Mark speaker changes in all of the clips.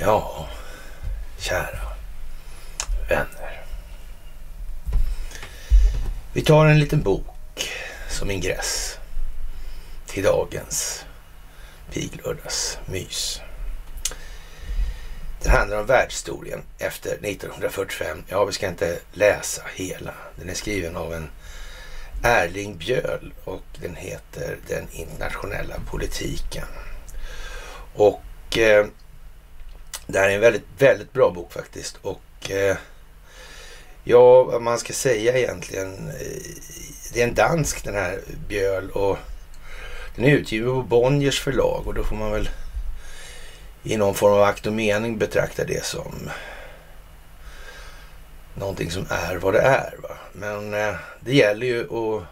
Speaker 1: Ja, kära vänner. Vi tar en liten bok som ingress till dagens piglördagsmys. Den handlar om världshistorien efter 1945. Ja, vi ska inte läsa hela. Den är skriven av en Erling Bjöl och den heter Den internationella politiken. Och eh, det här är en väldigt, väldigt bra bok faktiskt. Och eh, ja, vad man ska säga egentligen. Eh, det är en dansk den här Bjöl och den är utgiven på Bonniers förlag och då får man väl i någon form av akt och mening betrakta det som någonting som är vad det är. Va? Men eh, det gäller ju att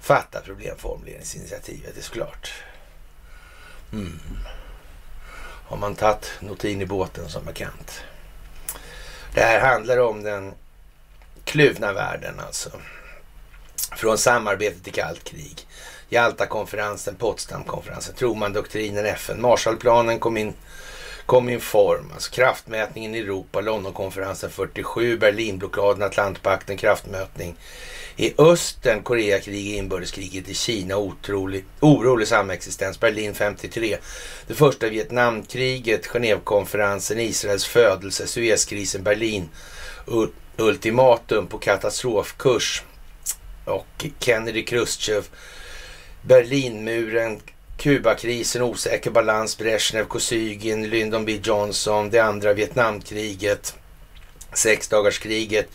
Speaker 1: fatta problemformuleringsinitiativet, det är såklart. Mm. Har man tagit notin i båten som bekant. Det här handlar om den kluvna världen alltså. Från samarbete till kallt krig. Jaltakonferensen, Potsdamkonferensen, Truman-doktrinen, FN, Marshallplanen kom in, kom i form. Alltså kraftmätningen i Europa, Londonkonferensen 47, Berlinblockaden, Atlantpakten, kraftmätning i östern, Koreakriget, inbördeskriget i Kina, otrolig, orolig samexistens, Berlin 53, det första Vietnamkriget, Genèvekonferensen, Israels födelse, Suezkrisen, Berlin, ultimatum på katastrofkurs och Kennedy, Khrushchev, Berlinmuren, Kubakrisen, osäker balans, Brezhnev, Kosygin, Lyndon B Johnson, det andra Vietnamkriget, sexdagarskriget,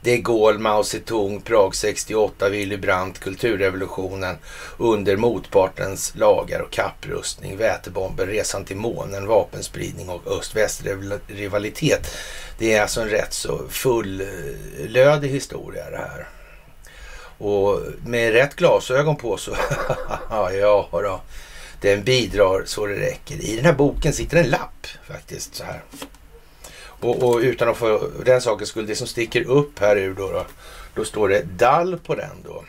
Speaker 1: de Gaulle, Mao Zedong, Prag 68, Willy Brandt, kulturrevolutionen under motpartens lagar och kapprustning, vätebomber, resan till månen, vapenspridning och öst-väst-rivalitet. Det är alltså en rätt så fullödig historia det här. Och med rätt glasögon på så, ja då, den bidrar så det räcker. I den här boken sitter en lapp faktiskt så här. Och, och utan att få den saken skulle det som sticker upp här ur då, då, då står det Dall på den då.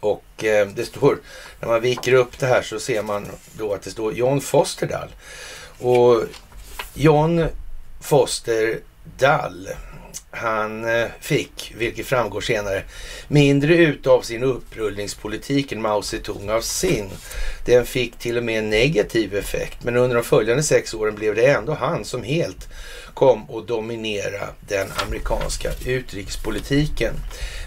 Speaker 1: Och eh, det står, när man viker upp det här så ser man då att det står John Foster Dall. Och John Foster Dall han eh, fick, vilket framgår senare, mindre utav sin upprullningspolitik än Mao Zedong av sin. Den fick till och med en negativ effekt, men under de följande sex åren blev det ändå han som helt kom att dominera den amerikanska utrikespolitiken.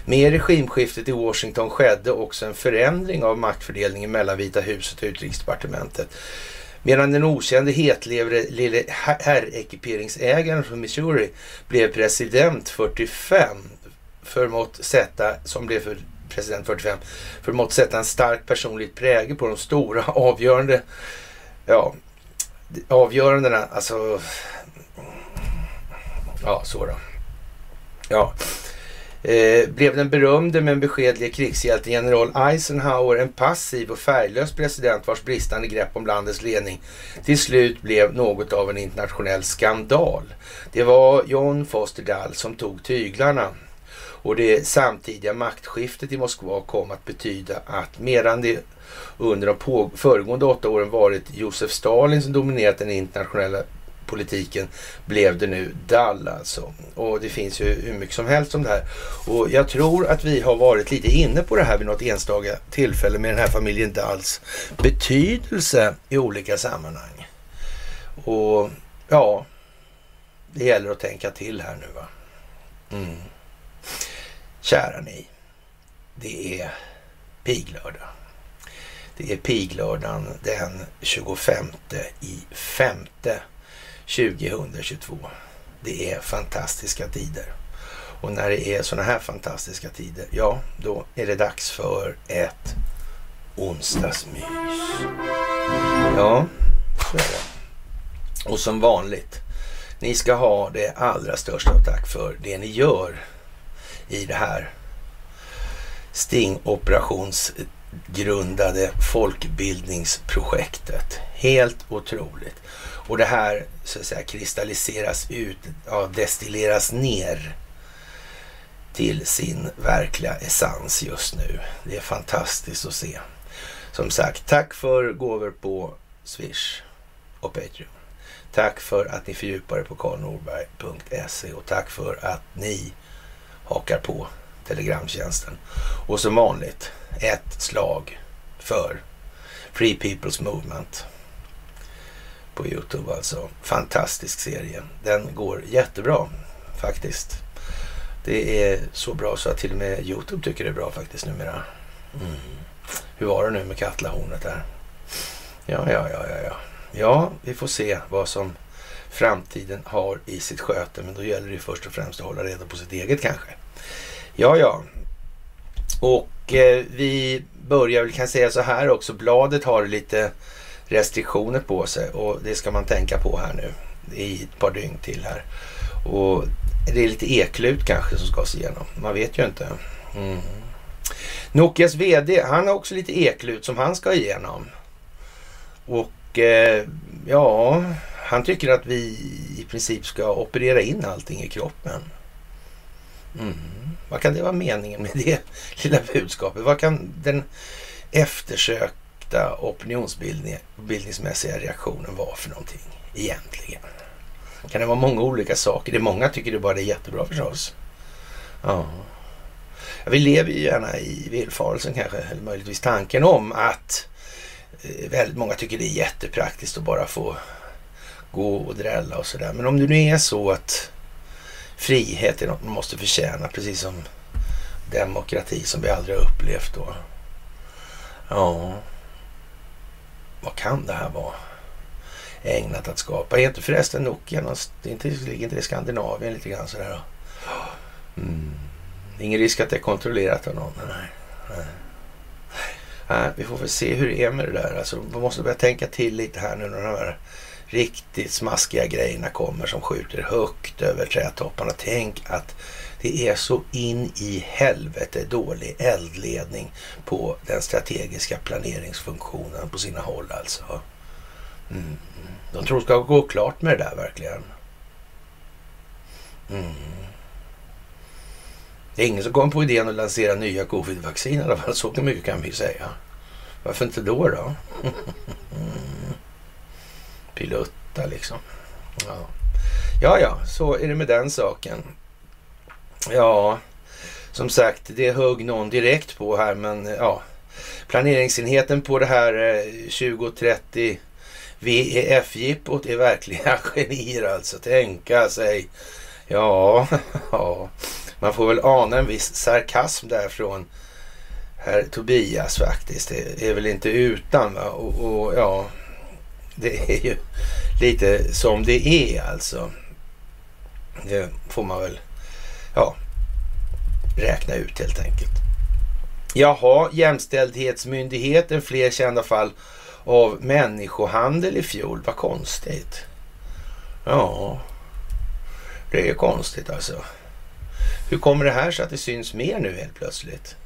Speaker 1: Med regimskiftet i Washington skedde också en förändring av maktfördelningen mellan Vita huset och utrikesdepartementet. Medan den okände hetlevre lille herrekiperingsägaren från Missouri blev president 45 förmått sätta, som blev för president 45, förmått sätta en stark personlig prägel på de stora avgörande, ja, avgörandena, alltså, ja, så då. Ja, Eh, blev den berömde men beskedlige krigshjälten general Eisenhower en passiv och färglös president vars bristande grepp om landets ledning till slut blev något av en internationell skandal. Det var John Foster Dall som tog tyglarna och det samtidiga maktskiftet i Moskva kom att betyda att medan det under de föregående åtta åren varit Josef Stalin som dominerat den internationella politiken blev det nu Dall alltså. Och det finns ju hur mycket som helst om det här. Och jag tror att vi har varit lite inne på det här vid något enstaka tillfälle med den här familjen Dalls betydelse i olika sammanhang. Och ja, det gäller att tänka till här nu va. Mm. Kära ni, det är piglördag. Det är piglördagen den 25 i femte 2022. Det är fantastiska tider. Och när det är sådana här fantastiska tider, ja, då är det dags för ett onsdagsmys. Ja, så är det. Och som vanligt, ni ska ha det allra största av tack för det ni gör i det här stingoperationsgrundade folkbildningsprojektet. Helt otroligt. Och det här så att säga kristalliseras ut, ja, destilleras ner till sin verkliga essens just nu. Det är fantastiskt att se. Som sagt, tack för gåvor på Swish och Patreon. Tack för att ni fördjupar er på karlnorberg.se och tack för att ni hakar på Telegramtjänsten. Och som vanligt, ett slag för Free People's Movement på Youtube alltså. Fantastisk serie. Den går jättebra faktiskt. Det är så bra så att till och med Youtube tycker det är bra faktiskt numera. Mm. Hur var det nu med Katlahornet där? Ja, ja, ja, ja, ja. Ja, vi får se vad som framtiden har i sitt sköte. Men då gäller det först och främst att hålla reda på sitt eget kanske. Ja, ja. Och eh, vi börjar väl kan säga så här också. Bladet har lite restriktioner på sig och det ska man tänka på här nu i ett par dygn till här. Och det är lite eklut kanske som ska se igenom. Man vet ju inte. Mm. Nokias VD, han har också lite eklut som han ska igenom. Och eh, ja, han tycker att vi i princip ska operera in allting i kroppen. Mm. Vad kan det vara meningen med det lilla budskapet? Vad kan den direkta opinionsbildningsmässiga reaktionen var för någonting egentligen? Kan det vara många olika saker? Det är många tycker det bara är jättebra förstås. Ja. Vi lever ju gärna i villfarelsen kanske, eller möjligtvis tanken om att eh, väldigt många tycker det är jättepraktiskt att bara få gå och drälla och sådär. Men om det nu är så att frihet är något man måste förtjäna, precis som demokrati som vi aldrig har upplevt då. Ja, vad kan det här vara ägnat att skapa? Är inte förresten Nokia någonstans, ligger inte i Skandinavien lite grann sådär? Mm. Ingen risk att det är kontrollerat av någon? Nej. Nej. Nej. vi får väl se hur det är med det där. Alltså, man måste börja tänka till lite här nu när de här riktigt smaskiga grejerna kommer som skjuter högt över trädtopparna. Tänk att det är så in i helvete dålig eldledning på den strategiska planeringsfunktionen på sina håll alltså. Mm. De tror det ska gå klart med det där verkligen. Mm. Det är ingen som kom på idén att lansera nya covid-vaccin i alla fall. Så mycket kan vi säga. Varför inte då då? Mm. Pilutta liksom. Ja. ja, ja, så är det med den saken. Ja, som sagt, det högg någon direkt på här, men ja. Planeringsenheten på det här eh, 2030 VEF-jippot är verkliga genier alltså. Tänka sig. Ja, ja, man får väl ana en viss sarkasm där från herr Tobias faktiskt. Det är väl inte utan va? Och, och ja, det är ju lite som det är alltså. Det får man väl ja, räkna ut helt enkelt. Jaha, Jämställdhetsmyndigheten, fler kända fall av människohandel i fjol. Vad konstigt. Ja, det är konstigt alltså. Hur kommer det här så att det syns mer nu helt plötsligt?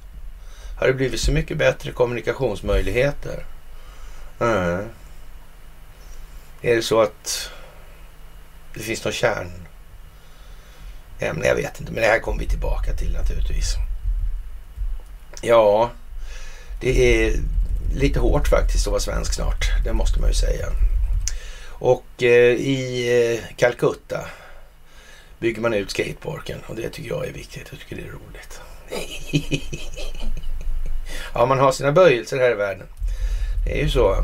Speaker 1: Har det blivit så mycket bättre kommunikationsmöjligheter? Mm. Är det så att det finns någon kärn ämne. Jag vet inte, men det här kommer vi tillbaka till naturligtvis. Ja, det är lite hårt faktiskt att vara svensk snart. Det måste man ju säga. Och eh, i eh, Calcutta bygger man ut skateparken och det tycker jag är viktigt. Jag tycker det är roligt. ja, man har sina böjelser här i världen. Det är ju så.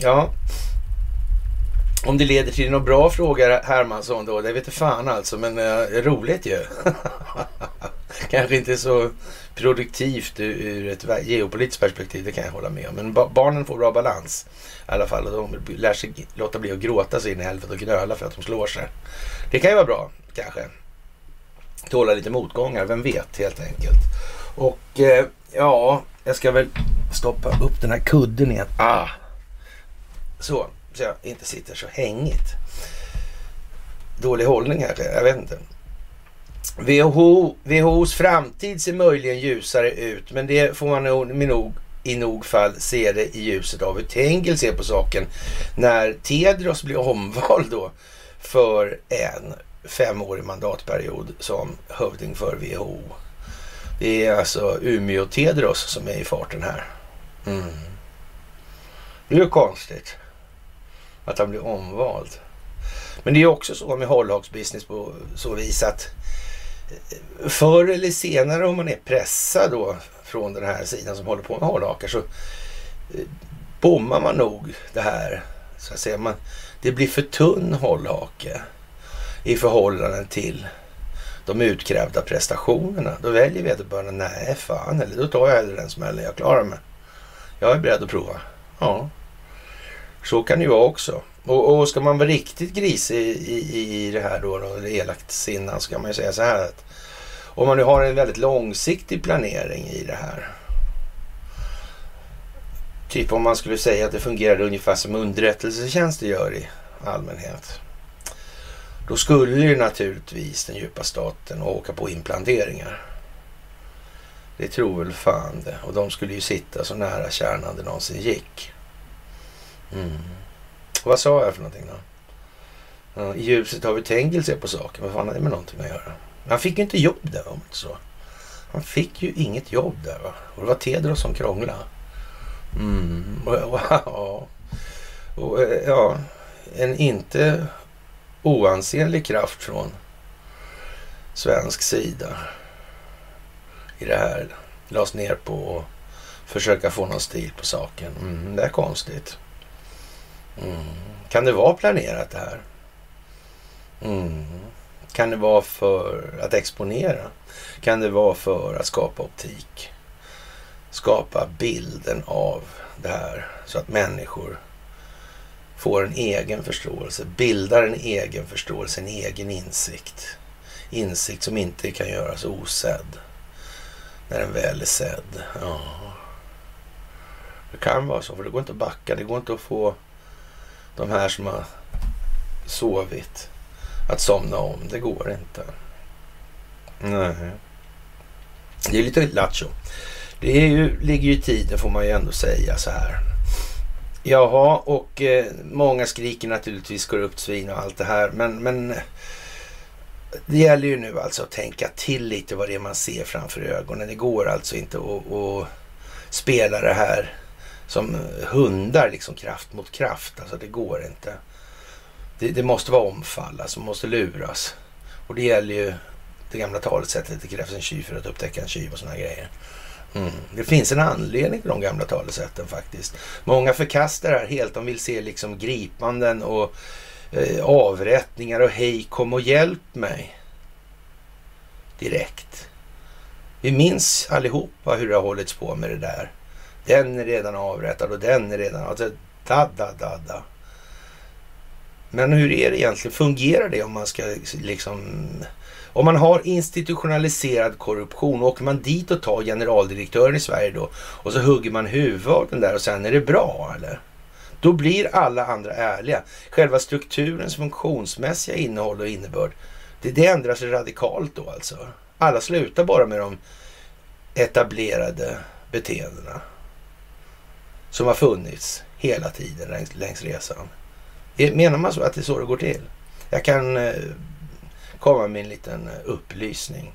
Speaker 1: Ja, om det leder till något bra frågar Hermansson då, det vet fan alltså, men uh, roligt ju. Kanske inte så produktivt ur ett geopolitiskt perspektiv, det kan jag hålla med om. Men ba barnen får bra balans i alla fall och de lär sig låta bli att gråta sig in i helvete och gnöla för att de slår sig. Det kan ju vara bra, kanske. Tåla lite motgångar, vem vet helt enkelt. Och eh, ja, jag ska väl stoppa upp den här kudden igen. Ah. Så, så jag inte sitter så hängigt. Dålig hållning kanske, jag vet inte. WHO, WHOs framtid ser möjligen ljusare ut, men det får man nog, nog i nog fall se det i ljuset av hur Tengel ser på saken när Tedros blir omvald då för en femårig mandatperiod som hövding för WHO. Det är alltså Umeå Tedros som är i farten här. Mm. Det är ju konstigt att han blir omvald. Men det är också så med hållhaksbusiness på så vis att eh, förr eller senare om man är pressad då från den här sidan som håller på med hållhakar så eh, bommar man nog det här. Så att säga. Man, det blir för tunn hållhake i förhållande till de utkrävda prestationerna. Då väljer vederbörande, nej fan, eller då tar jag hellre den smällen, jag klarar mig. Jag är beredd att prova. Ja, så kan det ju vara också. Och, och ska man vara riktigt grisig i, i, i det här då, då eller elakt sinnad, så kan man ju säga så här att om man nu har en väldigt långsiktig planering i det här. Typ om man skulle säga att det fungerade ungefär som underrättelsetjänster gör i allmänhet. Då skulle ju naturligtvis den djupa staten åka på implanteringar. Det tror väl fan det. Och de skulle ju sitta så nära kärnan det någonsin gick. Mm. Vad sa jag för någonting då? I ljuset av vi Tengil på saken. Vad fan har det med någonting att göra? Han fick ju inte jobb där om inte så. Han fick ju inget jobb där va. Och det var Tedros som krånglade. Mm. Och, och, och, Och, ja, en inte oansenlig kraft från svensk sida i det här lades ner på att försöka få någon stil på saken. Mm, det är konstigt. Mm. Kan det vara planerat det här? Mm. Kan det vara för att exponera? Kan det vara för att skapa optik? Skapa bilden av det här så att människor får en egen förståelse, bildar en egen förståelse, en egen insikt. Insikt som inte kan göras osedd när den väl är sedd. Ja. Det kan vara så, för det går inte att backa. Det går inte att få de här som har sovit att somna om. Det går inte. Nej. Det är lite lattjo. Det är ju, ligger ju i tiden får man ju ändå säga så här. Jaha, och eh, många skriker naturligtvis korrupt-svin och allt det här. Men, men det gäller ju nu alltså att tänka till lite vad det är man ser framför ögonen. Det går alltså inte att, att spela det här som hundar, liksom kraft mot kraft. Alltså det går inte. Det, det måste vara omfall, alltså man måste luras. Och det gäller ju det gamla talesättet, det krävs en tjuv för att upptäcka en tjuv och sådana grejer. Mm. Det finns en anledning till de gamla talesätten faktiskt. Många förkastar det här helt. De vill se liksom gripanden och eh, avrättningar och hej kom och hjälp mig. Direkt. Vi minns allihopa hur det har hållits på med det där. Den är redan avrättad och den är redan... Alltså, da, da, da, da. Men hur är det egentligen? Fungerar det om man ska liksom om man har institutionaliserad korruption, åker man dit och tar generaldirektören i Sverige då och så hugger man huvudet av den där och sen är det bra eller? Då blir alla andra ärliga. Själva strukturens funktionsmässiga innehåll och innebörd, det, det ändrar sig radikalt då alltså. Alla slutar bara med de etablerade beteendena som har funnits hela tiden längs, längs resan. Menar man så att det är så det går till? Jag kan eh, komma med en liten eh, upplysning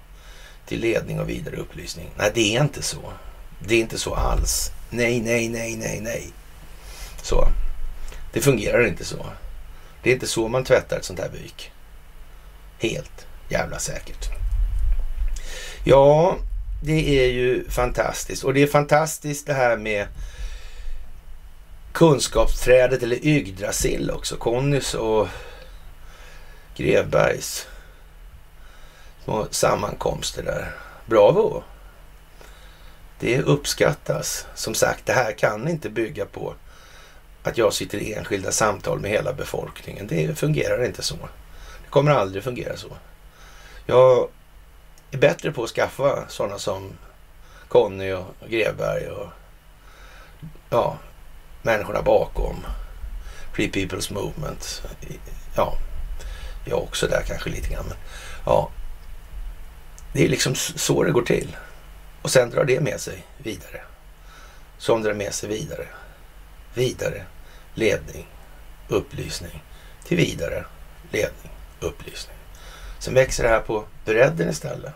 Speaker 1: till ledning och vidare upplysning. Nej, det är inte så. Det är inte så alls. Nej, nej, nej, nej, nej. Så. Det fungerar inte så. Det är inte så man tvättar ett sånt här byk. Helt jävla säkert. Ja, det är ju fantastiskt. Och det är fantastiskt det här med kunskapsträdet eller Yggdrasil också. Connys och Grevbergs små sammankomster där. Bravo! Det uppskattas. Som sagt, det här kan inte bygga på att jag sitter i enskilda samtal med hela befolkningen. Det fungerar inte så. Det kommer aldrig fungera så. Jag är bättre på att skaffa sådana som Conny och Grevberg och ja, människorna bakom Free People's Movement. Ja, jag också där kanske lite grann. Men, ja, det är liksom så det går till. Och sen drar det med sig vidare. Som drar med sig vidare. Vidare ledning, upplysning till vidare ledning, upplysning. Sen växer det här på bredden istället.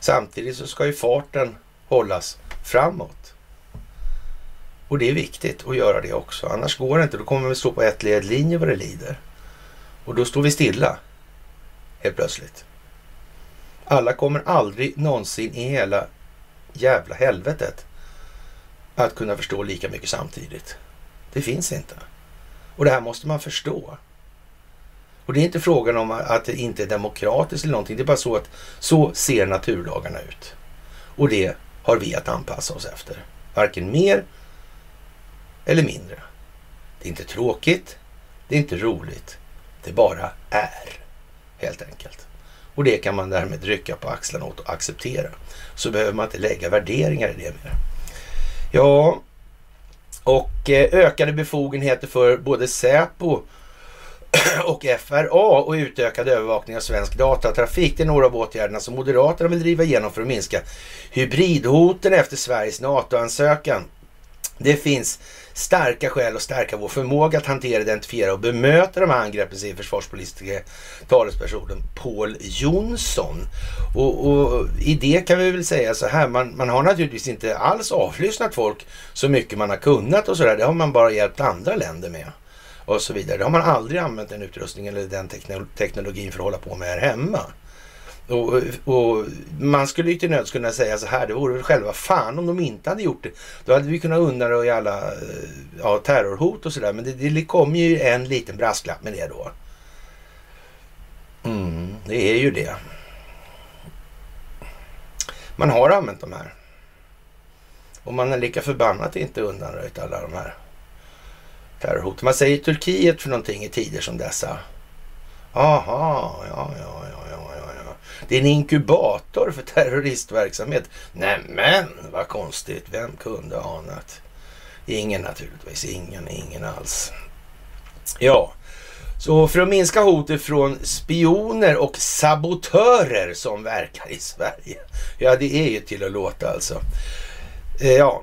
Speaker 1: Samtidigt så ska ju farten hållas framåt. Och det är viktigt att göra det också. Annars går det inte. Då kommer vi stå på ett led linje vad det lider. Och då står vi stilla. Helt plötsligt. Alla kommer aldrig någonsin i hela jävla helvetet att kunna förstå lika mycket samtidigt. Det finns inte. Och det här måste man förstå. Och det är inte frågan om att det inte är demokratiskt eller någonting. Det är bara så att så ser naturlagarna ut. Och det har vi att anpassa oss efter. Varken mer eller mindre. Det är inte tråkigt. Det är inte roligt. Det bara är. Helt enkelt. Och det kan man därmed rycka på axlarna åt och acceptera. Så behöver man inte lägga värderingar i det mer. Ja, och eh, ökade befogenheter för både Säpo och FRA och utökad övervakning av svensk datatrafik. Det är några av åtgärderna som Moderaterna vill driva igenom för att minska hybridhoten efter Sveriges NATO-ansökan. Det finns starka skäl att stärka vår förmåga att hantera, identifiera och bemöta de här angreppen, säger försvarspolitiska talespersonen Paul Jonsson. Och, och, i det kan vi väl säga så här, man, man har naturligtvis inte alls avlyssnat folk så mycket man har kunnat och sådär. Det har man bara hjälpt andra länder med och så vidare. Det har man aldrig använt den utrustningen eller den teknologin för att hålla på med här hemma. Och, och, man skulle ju till nöds kunna säga så här, det vore väl själva fan om de inte hade gjort det. Då hade vi kunnat undanröja alla eh, ja, terrorhot och sådär. Men det, det kom ju en liten brasklapp med det då. Mm, det är ju det. Man har använt de här. Och man är lika förbannat inte undanröjt alla de här terrorhoten. Man säger Turkiet för någonting i tider som dessa? Aha, ja, ja, ja. Det är en inkubator för terroristverksamhet. Nämen, vad konstigt. Vem kunde anat? Ingen naturligtvis. Ingen, ingen alls. Ja, så för att minska hotet från spioner och sabotörer som verkar i Sverige. Ja, det är ju till att låta alltså. Eh, ja,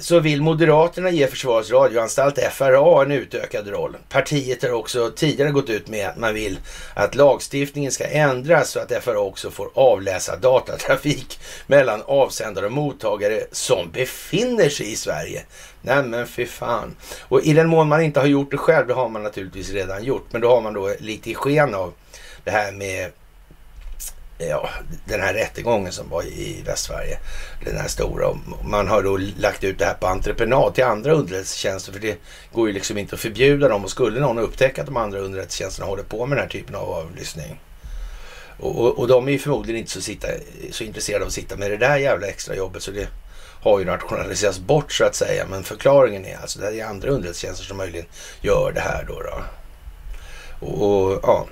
Speaker 1: så vill Moderaterna ge Försvarets radioanstalt, FRA, en utökad roll. Partiet har också tidigare gått ut med att man vill att lagstiftningen ska ändras så att FRA också får avläsa datatrafik mellan avsändare och mottagare som befinner sig i Sverige. Nej men fy fan. Och i den mån man inte har gjort det själv, det har man naturligtvis redan gjort, men då har man då lite i sken av det här med ja, den här rättegången som var i Västsverige. Den här stora. Man har då lagt ut det här på entreprenad till andra underrättelsetjänster. För det går ju liksom inte att förbjuda dem. Och skulle någon upptäcka att de andra underrättelsetjänsterna håller på med den här typen av avlyssning. Och, och, och de är ju förmodligen inte så, sitta, så intresserade av att sitta med det där jävla extra jobbet. Så det har ju rationaliserats bort så att säga. Men förklaringen är alltså det är andra underrättelsetjänster som möjligen gör det här då. då. Och, och ja,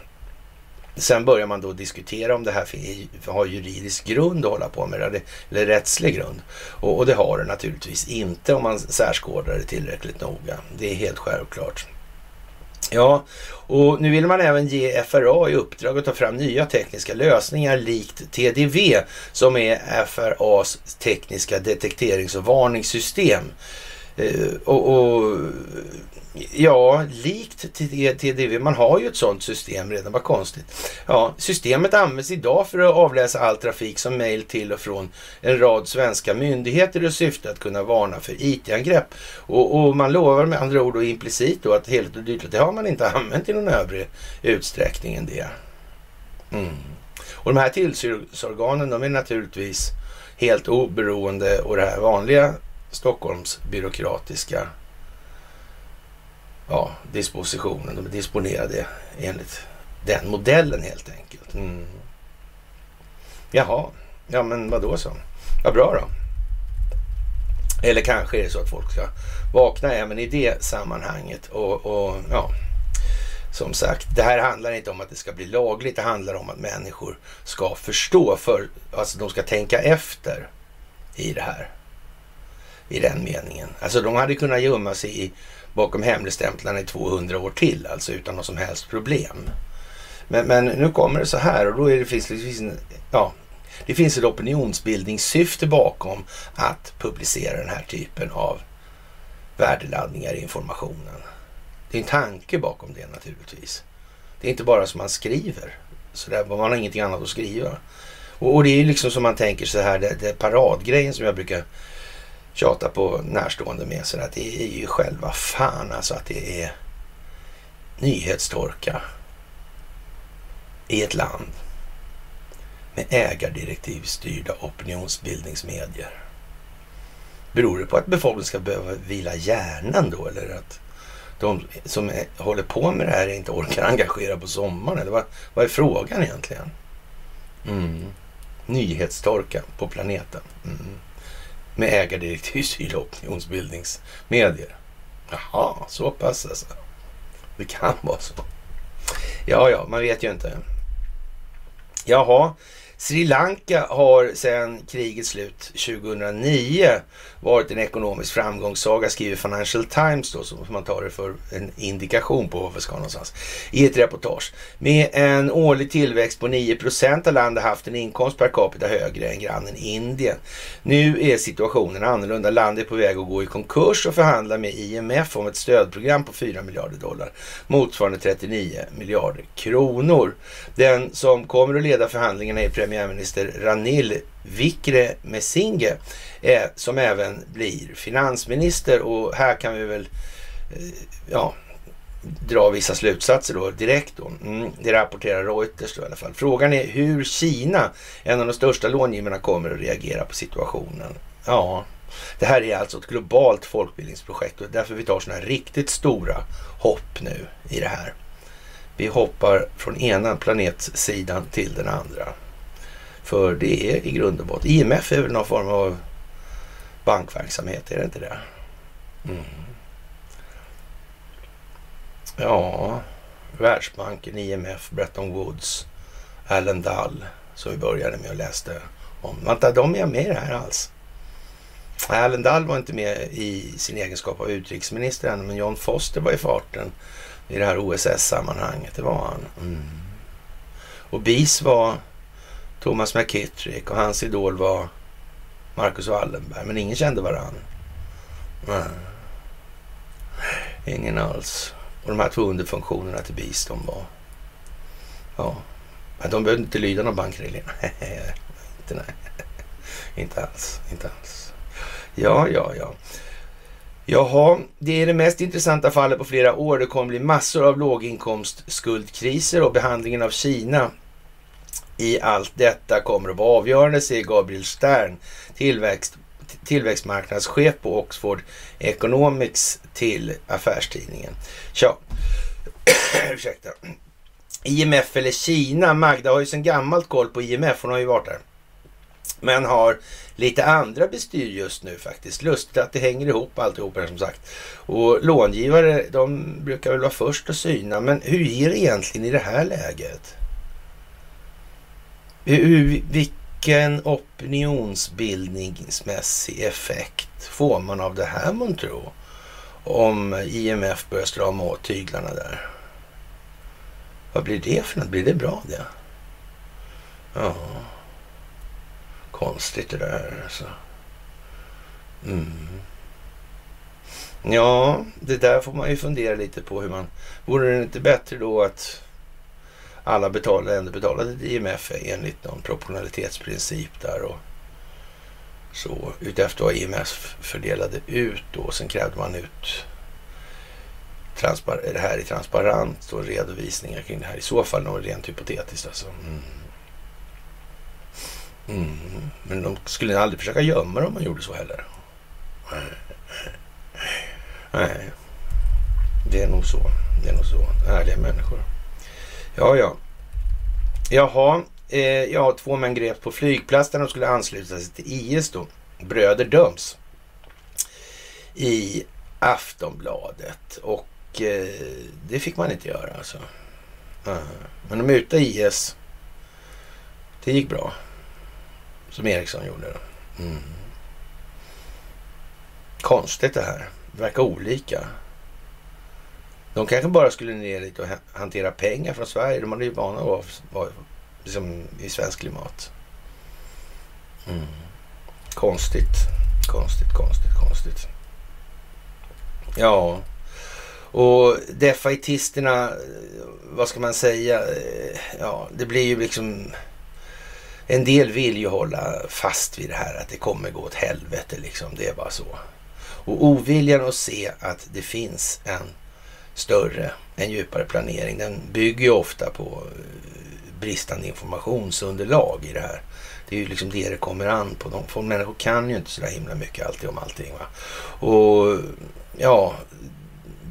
Speaker 1: Sen börjar man då diskutera om det här har juridisk grund att hålla på med det, eller rättslig grund. Och, och det har det naturligtvis inte om man särskådar det tillräckligt noga. Det är helt självklart. Ja, och nu vill man även ge FRA i uppdrag att ta fram nya tekniska lösningar likt TDV som är FRAs tekniska detekterings och varningssystem. Eh, och, och Ja, likt TDV. Man har ju ett sådant system redan. Vad konstigt. Ja, systemet används idag för att avläsa all trafik som mejl till och från en rad svenska myndigheter i syfte att kunna varna för IT-angrepp. Och, och, man lovar med andra ord och implicit då att helt och dyrt, det har man inte använt i någon övrig utsträckning än det. Mm. Och de här tillsynsorganen de är naturligtvis helt oberoende och det här vanliga Stockholms byråkratiska ja, dispositionen. De är disponerade enligt den modellen helt enkelt. Mm. Jaha, ja men vad då så? Vad bra då. Eller kanske är det så att folk ska vakna även i det sammanhanget. Och, och ja, som sagt, det här handlar inte om att det ska bli lagligt. Det handlar om att människor ska förstå, för, alltså de ska tänka efter i det här. I den meningen. Alltså de hade kunnat gömma sig i bakom hemligstämplarna i 200 år till, alltså utan något som helst problem. Men, men nu kommer det så här och då är det, finns, det, finns, ja, det finns ett opinionsbildningssyfte bakom att publicera den här typen av värdeladdningar i informationen. Det är en tanke bakom det naturligtvis. Det är inte bara som man skriver. Så där, man har ingenting annat att skriva. Och, och, det är ju liksom som man tänker så här, det, det paradgrejen som jag brukar tjata på närstående med. Så att det är ju själva fan alltså att det är nyhetstorka i ett land med ägardirektivstyrda opinionsbildningsmedier. Beror det på att befolkningen ska behöva vila hjärnan då eller att de som är, håller på med det här inte orkar engagera på sommaren? Eller vad, vad är frågan egentligen? Mm. Nyhetstorka på planeten. Mm. Med ägardirektiv ägardirektivstyrda opinionsbildningsmedier. Jaha, så pass alltså. Det kan vara så. Ja, ja, man vet ju inte. Jaha, Sri Lanka har sedan krigets slut 2009 varit en ekonomisk framgångssaga, skriver Financial Times då, som man tar det för en indikation på var vi ska någonstans, i ett reportage. Med en årlig tillväxt på 9 procent har landet haft en inkomst per capita högre än grannen Indien. Nu är situationen annorlunda. Landet är på väg att gå i konkurs och förhandlar med IMF om ett stödprogram på 4 miljarder dollar, motsvarande 39 miljarder kronor. Den som kommer att leda förhandlingarna är premiärminister Ranil Wickremesinghe eh, som även blir finansminister och här kan vi väl eh, ja, dra vissa slutsatser då direkt. Då. Mm, det rapporterar Reuters då i alla fall. Frågan är hur Kina, en av de största långivarna, kommer att reagera på situationen. Ja, det här är alltså ett globalt folkbildningsprojekt och därför vi tar sådana här riktigt stora hopp nu i det här. Vi hoppar från ena planetsidan till den andra. För det är i grund och botten, IMF är väl någon form av bankverksamhet, är det inte det? Mm. Ja, Världsbanken, IMF, Bretton Woods, Allen Dull som vi började med och läste om. Vänta, de är med i det här alls? Allen Dull var inte med i sin egenskap av utrikesminister ännu, men John Foster var i farten i det här OSS-sammanhanget. Det var han. Mm. Och BIS var Thomas McKittrick och hans idol var Marcus Wallenberg. Men ingen kände varann. Mm. Ingen alls. Och de här två underfunktionerna till BIS, de var... Ja. Men de behövde inte lyda någon bankreglering. inte, nej. inte alls. Inte alls. Ja, ja, ja. Jaha, det är det mest intressanta fallet på flera år. Det kommer bli massor av låginkomstskuldkriser och behandlingen av Kina i allt detta kommer att vara avgörande, säger Gabriel Stern, tillväxt, tillväxtmarknadschef på Oxford Economics till affärstidningen. Tja, ursäkta. IMF eller Kina. Magda har ju sedan gammalt koll på IMF, hon har ju varit där. Men har lite andra bestyr just nu faktiskt. Lustigt att det hänger ihop alltihop här som sagt. Och långivare, de brukar väl vara först att syna. Men hur är det egentligen i det här läget? Hur, vilken opinionsbildningsmässig effekt får man av det här man tror? Om IMF börjar strama åt tyglarna där. Vad blir det för något? Blir det bra det? Ja. Konstigt det där alltså. Mm. Ja, det där får man ju fundera lite på hur man... Vore det inte bättre då att alla betalade, länder betalade till IMF enligt någon proportionalitetsprincip där och så utefter vad IMF fördelade ut då. Sen krävde man ut det här i transparent och redovisningar kring det här. I så fall något rent hypotetiskt alltså. Mm. Mm. Men de skulle aldrig försöka gömma det om man gjorde så heller. Nej, det är nog så. Det är nog så. Ärliga människor. Ja, ja. Jaha, eh, ja, två män greps på flygplats där de skulle ansluta sig till IS då. Bröder döms. I Aftonbladet. Och eh, det fick man inte göra alltså. Uh, men de mutade IS. Det gick bra. Som Eriksson gjorde. Mm. Konstigt det här. Det verkar olika. De kanske bara skulle ner dit och hantera pengar från Sverige. De hade ju vana att vara liksom, i svensk klimat. Mm. Konstigt, konstigt, konstigt, konstigt. Ja, och defaitisterna, eh, vad ska man säga? Eh, ja, det blir ju liksom en del vill ju hålla fast vid det här att det kommer gå åt helvete liksom. Det är bara så. Och oviljan att se att det finns en större, en djupare planering, den bygger ju ofta på eh, bristande informationsunderlag i det här. Det är ju liksom det det kommer an på. De, människor kan ju inte så där himla mycket alltid om allting. Va? Och ja,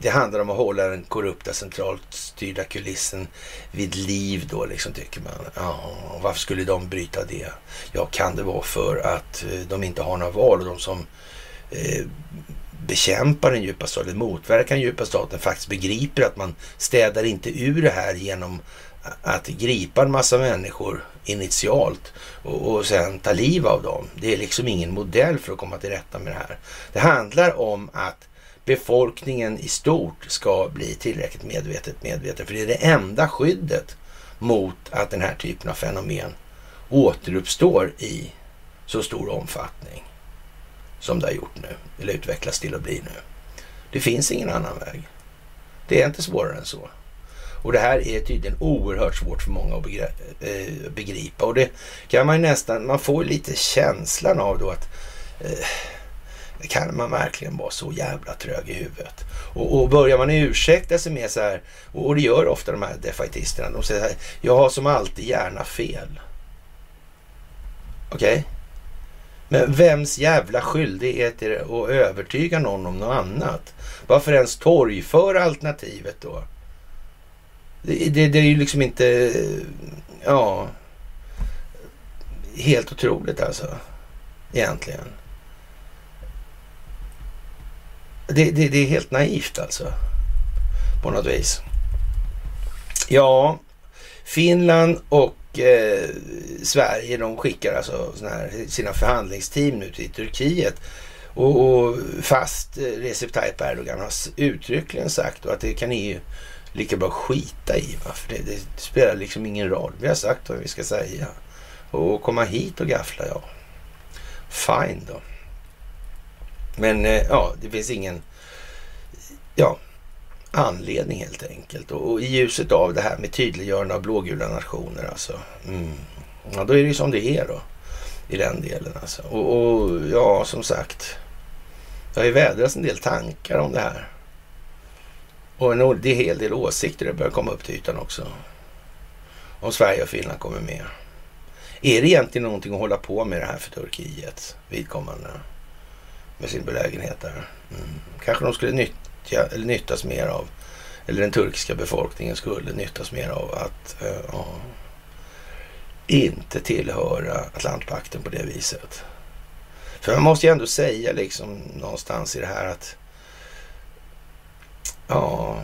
Speaker 1: det handlar om att hålla den korrupta centralt styrda kulissen vid liv då liksom tycker man. Ja, varför skulle de bryta det? Ja, kan det vara för att eh, de inte har några val och de som eh, bekämpar den djupa staten, motverkar den djupa staten faktiskt begriper att man städar inte ur det här genom att gripa en massa människor initialt och, och sen ta liv av dem. Det är liksom ingen modell för att komma till rätta med det här. Det handlar om att befolkningen i stort ska bli tillräckligt medvetet medveten. För det är det enda skyddet mot att den här typen av fenomen återuppstår i så stor omfattning som det har gjort nu, eller utvecklas till att bli nu. Det finns ingen annan väg. Det är inte svårare än så. Och det här är tydligen oerhört svårt för många att eh, begripa. Och det kan man nästan, man får lite känslan av då att eh, kan man verkligen vara så jävla trög i huvudet? Och, och börjar man ursäkta sig med så här, och, och det gör ofta de här defaitisterna, de säger så här, jag har som alltid gärna fel. Okej? Okay? Men vems jävla skyldighet är det att övertyga någon om något annat? Varför ens torgföra alternativet då? Det, det, det är ju liksom inte, eh, ja, helt otroligt alltså. Egentligen. Det, det, det är helt naivt alltså. På något vis. Ja, Finland och eh, Sverige de skickar alltså här, sina förhandlingsteam nu till Turkiet. Och, och fast eh, Recep Tayyip Erdogan har uttryckligen sagt att det kan EU lika bra skita i. Va? För det, det, spelar liksom ingen roll. Vi har sagt vad vi ska säga. Och komma hit och gaffla, ja. Fine då. Men eh, ja, det finns ingen ja, anledning helt enkelt. Och, i ljuset av det här med tydliggörande av blågula nationer alltså. Mm, ja, då är det ju som det är då. I den delen alltså. Och, och ja, som sagt. Det har ju vädrats en del tankar om det här. Och en det är hel del åsikter det börjar komma upp till ytan också. Om Sverige och Finland kommer med. Är det egentligen någonting att hålla på med det här för Turkiet vidkommande? med sin belägenhet där. Mm. Kanske de skulle nyttja, eller nyttas mer av, eller den turkiska befolkningen skulle nyttas mer av att uh, uh, inte tillhöra Atlantpakten på det viset. För man måste ju ändå säga liksom någonstans i det här att ja,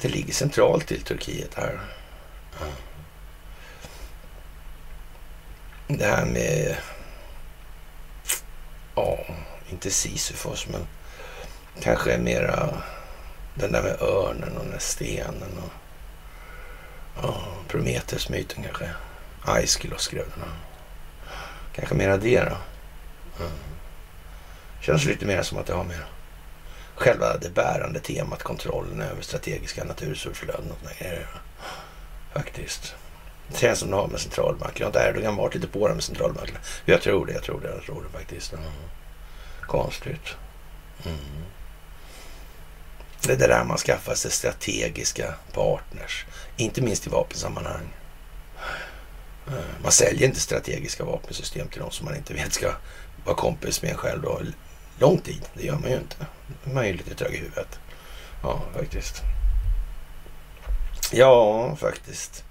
Speaker 1: det ligger centralt till Turkiet här. Ja. Det här med ja, inte Sisyfos, men kanske mera den där med örnen och den där stenen och ja, Prometheus-myten kanske. Aiskylos skrev den. Kanske mera det då. Mm. Känns lite mer som att det har med själva det bärande temat kontrollen över strategiska naturresursflöden och grejer. Faktiskt. Det känns som det har med centralbanken. Har inte Erdogan varit lite på det med centralbanken? Jag tror det, jag tror det, jag tror det faktiskt. Mm. Konstigt. Mm. Det är där man skaffar sig strategiska partners. Inte minst i vapensammanhang. Eh, man säljer inte strategiska vapensystem till de som man inte vet ska vara kompis med en själv då. Lång tid, det gör man ju inte. Man är ju lite trög i huvudet. Ja, faktiskt. Ja, faktiskt.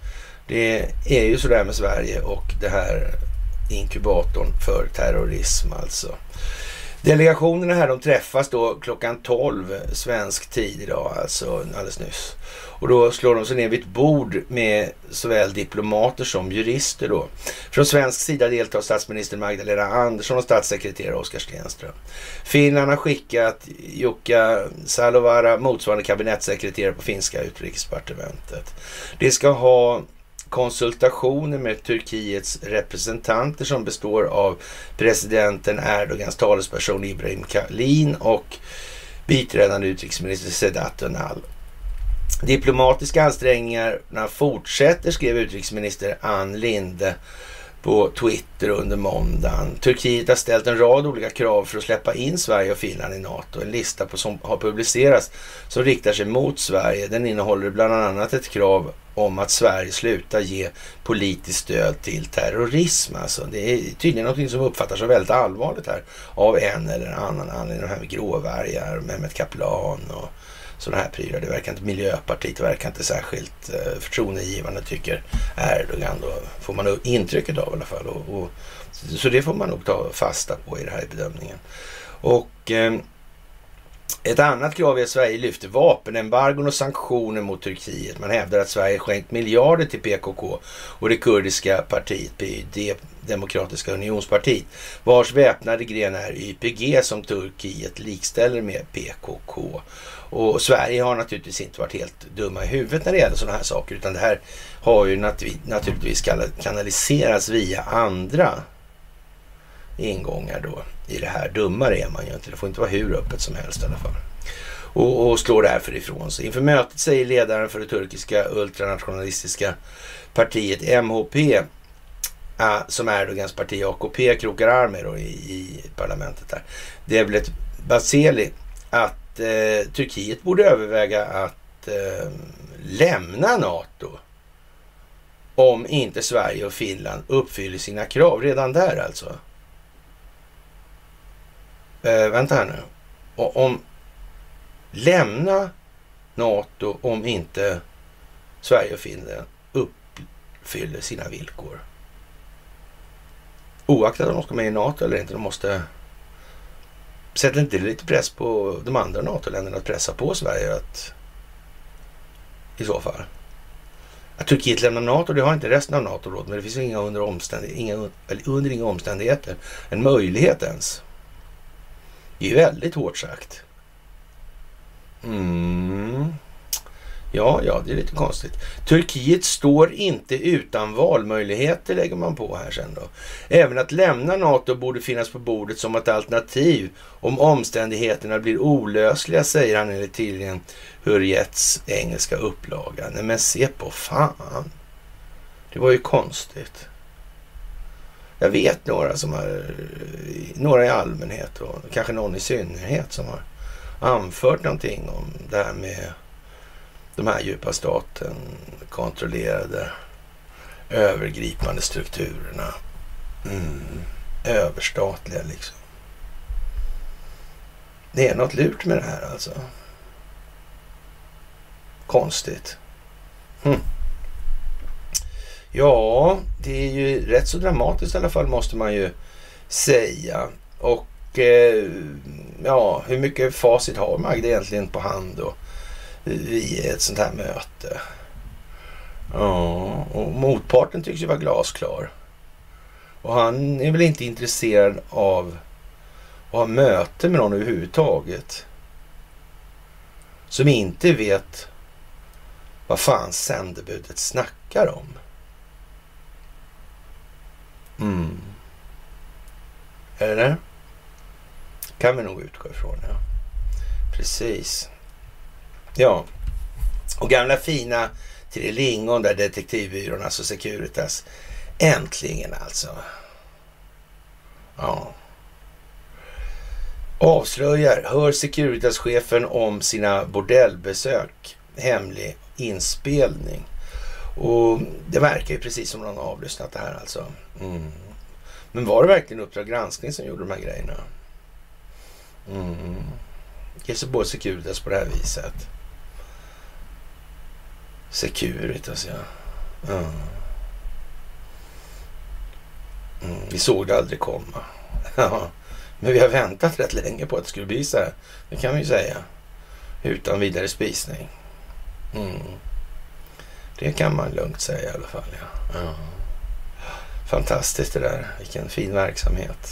Speaker 1: Det är ju sådär med Sverige och det här inkubatorn för terrorism alltså. Delegationerna här de träffas då klockan 12 svensk tid idag, alltså alldeles nyss. Och då slår de sig ner vid ett bord med såväl diplomater som jurister då. Från svensk sida deltar statsminister Magdalena Andersson och statssekreterare Oskar Stenström. Finland har skickat Jukka Salovara, motsvarande kabinettssekreterare på finska utrikesdepartementet. Det ska ha konsultationer med Turkiets representanter som består av presidenten Erdogans talesperson Ibrahim Kalin och biträdande utrikesminister Sedat Önal. Diplomatiska ansträngningarna fortsätter, skrev utrikesminister Ann Linde på Twitter under måndagen. Turkiet har ställt en rad olika krav för att släppa in Sverige och Finland i NATO. En lista på, som har publicerats som riktar sig mot Sverige. Den innehåller bland annat ett krav om att Sverige slutar ge politiskt stöd till terrorism. Alltså, det är tydligen något som uppfattas som väldigt allvarligt här av en eller annan anledning. De här med gråvargar, Mehmet Kaplan och sådana här prylar. Det verkar inte Miljöpartiet, verkar inte särskilt eh, förtroendegivande tycker Erdogan. Då får man intrycket av i alla fall. Och, och, så det får man nog ta fasta på i den här bedömningen. Och eh, ett annat krav är att Sverige lyfter vapenembargon och sanktioner mot Turkiet. Man hävdar att Sverige skänkt miljarder till PKK och det kurdiska partiet PYD, Demokratiska unionspartiet, vars väpnade gren är YPG som Turkiet likställer med PKK. Och Sverige har naturligtvis inte varit helt dumma i huvudet när det gäller sådana här saker, utan det här har ju naturligtvis kanaliserats via andra ingångar då i det här. Dummare är man ju inte. Det får inte vara hur öppet som helst i alla fall. Och, och slår därför ifrån sig. Inför mötet säger ledaren för det turkiska ultranationalistiska partiet MHP, äh, ah, som Erdogans parti AKP krokar arm med då i, i parlamentet där. Det är väl ett Baseli att eh, Turkiet borde överväga att eh, lämna NATO om inte Sverige och Finland uppfyller sina krav. Redan där alltså. Eh, vänta här nu. Och om lämna NATO om inte Sverige och Finland uppfyller sina villkor. Oaktat om de ska med i NATO eller inte. De måste Sätter inte lite press på de andra NATO-länderna att pressa på Sverige att i så fall? Att Turkiet lämnar NATO, det har inte resten av NATO råd men det finns inga under, omständigheter, inga, under inga omständigheter en möjlighet ens. Det är väldigt hårt sagt. Mm. Ja, ja, det är lite konstigt. Turkiet står inte utan valmöjligheter lägger man på här sen då. Även att lämna NATO borde finnas på bordet som ett alternativ om omständigheterna blir olösliga, säger han enligt tidningen Hurriets engelska upplaga. Nej men se på fan. Det var ju konstigt. Jag vet några som har, några i allmänhet och kanske någon i synnerhet som har anfört någonting om det här med de här djupa staten kontrollerade övergripande strukturerna. Mm. Överstatliga liksom. Det är något lurt med det här alltså. Konstigt. Hm. Ja, det är ju rätt så dramatiskt i alla fall måste man ju säga. Och eh, ja, hur mycket facit har Magda egentligen på hand då vid ett sånt här möte? Ja, och motparten tycks ju vara glasklar. Och han är väl inte intresserad av att ha möte med någon överhuvudtaget. Som inte vet vad fan sändebudet snackar om. Mm. Eller? Kan vi nog utgå ifrån, ja. Precis. Ja. Och gamla fina Trillingon där detektivbyrån, alltså Securitas. Äntligen alltså. Ja. Avslöjar, hör Securitas-chefen om sina bordellbesök. Hemlig inspelning. Och det verkar ju precis som någon har avlyssnat det här alltså. Mm. Men var det verkligen Uppdrag granskning som gjorde de här grejerna? Mm. Ge sig på Securitas på det här viset. Securitas, ja. Mm. mm vi såg det aldrig komma. Ja. Men vi har väntat rätt länge på att det skulle bli så här. Det kan vi ju säga. Utan vidare spisning. Mm. Det kan man lugnt säga i alla fall. Ja. ja. Fantastiskt det där. Vilken fin verksamhet.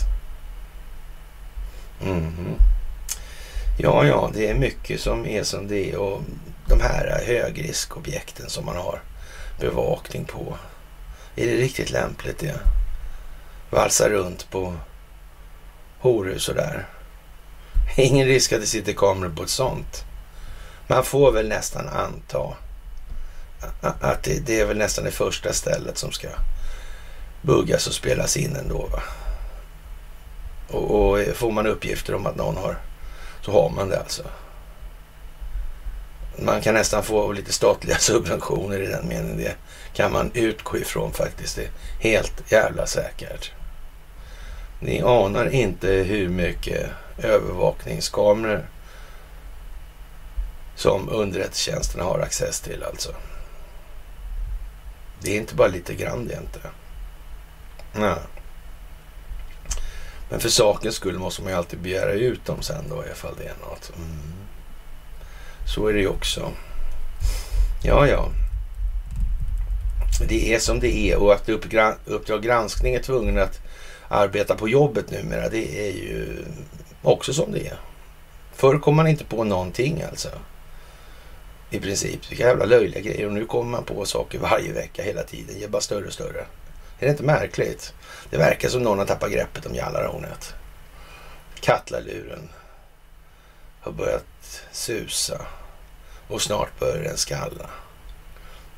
Speaker 1: Mm. Ja, ja, det är mycket som är som det är och de här högriskobjekten som man har bevakning på. Är det riktigt lämpligt det? Valsa runt på horhus och där. Ingen risk att det sitter kameror på ett sånt. Man får väl nästan anta att det, det är väl nästan det första stället som ska buggas och spelas in ändå. Va? Och, och får man uppgifter om att någon har, så har man det alltså. Man kan nästan få lite statliga subventioner i den meningen. Det kan man utgå ifrån faktiskt. Det är helt jävla säkert. Ni anar inte hur mycket övervakningskameror som underrättelsetjänsterna har access till alltså. Det är inte bara lite grann det inte. Nej. Men för sakens skull måste man ju alltid begära ut dem sen då ifall det är något. Mm. Så är det ju också. Ja, ja. Det är som det är och att Uppdrag granskning är tvungen att arbeta på jobbet numera, det är ju också som det är. Förr kom man inte på någonting alltså. I princip. Vilka jävla löjliga grejer. Och nu kommer man på saker varje vecka hela tiden. Det är bara större och större. Är det inte märkligt? Det verkar som någon har tappat greppet om Jallarhornet. Kattlaluren har börjat susa och snart börjar den skalla.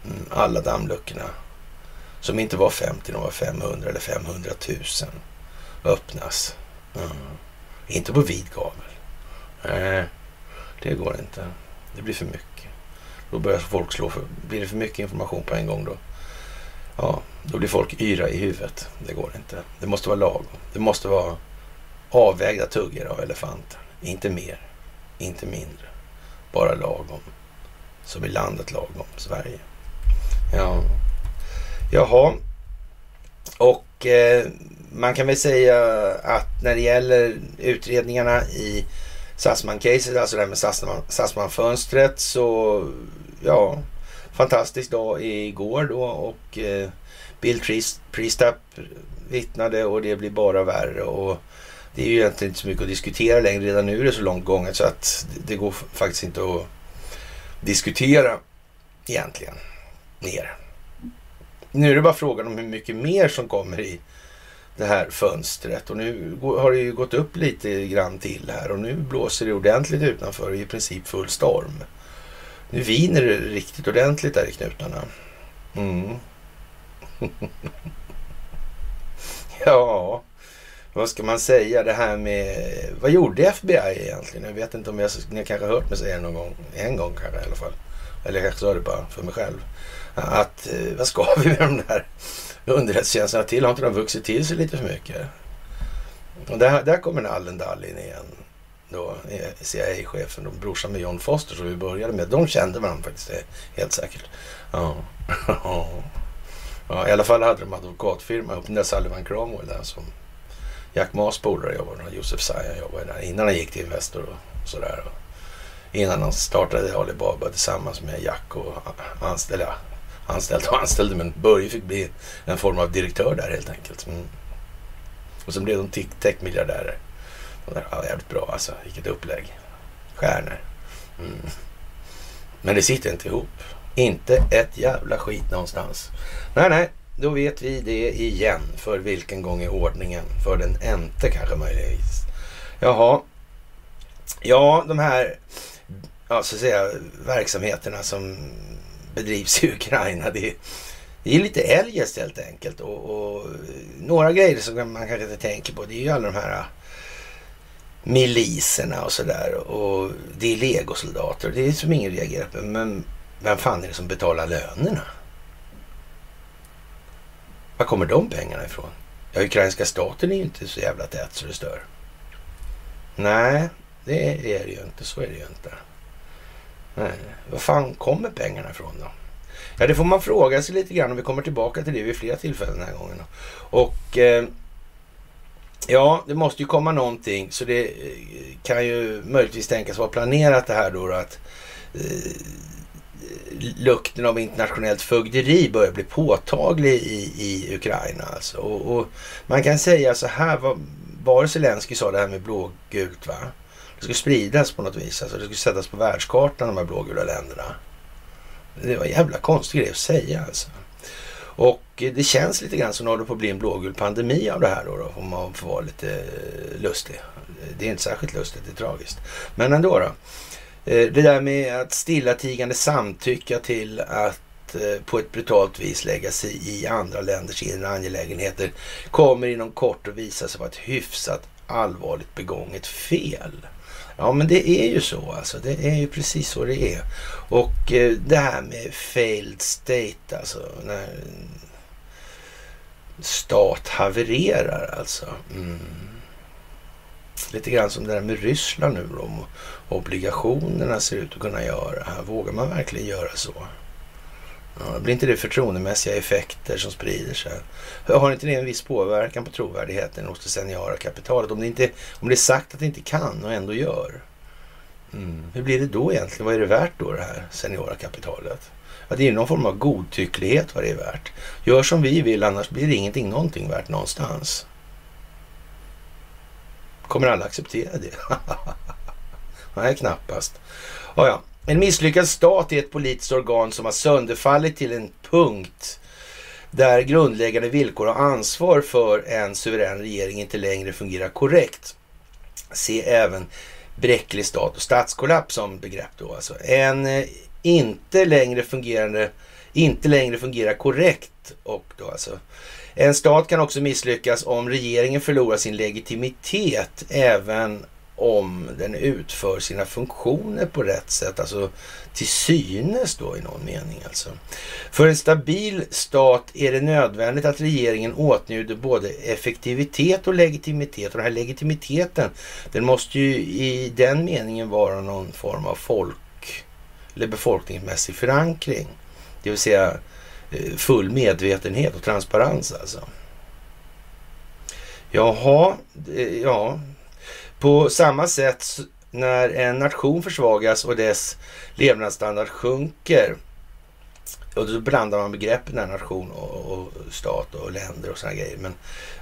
Speaker 1: Mm, alla dammluckorna som inte var 50, de var 500 eller 500 000 öppnas. Mm. Inte på vid gavel. Nej, det går inte. Det blir för mycket. Då börjar folk slå för... Blir det för mycket information på en gång då? Ja, då blir folk yra i huvudet. Det går inte. Det måste vara lagom. Det måste vara avvägda tuggor av elefanter. Inte mer, inte mindre. Bara lagom. Så blir landet lagom, Sverige. Ja. Jaha. Och eh, man kan väl säga att när det gäller utredningarna i Sassman-caset, alltså det här med Sassman-fönstret, så ja, fantastisk dag igår då och eh, Bill Priestap vittnade och det blir bara värre och det är ju egentligen inte så mycket att diskutera längre. Redan nu är det så långt gånget så att det går faktiskt inte att diskutera egentligen mer. Nu är det bara frågan om hur mycket mer som kommer i det här fönstret och nu har det ju gått upp lite grann till här och nu blåser det ordentligt utanför i princip full storm. Nu viner det riktigt ordentligt där i knutarna. Mm. ja, vad ska man säga det här med... Vad gjorde FBI egentligen? Jag vet inte om jag, ni har kanske hört mig säga någon gång. En gång kanske i alla fall. Eller jag kanske sa det bara för mig själv. Att eh, vad ska vi med de där underrättelsetjänsterna till? Har inte de vuxit till sig lite för mycket? Och där, där kommer Nallen Dallin igen. Då eh, CIA-chefen och brorsan med John Foster som vi började med. De kände varandra faktiskt, helt säkert. Ja. ja, I alla fall hade de advokatfirma upp den där Sullivan Cromwell där som Jack Maas polare jobbade och Josef Sayan jobbade där innan han gick till Investor och sådär. Innan han startade Alibaba tillsammans med Jack och anställda, anställd och anställde men Börje fick bli en form av direktör där helt enkelt. Mm. Och sen blev de techmiljardärer. Ja, jävligt bra alltså. Vilket upplägg. Stjärnor. Mm. Men det sitter inte ihop. Inte ett jävla skit någonstans. Nej, nej. Då vet vi det igen. För vilken gång i ordningen? För den ente kanske möjligtvis. Jaha. Ja, de här ja, så att säga, verksamheterna som bedrivs i Ukraina. Det är, det är lite eljest helt enkelt. Och, och, några grejer som man kanske inte tänker på. Det är ju alla de här äh, miliserna och sådär. Och det är legosoldater. Det är som ingen reagerar på. Men vem fan är det som betalar lönerna? Var kommer de pengarna ifrån? Ja, ukrainska staten är ju inte så jävla tät så det stör. Nej, det är det ju inte. Så är det ju inte. Nej, var fan kommer pengarna ifrån då? Ja, det får man fråga sig lite grann och vi kommer tillbaka till det vid flera tillfällen den här gången. Och eh, ja, det måste ju komma någonting så det eh, kan ju möjligtvis tänkas vara planerat det här då, då att eh, lukten av internationellt fögderi börjar bli påtaglig i, i Ukraina. Alltså. Och, och man kan säga så här, vad, var Zelensky sa det här med blågult va? Det skulle spridas på något vis. Alltså det skulle sättas på världskartan de här blågula länderna. Det var en jävla konstig grej att säga alltså. Och det känns lite grann som att det håller på att bli en blågul pandemi av det här då, då om man får vara lite lustig. Det är inte särskilt lustigt, det är tragiskt. Men ändå då. Eh, det där med att stillatigande samtycka till att eh, på ett brutalt vis lägga sig i andra länders inre angelägenheter kommer inom kort att visa sig vara ett hyfsat allvarligt begånget fel. Ja, men det är ju så alltså. Det är ju precis så det är. Och eh, det här med failed state, alltså när stat havererar alltså. Mm. Lite grann som det där med Ryssland nu då. Obligationerna ser ut att kunna göra. Vågar man verkligen göra så? Ja, blir inte det förtroendemässiga effekter som sprider sig? Har inte det en viss påverkan på trovärdigheten hos det seniora kapitalet? Om det, inte, om det är sagt att det inte kan och ändå gör. Mm. Hur blir det då egentligen? Vad är det värt då det här seniora kapitalet? Att det är någon form av godtycklighet vad det är värt. Gör som vi vill annars blir det ingenting någonting värt någonstans. Kommer alla acceptera det? Nej, knappast. Ja, ja. En misslyckad stat är ett politiskt organ som har sönderfallit till en punkt där grundläggande villkor och ansvar för en suverän regering inte längre fungerar korrekt. Se även bräcklig stat och statskollaps som begrepp då alltså. En eh, inte längre fungerande, inte längre fungerar korrekt och då alltså. En stat kan också misslyckas om regeringen förlorar sin legitimitet även om den utför sina funktioner på rätt sätt, alltså till synes då i någon mening alltså. För en stabil stat är det nödvändigt att regeringen åtnjuter både effektivitet och legitimitet. Och den här legitimiteten, den måste ju i den meningen vara någon form av folk eller befolkningsmässig förankring. Det vill säga eh, full medvetenhet och transparens alltså. Jaha, eh, ja, på samma sätt när en nation försvagas och dess levnadsstandard sjunker och då blandar man begreppen där nation och, och, stat och länder och sådana grejer. Men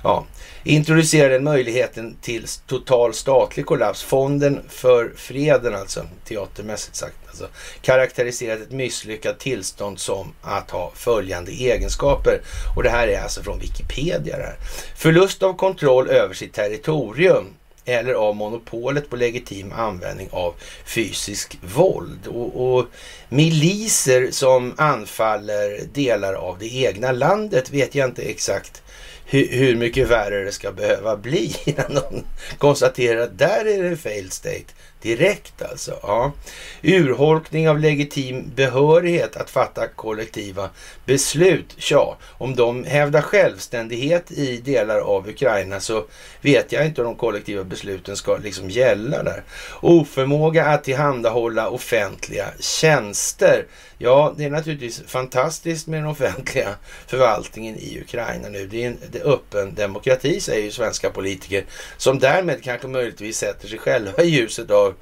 Speaker 1: ja, introducerar den möjligheten till total statlig kollaps. Fonden för freden alltså, teatermässigt sagt, alltså, karaktäriserat ett misslyckat tillstånd som att ha följande egenskaper. Och det här är alltså från Wikipedia. det Här. Förlust av kontroll över sitt territorium eller av monopolet på legitim användning av fysisk våld. Och, och, miliser som anfaller delar av det egna landet vet jag inte exakt hur, hur mycket värre det ska behöva bli innan någon konstaterar att där är det failed state. Direkt alltså. Ja. Urholkning av legitim behörighet att fatta kollektiva beslut. Tja, om de hävdar självständighet i delar av Ukraina så vet jag inte om de kollektiva besluten ska liksom gälla där. Oförmåga att tillhandahålla offentliga tjänster. Ja, det är naturligtvis fantastiskt med den offentliga förvaltningen i Ukraina nu. Det är en det är öppen demokrati, säger ju svenska politiker, som därmed kanske möjligtvis sätter sig själva i ljuset av,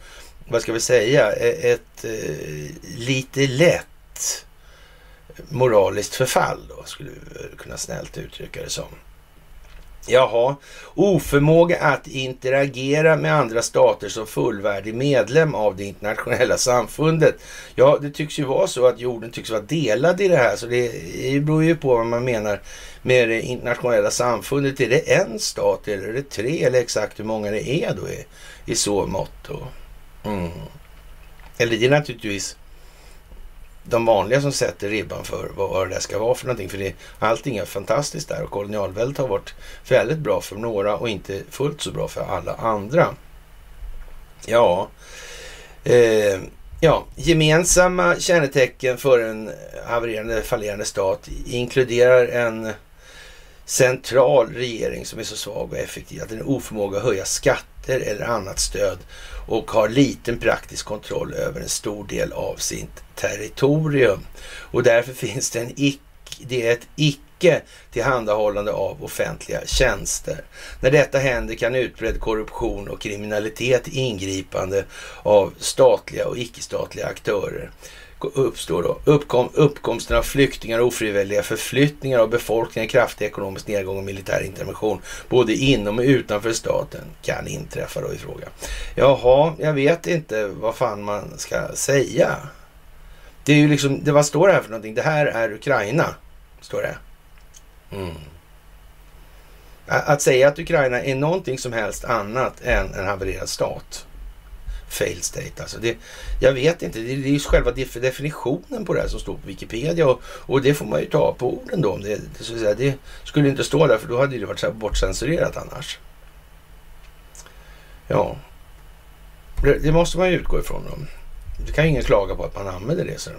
Speaker 1: vad ska vi säga, e- ett eh, lite lätt moraliskt förfall då, skulle vi kunna snällt uttrycka det som. Jaha, oförmåga att interagera med andra stater som fullvärdig medlem av det internationella samfundet. Ja, det tycks ju vara så att jorden tycks vara delad i det här, så det beror ju på vad man menar med det internationella samfundet. Är det en stat eller är det tre eller exakt hur många det är då i, i så mått? Mm. Eller det är naturligtvis de vanliga som sätter ribban för vad det ska vara för någonting. För det, allting är fantastiskt där och kolonialväldet har varit väldigt bra för några och inte fullt så bra för alla andra. Ja, eh, ja gemensamma kännetecken för en havererande, fallerande stat inkluderar en central regering som är så svag och effektiv att den är oförmåga att höja skatter eller annat stöd och har liten praktisk kontroll över en stor del av sitt territorium. Och därför finns det en ick, det är ett icke tillhandahållande av offentliga tjänster. När detta händer kan utbredd korruption och kriminalitet ingripande av statliga och icke-statliga aktörer uppstår då. Uppkom, uppkomsten av flyktingar och ofrivilliga förflyttningar av befolkningen, kraftig ekonomisk nedgång och militär intervention både inom och utanför staten kan inträffa då i fråga. Jaha, jag vet inte vad fan man ska säga. Det är ju liksom, det, vad står det här för någonting? Det här är Ukraina, står det. Mm. Att säga att Ukraina är någonting som helst annat än en havererad stat Fail state. Alltså det, jag vet inte, det, är ju själva definitionen på det här som står på Wikipedia och, och det får man ju ta på orden då. Det, det, så säga, det skulle inte stå där för då hade det varit bortcensurerat annars. Ja, det, det måste man ju utgå ifrån. Då. Det kan ju ingen klaga på att man använder det. Så.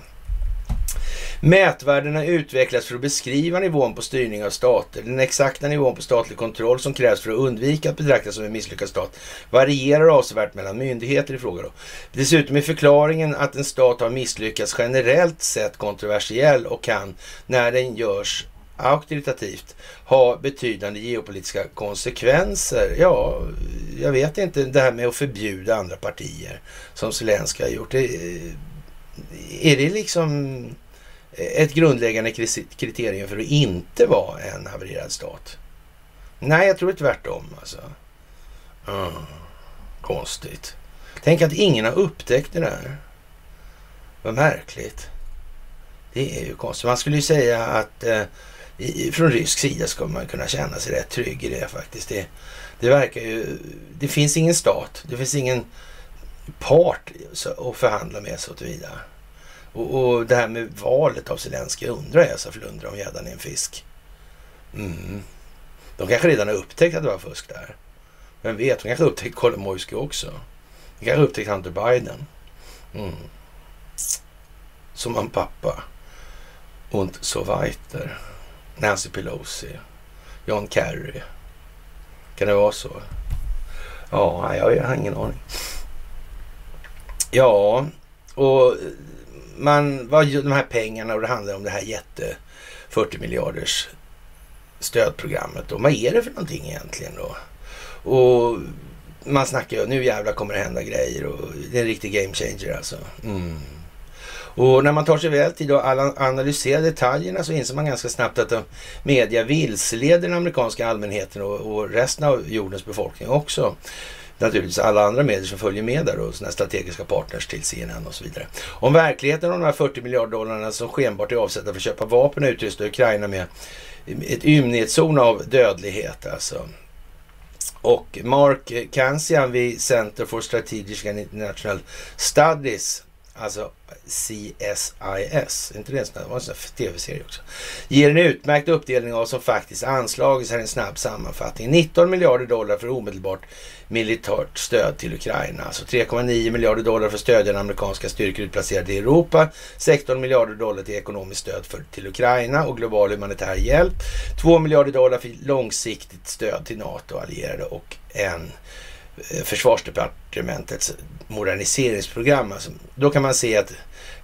Speaker 1: Mätvärdena utvecklas för att beskriva nivån på styrning av stater. Den exakta nivån på statlig kontroll som krävs för att undvika att betraktas som en misslyckad stat varierar avsevärt mellan myndigheter i fråga. Då. Dessutom är förklaringen att en stat har misslyckats generellt sett kontroversiell och kan, när den görs auktoritativt ha betydande geopolitiska konsekvenser. Ja, jag vet inte det här med att förbjuda andra partier som Zelenskyj har gjort. Det, är det liksom ett grundläggande kriterium för att inte vara en havererad stat? Nej, jag tror tvärtom alltså. Mm, konstigt. Tänk att ingen har upptäckt det där. Vad märkligt. Det är ju konstigt. Man skulle ju säga att eh, i, från rysk sida ska man kunna känna sig rätt trygg i det faktiskt. Det, det verkar ju... Det finns ingen stat. Det finns ingen part att förhandla med så tillvida. Och, och det här med valet av Zelenskyj undrar jag så undrar om gäddan är en fisk. Mm. De kanske redan har upptäckt att det var fusk där. Vem vet, de kanske upptäckte upptäckt Kolomoisky också. De kanske upptäckte upptäckt Hunter Biden. Mm. Som en pappa. Und so weiter. Nancy Pelosi. John Kerry. Kan det vara så? Ja, jag har ingen aning. Ja, och man, vad, de här pengarna och det handlar om det här jätte 40 miljarders stödprogrammet. Då. Vad är det för någonting egentligen då? Och man snackar ju, nu jävlar kommer det hända grejer och det är en riktig game changer alltså. Mm. Och när man tar sig väl tid att analysera detaljerna så inser man ganska snabbt att media vilseleder den amerikanska allmänheten och, och resten av jordens befolkning också naturligtvis alla andra medier som följer med där och sådana strategiska partners till CNN och så vidare. Om verkligheten om de här 40 miljarder dollarna som skenbart är avsedda för att köpa vapen och utrusta Ukraina med ett ymnighetszon av dödlighet alltså. Och Mark Kansian vid Center for Strategic and International Studies alltså CSIS, inte det en var en tv-serie också, ger en utmärkt uppdelning av vad som faktiskt anslagits. Här en snabb sammanfattning. 19 miljarder dollar för omedelbart militärt stöd till Ukraina. Alltså 3,9 miljarder dollar för stödjande amerikanska styrkor utplacerade i Europa. 16 miljarder dollar till ekonomiskt stöd för, till Ukraina och global humanitär hjälp. 2 miljarder dollar för långsiktigt stöd till NATO-allierade och en Eh, försvarsdepartementets moderniseringsprogram. Alltså, då kan man se att,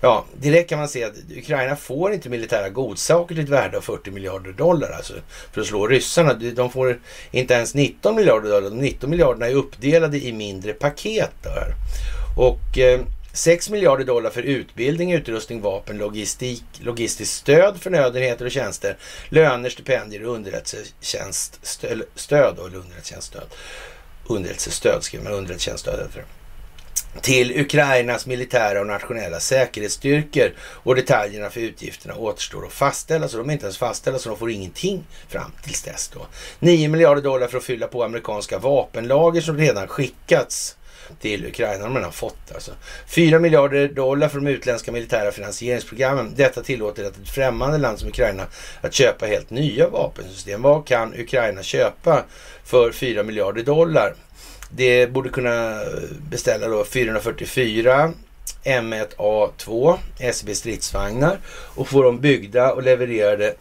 Speaker 1: ja, direkt kan man se att Ukraina får inte militära godsaker till ett värde av 40 miljarder dollar alltså, för att slå ryssarna. De får inte ens 19 miljarder dollar. De 19 miljarderna är uppdelade i mindre paket. Där. Och eh, 6 miljarder dollar för utbildning, utrustning, vapen, logistik, logistiskt stöd, förnödenheter och tjänster, löner, stipendier och underrättelsetjänststöd och underrättelsetjänststöd underrättelsestöd, skriver man, underrättelsetjänststöd heter till Ukrainas militära och nationella säkerhetsstyrkor och detaljerna för utgifterna återstår att fastställa. Så de är inte ens fastställda så de får ingenting fram tills dess. Då. 9 miljarder dollar för att fylla på amerikanska vapenlager som redan skickats till Ukraina. De har fått alltså. 4 miljarder dollar för de utländska militära finansieringsprogrammen. Detta tillåter att ett främmande land som Ukraina att köpa helt nya vapensystem. Vad kan Ukraina köpa för 4 miljarder dollar? Det borde kunna beställa då 444 M1A2 SB stridsvagnar och få dem byggda och levererade.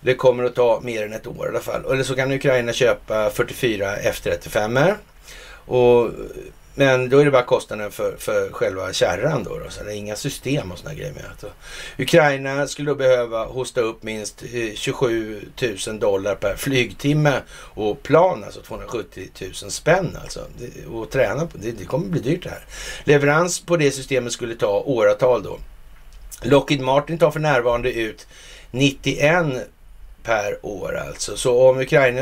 Speaker 1: Det kommer att ta mer än ett år i alla fall. Eller så kan Ukraina köpa 44 F35 och men då är det bara kostnaden för, för själva kärran då, då. Så det är inga system och sådana grejer med. Så Ukraina skulle då behöva hosta upp minst eh, 27 000 dollar per flygtimme och plan, alltså 270 000 spänn alltså. Och träna på det, det kommer bli dyrt det här. Leverans på det systemet skulle ta åratal då. Lockheed Martin tar för närvarande ut 91 per år alltså. Så om Ukraina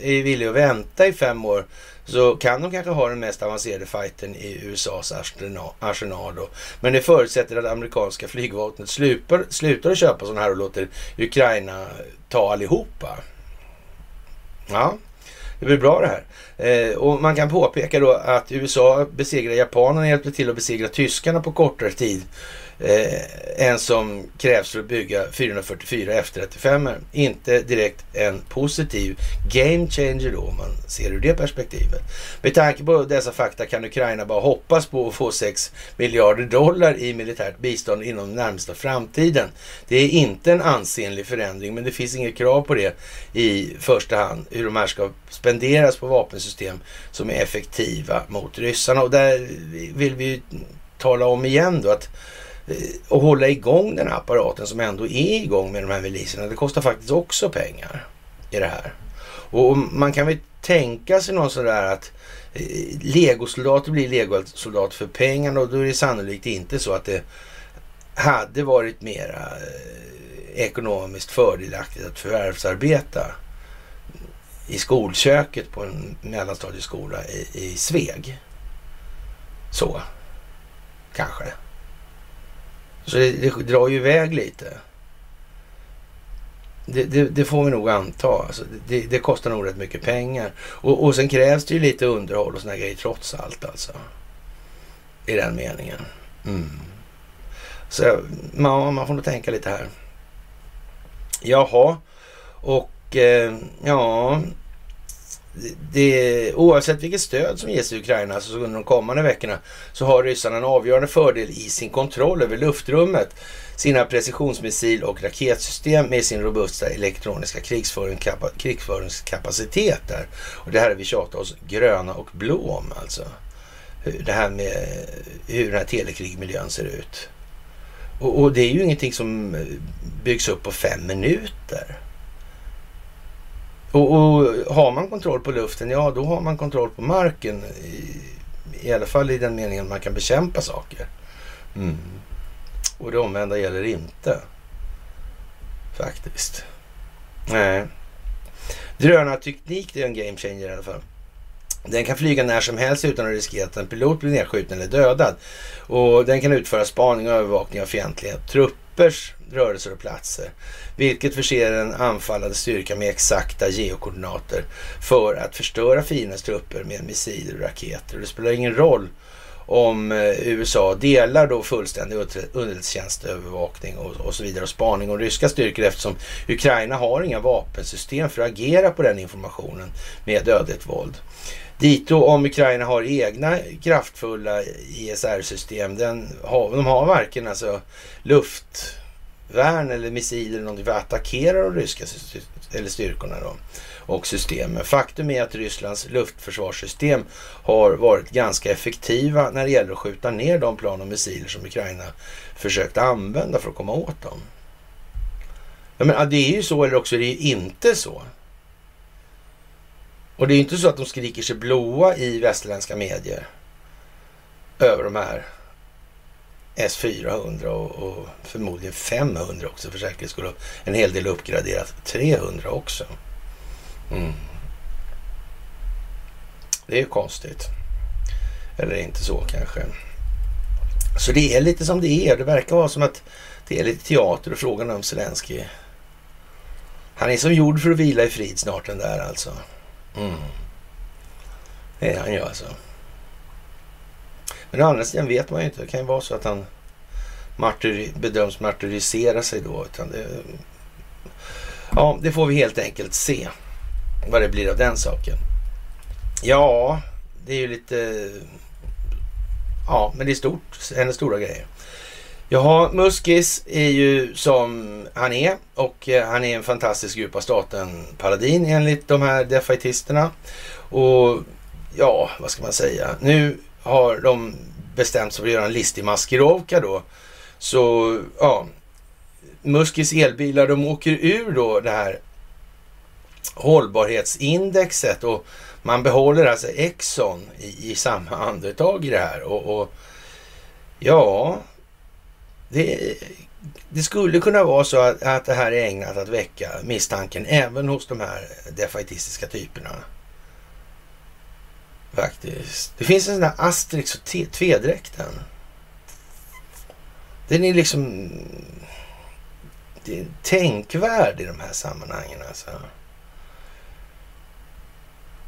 Speaker 1: är villig att vänta i fem år så kan de kanske ha den mest avancerade fighten i USAs arsenal. Då. Men det förutsätter att amerikanska flygvapnet slutar, slutar att köpa sådana här och låter Ukraina ta allihopa. Ja, Det blir bra det här. Eh, och man kan påpeka då att USA besegrade japanerna och hjälpte till att besegra tyskarna på kortare tid eh, än som krävs för att bygga 444 F35. Inte direkt en positiv game changer då om man ser ur det perspektivet. Med tanke på dessa fakta kan Ukraina bara hoppas på att få 6 miljarder dollar i militärt bistånd inom den närmsta framtiden. Det är inte en ansenlig förändring men det finns inget krav på det i första hand hur de här ska spenderas på vapensystem som är effektiva mot ryssarna. Och där vill vi tala om igen då att Eh, och hålla igång den här apparaten som ändå är igång med de här miliserna. Det kostar faktiskt också pengar i det här. Och man kan väl tänka sig någon sådär att eh, legosoldater blir legosoldater för pengarna och då är det sannolikt inte så att det hade varit mera eh, ekonomiskt fördelaktigt att förvärvsarbeta i skolköket på en mellanstadieskola i, i Sveg. Så, kanske. Så det, det drar ju iväg lite. Det, det, det, får vi nog anta. Alltså det, det, kostar nog rätt mycket pengar. Och, och sen krävs det ju lite underhåll och såna grejer trots allt alltså. I den meningen. Mm. Så man, man får nog tänka lite här. Jaha. Och eh, ja, det, oavsett vilket stöd som ges i Ukraina alltså under de kommande veckorna så har ryssarna en avgörande fördel i sin kontroll över luftrummet, sina precisionsmissil och raketsystem med sin robusta elektroniska krigföringskapacitet där. Och det här har vi tjatat oss gröna och blå om alltså. Det här med hur den här telekrigmiljön ser ut. Och, och det är ju ingenting som eh, byggs upp på fem minuter. Och, och, har man kontroll på luften, ja då har man kontroll på marken. I, i alla fall i den meningen man kan bekämpa saker. Mm. Och det omvända gäller inte. Faktiskt. Nej. Drönarteknik det är en game changer i alla fall. Den kan flyga när som helst utan att riskera att en pilot blir nedskjuten eller dödad. Och den kan utföra spaning och övervakning av fientliga truppers rörelser och platser. Vilket förser en anfallande styrka med exakta geokoordinater för att förstöra fiendens trupper med missiler och raketer. Det spelar ingen roll om eh, USA delar då fullständig underrättelsetjänstövervakning och, och så vidare och spaning om ryska styrkor eftersom Ukraina har inga vapensystem för att agera på den informationen med dödligt våld. Dito om Ukraina har egna kraftfulla ISR-system. Den har, de har varken alltså luftvärn eller missiler eller någonting för att attackera de ryska eller styrkorna då, och systemen. Faktum är att Rysslands luftförsvarssystem har varit ganska effektiva när det gäller att skjuta ner de plan och missiler som Ukraina försökt använda för att komma åt dem. Ja, men, det är ju så eller också är det inte så. Och det är inte så att de skriker sig blåa i västerländska medier över de här S400 och, och förmodligen 500 också för säkerhets skull. En hel del uppgraderat 300 också. Mm. Det är ju konstigt. Eller inte så kanske. Så det är lite som det är. Det verkar vara som att det är lite teater och frågan om Zelensky. Han är som gjord för att vila i frid snart den där alltså. Mm. Det är han ju alltså. Men å andra sidan vet man ju inte. Det kan ju vara så att han martyr, bedöms martyrisera sig då. Utan det, ja, det får vi helt enkelt se vad det blir av den saken. Ja, det är ju lite... Ja, men det är stort. Hennes stora grejer. Jaha, Muskis är ju som han är och eh, han är en fantastisk djupa staten-paladin enligt de här defaitisterna. Och ja, vad ska man säga? Nu har de bestämt sig för att göra en listig maskirovka då. Så ja, Muskis elbilar de åker ur då det här hållbarhetsindexet och man behåller alltså Exxon i, i samma andetag i det här. Och, och ja, det, det, skulle kunna vara så att, att det här är ägnat att väcka misstanken även hos de här defaitistiska typerna. Faktiskt. Det finns en sån där Asterix och Tvedräkten. Den är liksom det är tänkvärd i de här sammanhangen. Alltså.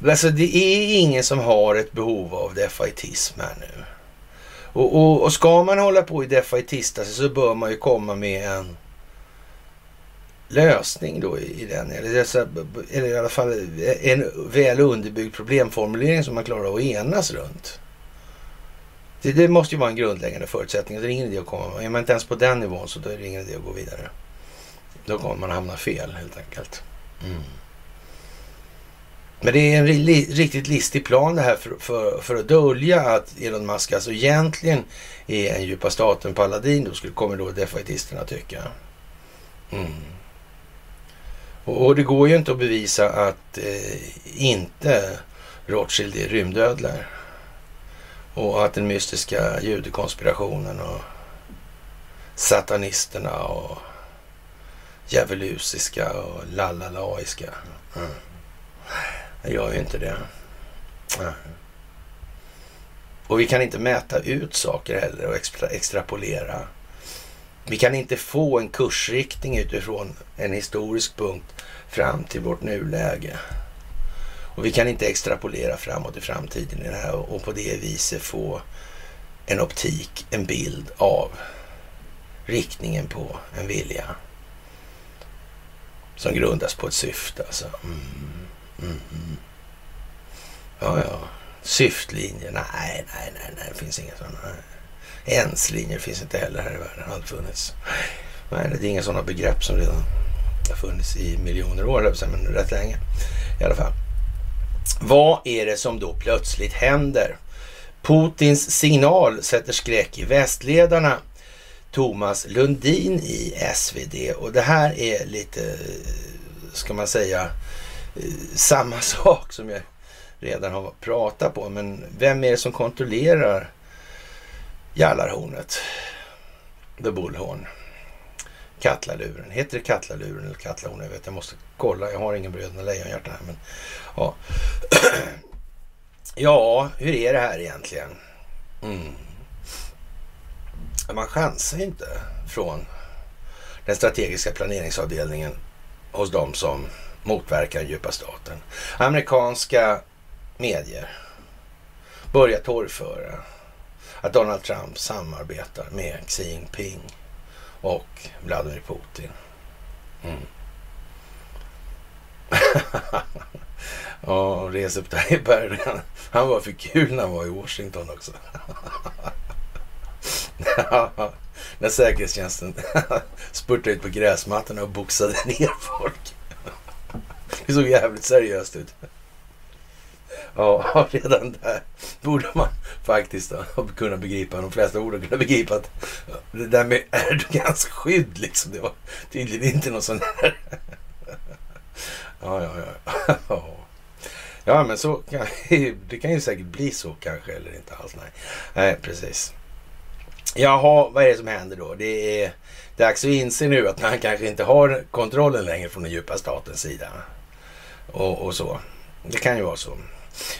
Speaker 1: Alltså det är ingen som har ett behov av defaitism här nu. Och, och, och ska man hålla på i defaitista så bör man ju komma med en lösning då i, i den. Eller, alltså, eller i alla fall en väl underbyggd problemformulering som man klarar av att enas runt. Det, det, måste ju vara en grundläggande förutsättning. Det är ingen idé att komma. Är man inte ens på den nivån så då är det ingen idé att gå vidare. Då kommer man hamna fel helt enkelt. Mm. Men det är en riktigt listig plan det här för, för, för att dölja att Elon Musk alltså egentligen är en djupa staten-paladin. Då skulle, kommer då defaitisterna tycka. Mm. Och, och, det går ju inte att bevisa att eh, inte Rothschild är rymdödlor. Och att den mystiska judekonspirationen och satanisterna och djävulusiska och lalalaiska... Mm. Jag gör ju inte det. Och vi kan inte mäta ut saker heller och extra, extrapolera. Vi kan inte få en kursriktning utifrån en historisk punkt fram till vårt nuläge. Och vi kan inte extrapolera framåt i framtiden i det här och på det viset få en optik, en bild av riktningen på en vilja. Som grundas på ett syfte alltså. Mm, mm. Ja, ja. Syftlinjer? Nej, nej, nej, nej, det finns inga sådana. Enslinjer finns inte heller här i världen. Har funnits. Nej, det är inga sådana begrepp som redan har funnits i miljoner år, men rätt länge i alla fall. Vad är det som då plötsligt händer? Putins signal sätter skräck i västledarna. Thomas Lundin i SvD och det här är lite, ska man säga, samma sak som jag redan har pratat på. Men vem är det som kontrollerar Jallarhornet? The Bullhorn. Katlaluren. Heter det Katlaluren eller Kattlahornet? Jag vet, jag måste kolla. Jag har ingen Bröderna Lejonhjärta här. Men, ja. ja, hur är det här egentligen? Mm. Man chansar ju inte från den strategiska planeringsavdelningen hos dem som Motverka den djupa staten. Amerikanska medier börjar torgföra att Donald Trump samarbetar med Xi Jinping och Vladimir Putin. Mm. ja, Recep Tayyip Erdogan. Han var för kul när han var i Washington också. när säkerhetstjänsten spurtade ut på gräsmattorna och boxade ner folk. Det såg jävligt seriöst ut. Ja, redan där borde man faktiskt ha kunnat begripa. De flesta borde kunna begripa att det där med Erdogans skydd liksom. Det var tydligen inte någon sån där. Ja, ja, ja. Ja, men så kan, det kan ju säkert bli så kanske eller inte alls. Nej, nej precis. Jaha, vad är det som händer då? Det är dags att inse nu att man kanske inte har kontrollen längre från den djupa statens sida. Och, och så. Det kan ju vara så.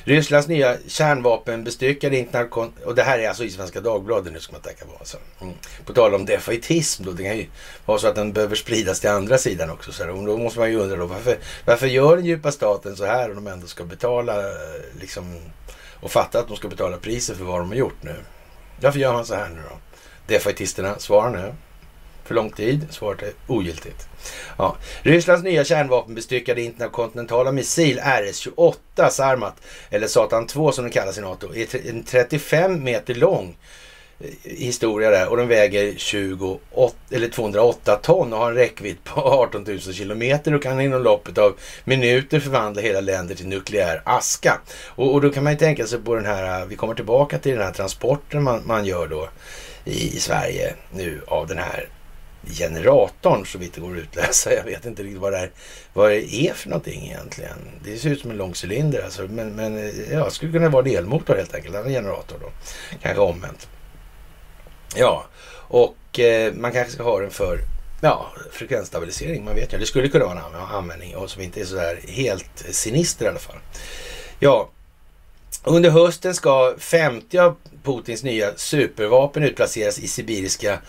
Speaker 1: Rysslands nya kärnvapenbestyckade internationella... Och det här är alltså i Svenska Dagbladet nu ska man tänka på. Alltså. Mm. På tal om defaitism då. Det kan ju vara så att den behöver spridas till andra sidan också. Så här. då måste man ju undra då varför, varför gör den djupa staten så här om de ändå ska betala eh, liksom och fatta att de ska betala priset för vad de har gjort nu. Varför gör man så här nu då? Defaitisterna, svara nu. För lång tid? Svaret är ogiltigt. Ja. Rysslands nya kärnvapenbestyckade interkontinentala missil RS-28 Sarmat, eller Satan 2 som den kallas i NATO, är en 35 meter lång eh, historia där och den väger 28, eller 208 ton och har en räckvidd på 18 000 kilometer och kan inom loppet av minuter förvandla hela länder till nukleär aska. Och, och då kan man ju tänka sig på den här, eh, vi kommer tillbaka till den här transporten man, man gör då i Sverige nu av den här generatorn så vitt det går att utläsa. Jag vet inte riktigt vad det, är, vad det är för någonting egentligen. Det ser ut som en lång cylinder alltså. Men, men eh, ja, skulle kunna vara en elmotor helt enkelt. En generator då. Kanske omvänt. Ja, och eh, man kanske ska ha den för ja, frekvensstabilisering. Man vet ju. Det skulle kunna vara en användning och som inte är sådär helt sinister i alla fall. Ja, under hösten ska 50 av Putins nya supervapen utplaceras i sibiriska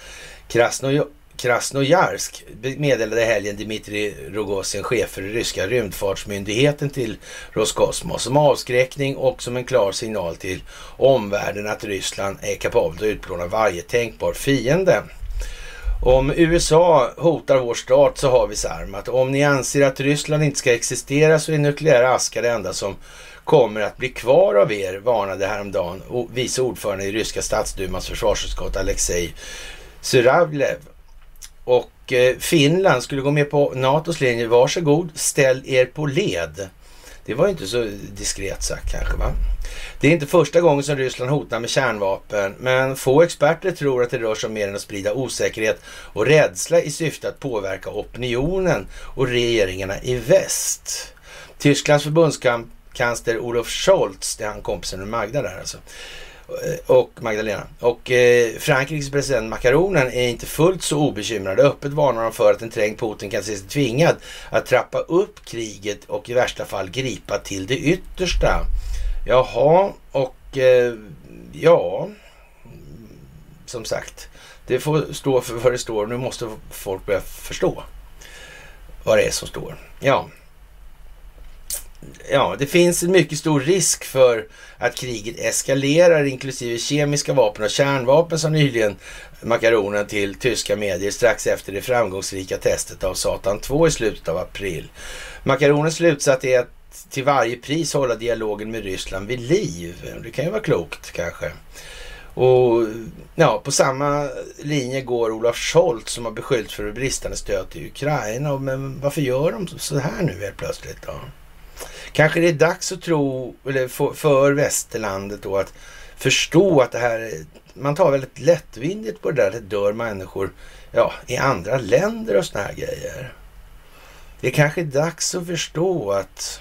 Speaker 1: Krasno Krasnojarsk meddelade helgen Dmitrij Rogozin, chef för den ryska rymdfartsmyndigheten till Roskosmos, som avskräckning och som en klar signal till omvärlden att Ryssland är kapabelt att utplåna varje tänkbar fiende. Om USA hotar vår stat så har vi sarmat. Om ni anser att Ryssland inte ska existera så är nukleära aska det enda som kommer att bli kvar av er, varnade häromdagen vice ordförande i ryska statsdumans försvarsutskott Alexej Suravlev. Och eh, Finland skulle gå med på NATOs linje. Varsågod, ställ er på led. Det var inte så diskret sagt kanske va? Det är inte första gången som Ryssland hotar med kärnvapen, men få experter tror att det rör sig om mer än att sprida osäkerhet och rädsla i syfte att påverka opinionen och regeringarna i väst. Tysklands förbundskansler Olof Scholz, det är han kompisen med Magda där alltså, Eh, och Magdalena. Och eh, Frankrikes president Macronen är inte fullt så obekymrad. Öppet varnar han för att en trängd Putin kan se sig tvingad att trappa upp kriget och i värsta fall gripa till det yttersta. Jaha, och eh, ja, som sagt, det får stå för vad det står. Nu måste folk börja förstå vad det är som står. Ja, ja, det finns en mycket stor risk för att kriget eskalerar, inklusive kemiska vapen och kärnvapen, som nyligen makaronen till tyska medier strax efter det framgångsrika testet av Satan 2 i slutet av april. Makaronens slutsats är att till varje pris hålla dialogen med Ryssland vid liv. Det kan ju vara klokt kanske. Och ja, på samma linje går Olaf Scholz som har beskyllt för bristande stöd till Ukraina. Men varför gör de så här nu helt plötsligt då? Kanske det är dags att tro, eller för, för västerlandet då, att förstå att det här, man tar väldigt lättvindigt på det där, det dör människor ja, i andra länder och såna här grejer. Det är kanske är dags att förstå att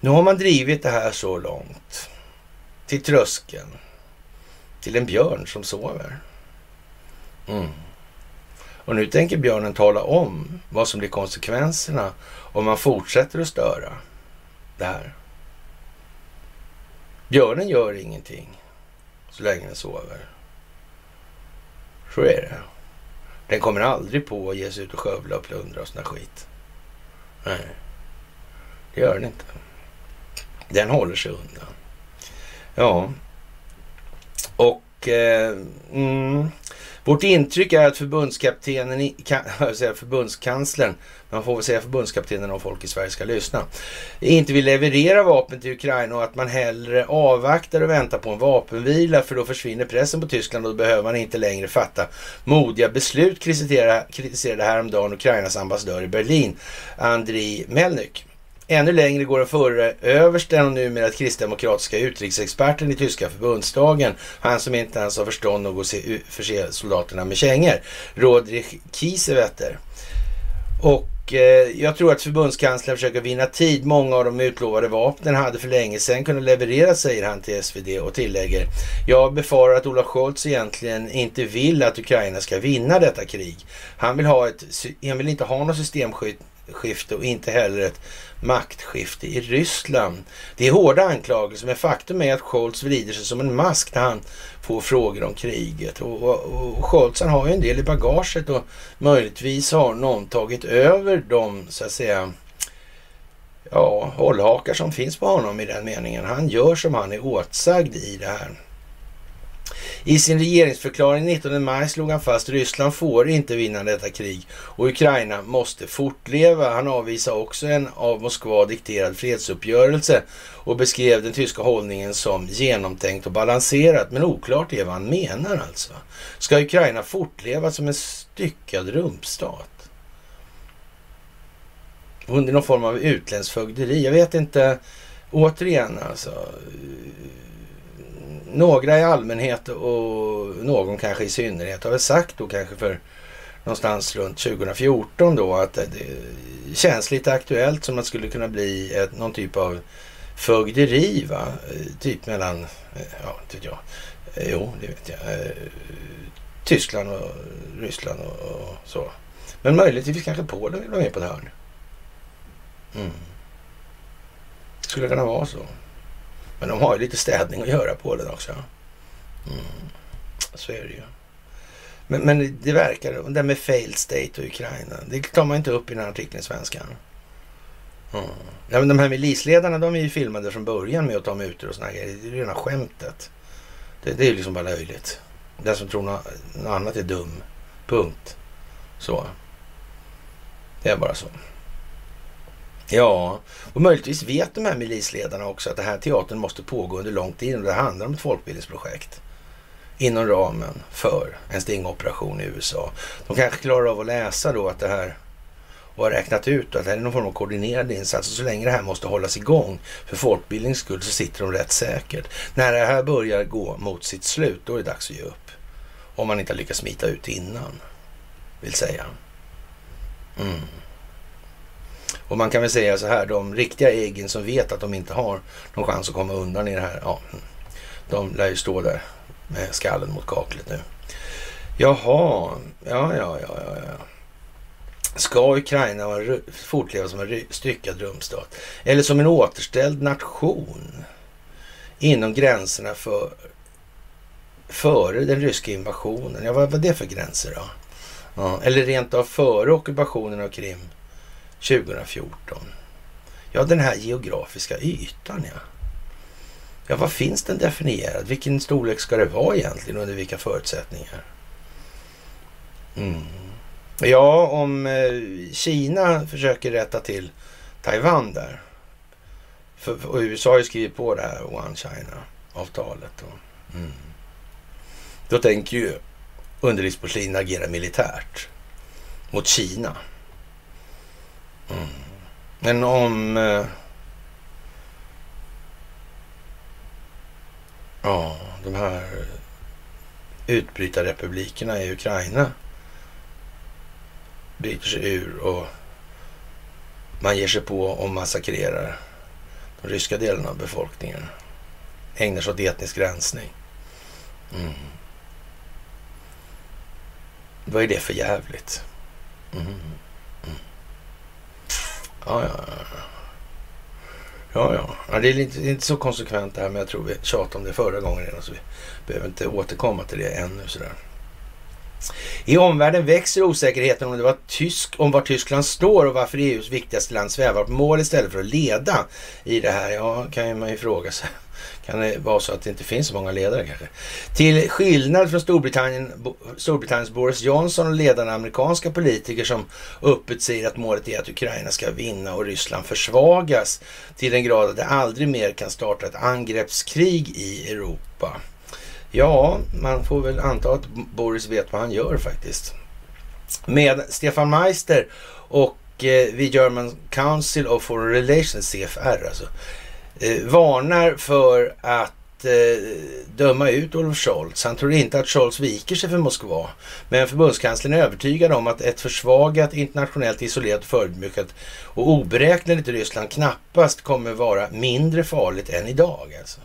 Speaker 1: nu har man drivit det här så långt. Till tröskeln. Till en björn som sover. Mm. Och nu tänker björnen tala om vad som blir konsekvenserna om man fortsätter att störa det här. Björnen gör ingenting så länge den sover. Så är det. Den kommer aldrig på att ge sig ut och skövla och plundra och sån skit. Nej, det gör den inte. Den håller sig undan. Ja, och eh, mm, vårt intryck är att förbundskaptenen, kan, säga förbundskanslern, man får väl säga förbundskaptenen om folk i Sverige ska lyssna, inte vill leverera vapen till Ukraina och att man hellre avvaktar och väntar på en vapenvila för då försvinner pressen på Tyskland och då behöver man inte längre fatta modiga beslut, kritiserade, kritiserade häromdagen Ukrainas ambassadör i Berlin, Andriy Melnyk. Ännu längre går den förre översten och numera kristdemokratiska utrikesexperten i tyska förbundsdagen. Han som inte ens har förstånd nog att se, förse soldaterna med kängor. Rodrich Kiesewetter. Och eh, jag tror att förbundskanslern försöker vinna tid. Många av de utlovade vapnen hade för länge sedan kunnat levereras, säger han till SvD och tillägger. Jag befarar att Olaf Scholz egentligen inte vill att Ukraina ska vinna detta krig. Han vill, ha ett, han vill inte ha något systemskifte och inte heller ett maktskifte i Ryssland. Det är hårda anklagelser, men faktum är att Scholz vrider sig som en mask när han får frågor om kriget. Och, och, och Scholz han har ju en del i bagaget och möjligtvis har någon tagit över de, så att säga, ja, hållhakar som finns på honom i den meningen. Han gör som han är åtsagd i det här. I sin regeringsförklaring 19 maj slog han fast att Ryssland får inte vinna detta krig och Ukraina måste fortleva. Han avvisade också en av Moskva dikterad fredsuppgörelse och beskrev den tyska hållningen som genomtänkt och balanserat. Men oklart är vad han menar alltså. Ska Ukraina fortleva som en styckad rumpstat? Under någon form av utländskt fögderi? Jag vet inte. Återigen alltså några i allmänhet och någon kanske i synnerhet har väl sagt då kanske för någonstans runt 2014 då att det känns lite aktuellt som att det skulle kunna bli ett, någon typ av fögderi va? Typ mellan, eh, ja inte vet jag, eh, jo det vet jag, eh, Tyskland och Ryssland och, och så. Men möjligtvis kanske Polen vill vara med på det här. Mm. Skulle kunna vara så. Men de har ju lite städning att göra på den också. Mm. Så är det ju. Men, men det verkar, det där med failed state och Ukraina, det tar man inte upp i den här artikeln i Svenskan. Mm. Ja, men de här milisledarna, de är ju filmade från början med att ta mutor och såna grejer. Det är ju rena skämtet. Det, det är ju liksom bara löjligt. Den som tror något, något annat är dum. Punkt. Så. Det är bara så. Ja, och möjligtvis vet de här milisledarna också att den här teatern måste pågå under lång tid och det handlar om ett folkbildningsprojekt inom ramen för en stingoperation i USA. De kanske klarar av att läsa då att det här och har räknat ut att det här är någon form av koordinerad insats och så länge det här måste hållas igång för folkbildnings skull så sitter de rätt säkert. När det här börjar gå mot sitt slut då är det dags att ge upp. Om man inte har lyckats smita ut innan, vill säga. Mm. Och man kan väl säga så här, de riktiga äggen som vet att de inte har någon chans att komma undan i det här, ja, mm. de lär ju stå där med skallen mot kaklet nu. Jaha, ja, ja, ja, ja. ja. Ska Ukraina fortleva som en styckad rumstat Eller som en återställd nation inom gränserna för före den ryska invasionen? Ja, vad var det för gränser då? Ja, eller rent av före ockupationen av Krim 2014? Ja, den här geografiska ytan ja. Ja, vad finns den definierad? Vilken storlek ska det vara egentligen? Under vilka förutsättningar? Mm. Ja, om eh, Kina försöker rätta till Taiwan där. För, och USA har ju skrivit på det här One China-avtalet. Mm. Då tänker ju underlivsporslin agera militärt mot Kina. Mm. Men om... Eh, ja, de här utbrytarrepublikerna i Ukraina bryter sig ur och man ger sig på och massakrerar de ryska delarna av befolkningen. Ägnar sig åt etnisk rensning. Mm. Vad är det för jävligt? Mm. Ja, ja, ja. Ja, ja. ja det, är inte, det är inte så konsekvent det här, men jag tror vi tjatade om det förra gången redan, så vi behöver inte återkomma till det ännu. Sådär. I omvärlden växer osäkerheten om, det var tysk, om var Tyskland står och varför EUs viktigaste land svävar på mål istället för att leda i det här. Ja, kan ju man ju fråga sig. Kan det vara så att det inte finns så många ledare kanske? Till skillnad från Storbritannien, Storbritanniens Boris Johnson och ledande amerikanska politiker som öppet säger att målet är att Ukraina ska vinna och Ryssland försvagas till den grad att det aldrig mer kan starta ett angreppskrig i Europa. Ja, man får väl anta att Boris vet vad han gör faktiskt. Med Stefan Meister och eh, vid German Council of Foreign Relations, CFR alltså, eh, varnar för att eh, döma ut Olof Scholz. Han tror inte att Scholz viker sig för Moskva. Men förbundskanslern är övertygad om att ett försvagat, internationellt isolerat, förödmjukat och oberäkneligt Ryssland knappast kommer vara mindre farligt än idag. Alltså.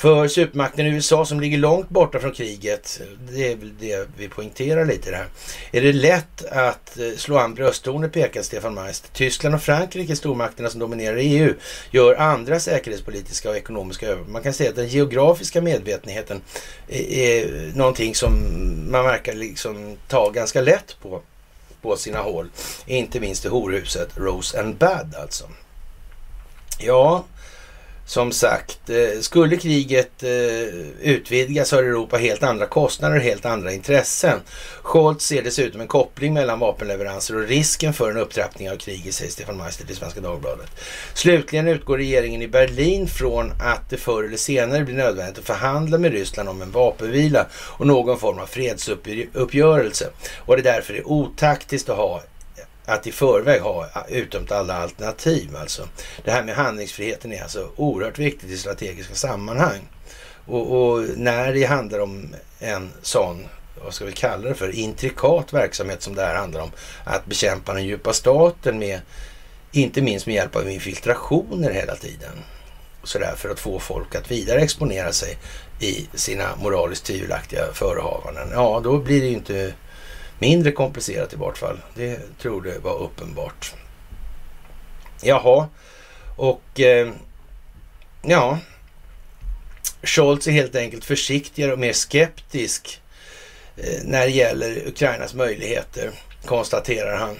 Speaker 1: För supermakten USA som ligger långt borta från kriget, det är väl det vi poängterar lite där. Är det lätt att eh, slå an brösttoner pekar Stefan Meister. Tyskland och Frankrike, stormakterna som dominerar EU, gör andra säkerhetspolitiska och ekonomiska överväganden. Man kan säga att den geografiska medvetenheten är någonting som man verkar liksom ta ganska lätt på på sina håll. Inte minst i horhuset Rose and Bad alltså. Ja, som sagt, eh, skulle kriget eh, utvidgas har Europa helt andra kostnader och helt andra intressen. Scholz ser dessutom en koppling mellan vapenleveranser och risken för en upptrappning av kriget, säger Stefan Meister till Svenska Dagbladet. Slutligen utgår regeringen i Berlin från att det förr eller senare blir nödvändigt att förhandla med Ryssland om en vapenvila och någon form av fredsuppgörelse. Och det därför är otaktiskt att ha att i förväg ha utdömt alla alternativ. Alltså. Det här med handlingsfriheten är alltså oerhört viktigt i strategiska sammanhang. Och, och, när det handlar om en sån, vad ska vi kalla det för, intrikat verksamhet som det här handlar om, att bekämpa den djupa staten med, inte minst med hjälp av infiltrationer hela tiden. Sådär för att få folk att vidare exponera sig i sina moraliskt tvivelaktiga förehavanden. Ja, då blir det ju inte Mindre komplicerat i vart fall. Det tror det var uppenbart. Jaha, och eh, ja. Scholz är helt enkelt försiktigare och mer skeptisk eh, när det gäller Ukrainas möjligheter, konstaterar han.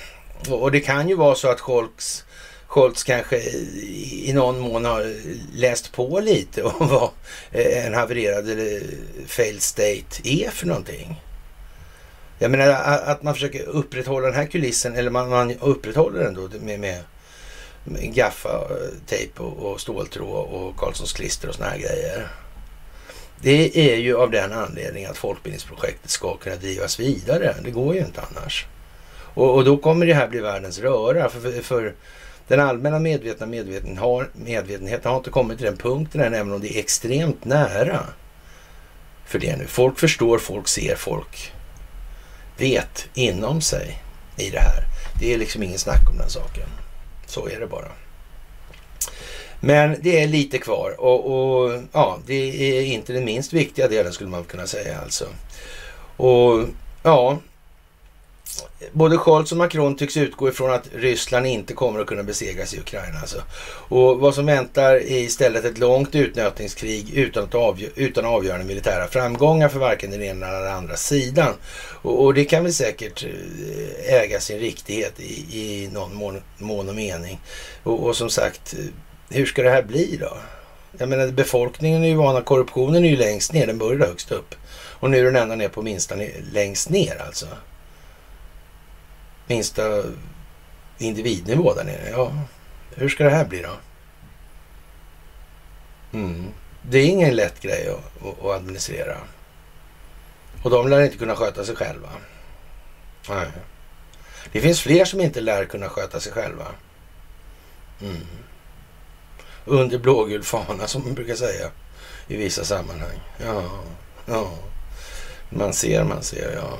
Speaker 1: Och det kan ju vara så att Scholz, Scholz kanske i någon mån har läst på lite om vad en havererad eller failed state är för någonting. Jag menar att man försöker upprätthålla den här kulissen, eller man, man upprätthåller den då med, med, med gaffatejp eh, och, och ståltråd och Karlssons klister och såna här grejer. Det är ju av den anledningen att folkbildningsprojektet ska kunna drivas vidare. Det går ju inte annars. Och, och då kommer det här bli världens röra. För, för, för den allmänna medvetna medveten har, medvetenheten har inte kommit till den punkten än, även om det är extremt nära för det nu. Folk förstår, folk ser, folk vet inom sig i det här. Det är liksom ingen snack om den saken. Så är det bara. Men det är lite kvar och, och, ja, det är inte den minst viktiga delen skulle man kunna säga alltså. Och ja, både Scholz och Macron tycks utgå ifrån att Ryssland inte kommer att kunna besegras i Ukraina. Alltså. Och vad som väntar är istället ett långt utnötningskrig utan, att avgö utan avgörande militära framgångar för varken den ena eller den andra sidan. Och, och det kan väl säkert eh, äga sin riktighet i, i någon mån, mån och mening. Och, och som sagt, eh, hur ska det här bli då? Jag menar befolkningen är ju vana, korruptionen är ju längst ner, den började högst upp. Och nu är den ända ner på minsta längst ner alltså minsta individnivå där nere. Ja, hur ska det här bli då? Mm. Det är ingen lätt grej att, att, administrera. Och de lär inte kunna sköta sig själva. Nej. Det finns fler som inte lär kunna sköta sig själva. Mm. Under blågul fana som man brukar säga i vissa sammanhang. Ja, ja. Man ser, man ser, ja.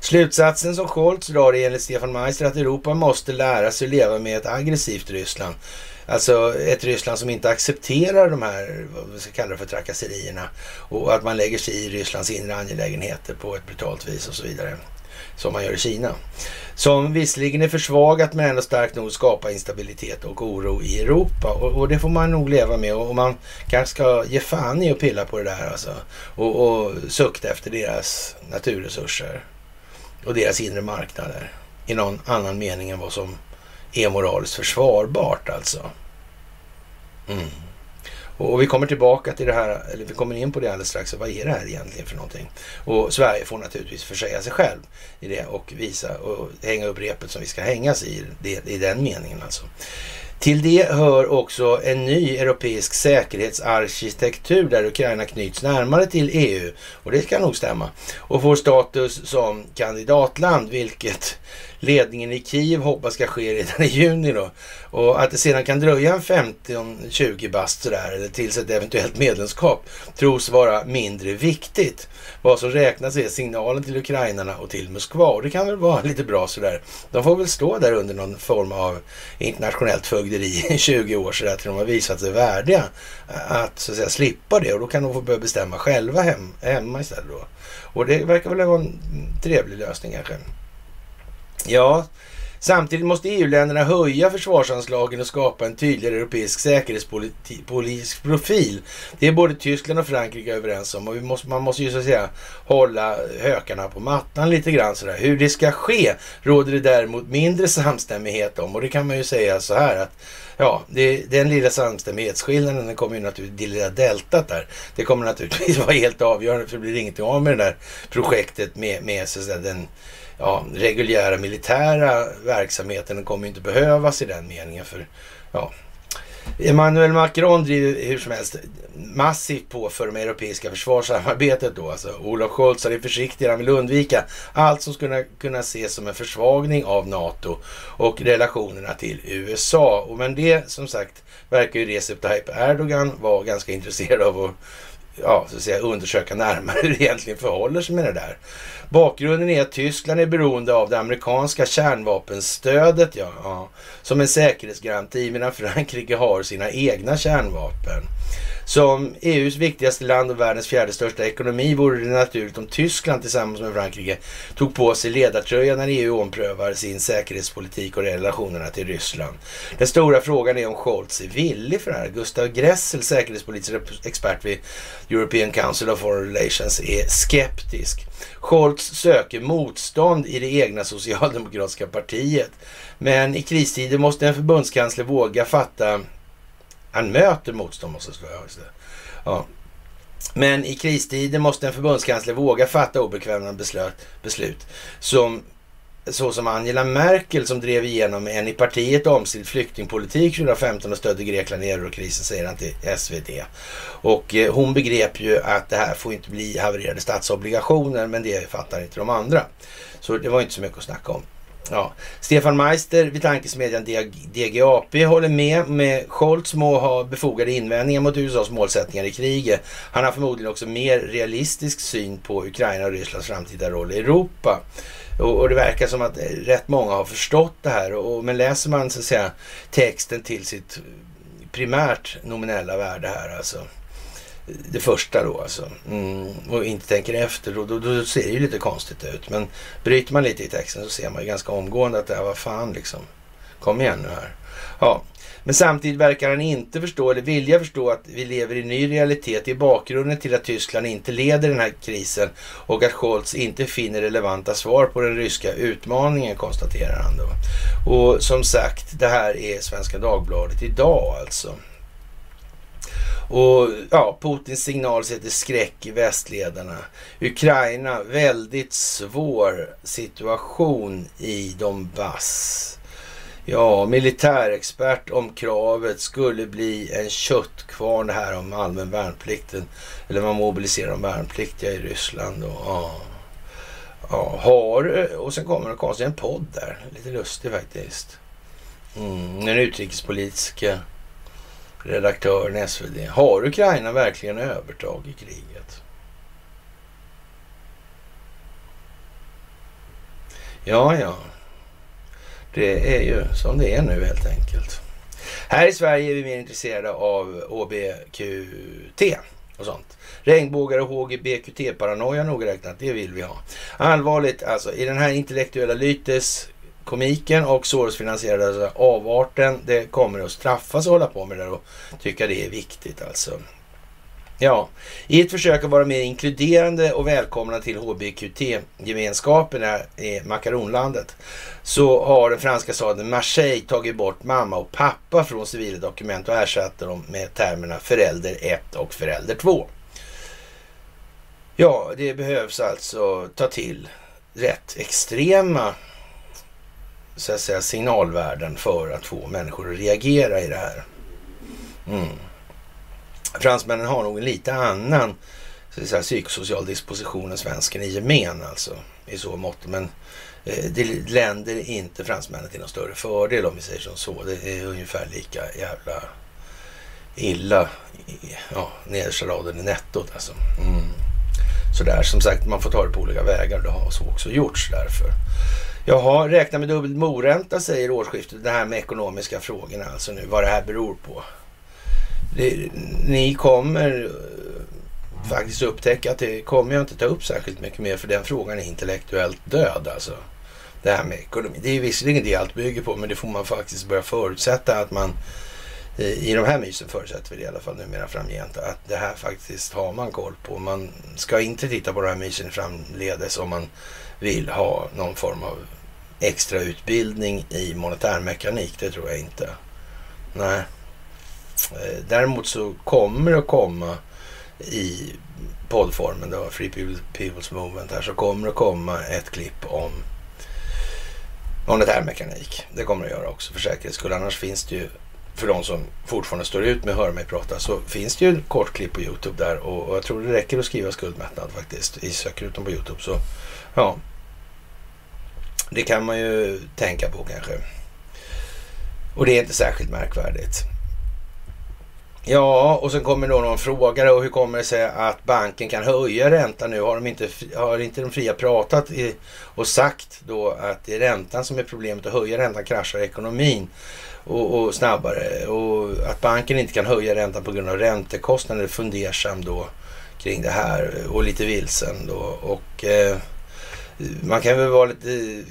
Speaker 1: Slutsatsen som Scholz drar är enligt Stefan Meister att Europa måste lära sig att leva med ett aggressivt Ryssland. Alltså ett Ryssland som inte accepterar de här, vad vi ska kalla det för, trakasserierna. Och att man lägger sig i Rysslands inre angelägenheter på ett brutalt vis och så vidare. Som man gör i Kina. Som visserligen är försvagat men ändå starkt nog skapa instabilitet och oro i Europa. Och, och, det får man nog leva med. Och man kanske ska ge fan i att pilla på det där alltså. Och, och sukta efter deras naturresurser och deras inre marknader i någon annan mening än vad som är moraliskt försvarbart alltså. Mm. Och vi kommer tillbaka till det här, eller vi kommer in på det alldeles strax. Vad är det här egentligen för någonting? Och Sverige får naturligtvis försäga sig själv i det och visa och hänga upp repet som vi ska hängas i, i den meningen alltså. Till det hör också en ny europeisk säkerhetsarkitektur där Ukraina knyts närmare till EU. Och det ska nog stämma. Och får status som kandidatland, vilket ledningen i Kiev hoppas ska ske redan i juni då. Och att det sedan kan dröja en 15-20 bast sådär, eller tills ett eventuellt medlemskap, tros vara mindre viktigt. Vad som räknas är signalen till ukrainarna och till Moskva. Och det kan väl vara lite bra sådär. De får väl stå där under någon form av internationellt fögderi i 20 år sådär till de har visat sig värdiga eh, att så att säga slippa det. Och då kan de få börja bestämma själva hem, hemma istället då. Och det verkar väl vara en trevlig lösning kanske. Ja, Samtidigt måste EU-länderna höja försvarsanslagen och skapa en tydligare europeisk säkerhetspolitisk profil. Det är både Tyskland och Frankrike överens om och vi måste, man måste ju så att säga hålla hökarna på mattan lite grann sådär. Hur det ska ske råder det däremot mindre samstämmighet om och det kan man ju säga så här att Ja, det, den lilla samstämmighetsskillnaden den kommer ju naturligtvis, det lilla deltat där, det kommer naturligtvis vara helt avgörande för det blir ingenting av med det där projektet med, med så att säga, den ja, reguljära militära verksamheten kommer inte behövas i den meningen. för ja, Emmanuel Macron driver hur som helst massivt på för det europeiska försvarssamarbetet då. Alltså, Olof Scholz är försiktig, han vill undvika allt som skulle kunna ses som en försvagning av NATO och relationerna till USA. Och men det som sagt verkar ju Recep Tayyip Erdogan vara ganska intresserad av att ja, så att säga, undersöka närmare hur det egentligen förhåller sig med det där. Bakgrunden är att Tyskland är beroende av det amerikanska kärnvapenstödet ja, ja, som en säkerhetsgaranti medan Frankrike har sina egna kärnvapen. Som EUs viktigaste land och världens fjärde största ekonomi vore det naturligt om Tyskland tillsammans med Frankrike tog på sig ledartröjan när EU omprövar sin säkerhetspolitik och relationerna till Ryssland. Den stora frågan är om Scholz är villig för det här. Gustav Gressel, säkerhetspolitisk expert vid European Council of Foreign Relations, är skeptisk. Scholz söker motstånd i det egna socialdemokratiska partiet. Men i kristider måste en förbundskansler våga fatta han möter motstånd, måste jag säga. Ja. Men i kristider måste en förbundskansler våga fatta obekväma beslut, beslut som så som Angela Merkel som drev igenom en i partiet omstridd flyktingpolitik 2015 och stödde Grekland i eurokrisen, säger han till SVT. Och eh, hon begrep ju att det här får inte bli havererade statsobligationer, men det fattar inte de andra. Så det var inte så mycket att snacka om. Ja. Stefan Meister vid tankesmedjan DGAP håller med med Scholz må ha befogade invändningar mot USAs målsättningar i kriget. Han har förmodligen också mer realistisk syn på Ukraina och Rysslands framtida roll i Europa. Och, och, det verkar som att eh, rätt många har förstått det här. Och, men läser man så att säga texten till sitt primärt nominella värde här alltså det första då alltså. Mm, och inte tänker efter, då, då, då, ser det ju lite konstigt ut. Men bryter man lite i texten så ser man ju ganska omgående att äh, det här var fan liksom. Kom igen nu här. Ja, men samtidigt verkar han inte förstå eller vilja förstå att vi lever i en ny realitet i bakgrunden till att Tyskland inte leder den här krisen och att Scholz inte finner relevanta svar på den ryska utmaningen konstaterar han då. Och som sagt, det här är Svenska Dagbladet idag alltså. Och ja, Putins signal sätter skräck i västledarna. Ukraina, väldigt svår situation i Donbass. Ja, militärexpert om kravet skulle bli en köttkvarn här om allmän värnplikten. Eller man mobiliserar de värnpliktiga i Ryssland. Och, ja, ja, har, och sen kommer det konstigt en podd där. Lite lustig faktiskt. Mm, den utrikespolitiska redaktören SvD. Har Ukraina verkligen övertag i kriget? Ja, ja. Det är ju som det är nu helt enkelt. Här i Sverige är vi mer intresserade av HBQT och sånt. Regnbågar och HGBQT-paranoia nog räknat, det vill vi ha. Allvarligt alltså, i den här intellektuella lytes komiken och Soros-finansierade alltså avarten. Det kommer att straffas att hålla på med det och tycka det är viktigt alltså. Ja, i ett försök att vara mer inkluderande och välkomna till HBQT-gemenskapen i makaronlandet så har den franska staden Marseille tagit bort mamma och pappa från civila dokument och ersatt dem med termerna förälder 1 och förälder 2. Ja, det behövs alltså ta till rätt extrema så att säga, signalvärden för att få människor att reagera i det här. Mm. Fransmännen har nog en lite annan så att säga, psykosocial disposition än svensken i gemen alltså. I så mått. Men eh, det länder inte fransmännen till någon större fördel om vi säger som så. Det är ungefär lika jävla illa ja, nedersta raden i nettot alltså. Mm. Sådär, som sagt, man får ta det på olika vägar. Det har så också gjorts därför. Jaha, räkna med dubbel moränta säger årsskiftet. Det här med ekonomiska frågorna alltså nu, vad det här beror på. Det, ni kommer eh, faktiskt upptäcka att det kommer jag inte ta upp särskilt mycket mer för den frågan är intellektuellt död alltså. Det här med ekonomi. Det är visserligen det allt bygger på men det får man faktiskt börja förutsätta att man eh, i de här mysen förutsätter vi det i alla fall numera framgent att det här faktiskt har man koll på. Man ska inte titta på de här mysen framledes om man vill ha någon form av extra utbildning i monetärmekanik. Det tror jag inte. Nej. Eh, däremot så kommer det att komma i poddformen då, Free People's Movement här, så kommer det att komma ett klipp om monetärmekanik. Det kommer det att göra också för säkerhets skull. Annars finns det ju, för de som fortfarande står ut med att höra mig prata, så finns det ju ett kort klipp på Youtube där och, jag tror det räcker att skriva skuldmättnad faktiskt i dem på Youtube. Så ja, det kan man ju tänka på kanske. Och det är inte särskilt märkvärdigt. Ja, och sen kommer då någon fråga då, hur kommer det sig att banken kan höja räntan nu? Har, de inte, har inte de fria pratat i, och sagt då att det är räntan som är problemet och höja räntan kraschar ekonomin och, och, snabbare och att banken inte kan höja räntan på grund av räntekostnader fundersam då kring det här och lite vilsen då och eh, man kan väl vara lite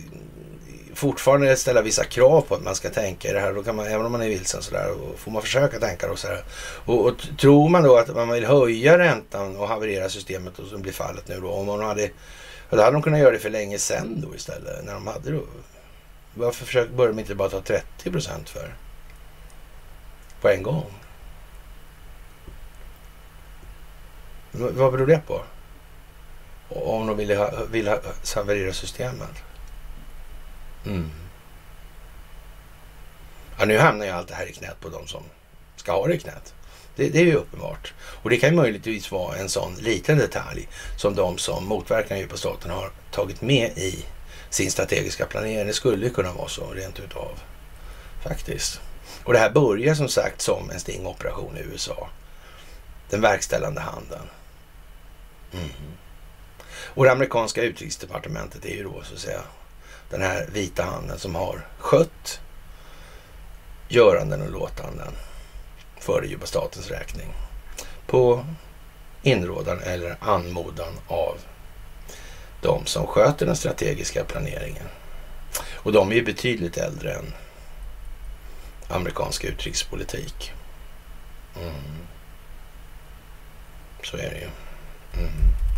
Speaker 1: fortfarande ställa vissa krav på att man ska tänka i det här. Då kan man, även om man är vilsen sådär, får man försöka tänka då sådär. Och, och tror man då att man vill höja räntan och haverera systemet och som blir fallet nu då. Om man hade, då hade de kunnat göra det för länge sedan då istället. När de hade då. Varför försöker, började de inte bara ta 30 procent för? På en gång. Vad beror det på? Om de vill, ha, vill ha, haverera systemet. Mm. Ja, nu hamnar ju allt det här i knät på de som ska ha det i knät. Det, det, är ju uppenbart. Och det kan ju möjligtvis vara en sån liten detalj som de som motverkar den djupa staten har tagit med i sin strategiska planering. Det skulle ju kunna vara så rent utav faktiskt. Och det här börjar som sagt som en stingoperation i USA. Den verkställande handen. Mm. Och det amerikanska utrikesdepartementet är ju då så att säga den här vita handen som har skött göranden och låtanden för djupa statens räkning på inrådan eller anmodan av de som sköter den strategiska planeringen. Och de är ju betydligt äldre än amerikansk utrikespolitik. Mm. Så är det ju. Mm.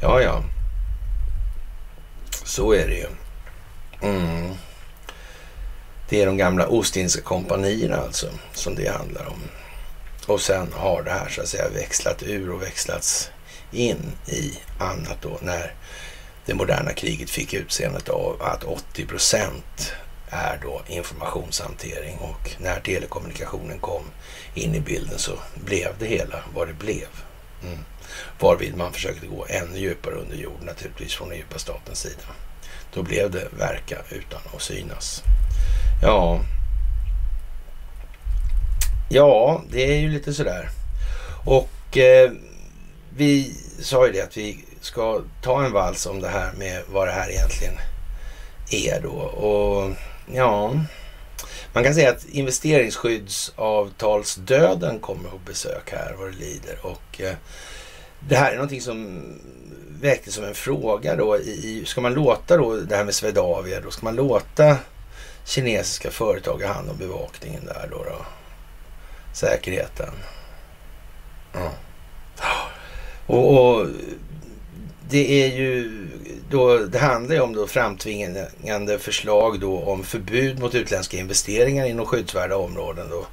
Speaker 1: Ja, ja. Så är det ju. Mm. Det är de gamla Ostindiska kompanierna alltså som det handlar om. Och sen har det här så att säga växlat ur och växlats in i annat då när det moderna kriget fick utseendet av att 80 procent är då informationshantering och när telekommunikationen kom in i bilden så blev det hela vad det blev. Mm. Varvid man försökte gå ännu djupare under jord naturligtvis från den djupa statens sida. Då blev det verka utan att synas. Ja, ja det är ju lite sådär. Och eh, vi sa ju det att vi ska ta en vals om det här med vad det här egentligen är då. Och ja, man kan säga att investeringsskyddsavtalsdöden kommer på besök här vad det lider. Och eh, det här är någonting som väcktes som en fråga då. I, ska man låta då det här med Swedavia då? Ska man låta kinesiska företag ha hand om bevakningen där då? då? Säkerheten. Ja. Och, och, det är ju då, det handlar ju om då framtvingande förslag då om förbud mot utländska investeringar inom skyddsvärda områden då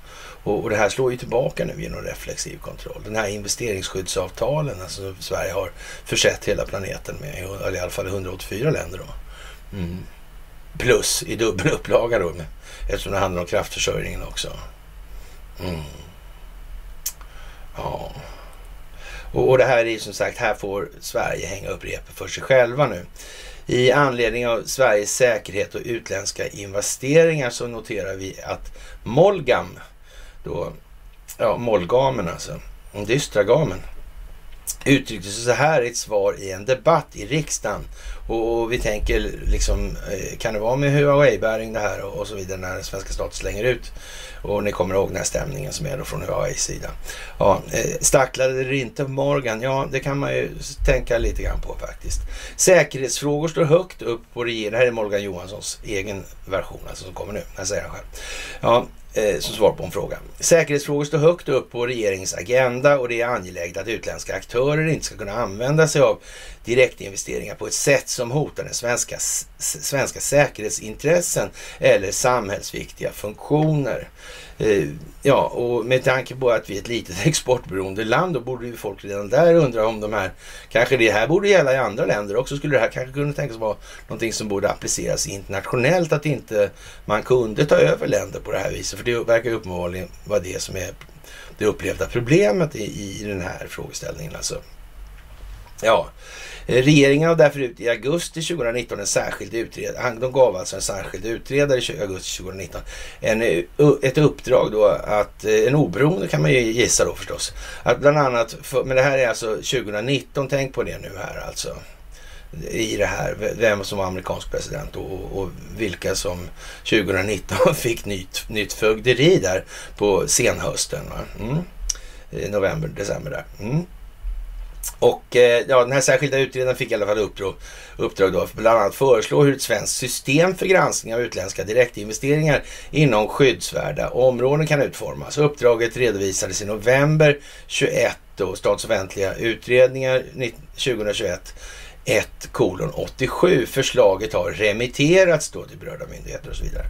Speaker 1: och, och, det här slår ju tillbaka nu genom reflexiv kontroll. Den här investeringsskyddsavtalen alltså Sverige har försett hela planeten med, eller i alla fall 184 länder då. Mm. Plus i dubbel upplaga då, eftersom det handlar om kraftförsörjningen också. Mm. Ja. Och, och, det här är ju som sagt, här får Sverige hänga upp repet för sig själva nu. I anledning av Sveriges säkerhet och utländska investeringar så noterar vi att Molgam då, ja, mollgamen alltså, den dystra gamen, uttryckte sig så här i ett svar i en debatt i riksdagen. Och, och vi tänker liksom, eh, kan det vara med Huawei-bäring det här och, och, så vidare när svenska staten slänger ut? Och ni kommer ihåg den här stämningen som är då från Huaweis sida. Ja, eh, stacklade det inte Morgan? Ja, det kan man ju tänka lite grann på faktiskt. Säkerhetsfrågor står högt upp på regeringen. Det här är Morgan Johanssons egen version alltså som kommer nu. Jag säger han själv. Ja, eh, som svar på en fråga. Säkerhetsfrågor står högt upp på regeringens agenda och det är angeläget att utländska aktörer inte ska kunna använda sig av direktinvesteringar på ett sätt som hotar den svenska, svenska säkerhetsintressen eller samhällsviktiga funktioner. Eh, ja, och med tanke på att vi är ett litet exportberoende land, då borde ju folk redan där undra om de här, kanske det här borde gälla i andra länder också. Skulle det här kanske kunna tänkas vara någonting som borde appliceras internationellt, att inte man kunde ta över länder på det här viset. För det verkar ju uppenbarligen vara det som är det upplevda problemet i, i den här frågeställningen. Alltså. Ja, eh, Regeringen har därför ut i augusti 2019 en särskild utredare. De gav alltså en särskild utredare i augusti 2019 en, eh, ett uppdrag då att, eh, en oberoende kan man ju gissa då förstås. Att bland annat, för, men det här är alltså 2019, tänk på det nu här alltså i det här, vem som var amerikansk president och, och vilka som 2019 fick nytt, nytt fögderi där på senhösten. Mm. November, december där. Mm. Och eh, ja, den här särskilda utredaren fick i alla fall uppdrag, uppdrag då, bland annat föreslå hur ett svenskt system för granskning av utländska direktinvesteringar inom skyddsvärda områden kan utformas. Uppdraget redovisades i november 21 och Statsoffentliga utredningar 2021 1 kolon 87. Förslaget har remitterats då till berörda myndigheter och så vidare.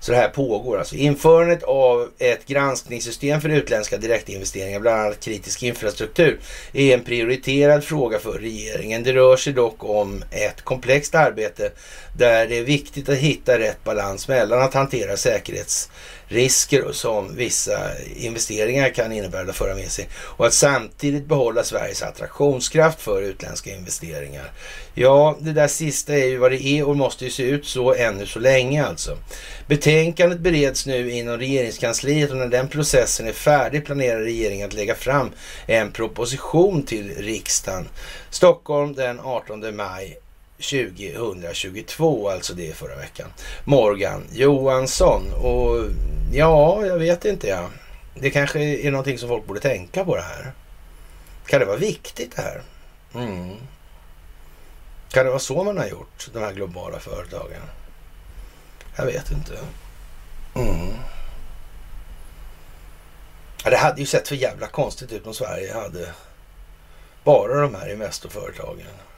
Speaker 1: Så det här pågår alltså. Införandet av ett granskningssystem för utländska direktinvesteringar, bland annat kritisk infrastruktur, är en prioriterad fråga för regeringen. Det rör sig dock om ett komplext arbete där det är viktigt att hitta rätt balans mellan att hantera säkerhetsrisker som vissa investeringar kan innebära att föra med sig och att samtidigt behålla Sveriges attraktionskraft för utländska investeringar. Ja, det där sista är ju vad det är och måste ju se ut så ännu så länge alltså. Betänkandet bereds nu inom regeringskansliet och när den processen är färdig planerar regeringen att lägga fram en proposition till riksdagen. Stockholm den 18 maj 2022, alltså det förra veckan. Morgan Johansson och ja, jag vet inte ja. Det kanske är någonting som folk borde tänka på det här. Kan det vara viktigt det här? Mm. Kan det vara så man har gjort, de här globala företagen? Jag vet inte. Mm. Ja, det hade ju sett för jävla konstigt ut om Sverige hade bara de här Investorföretagen och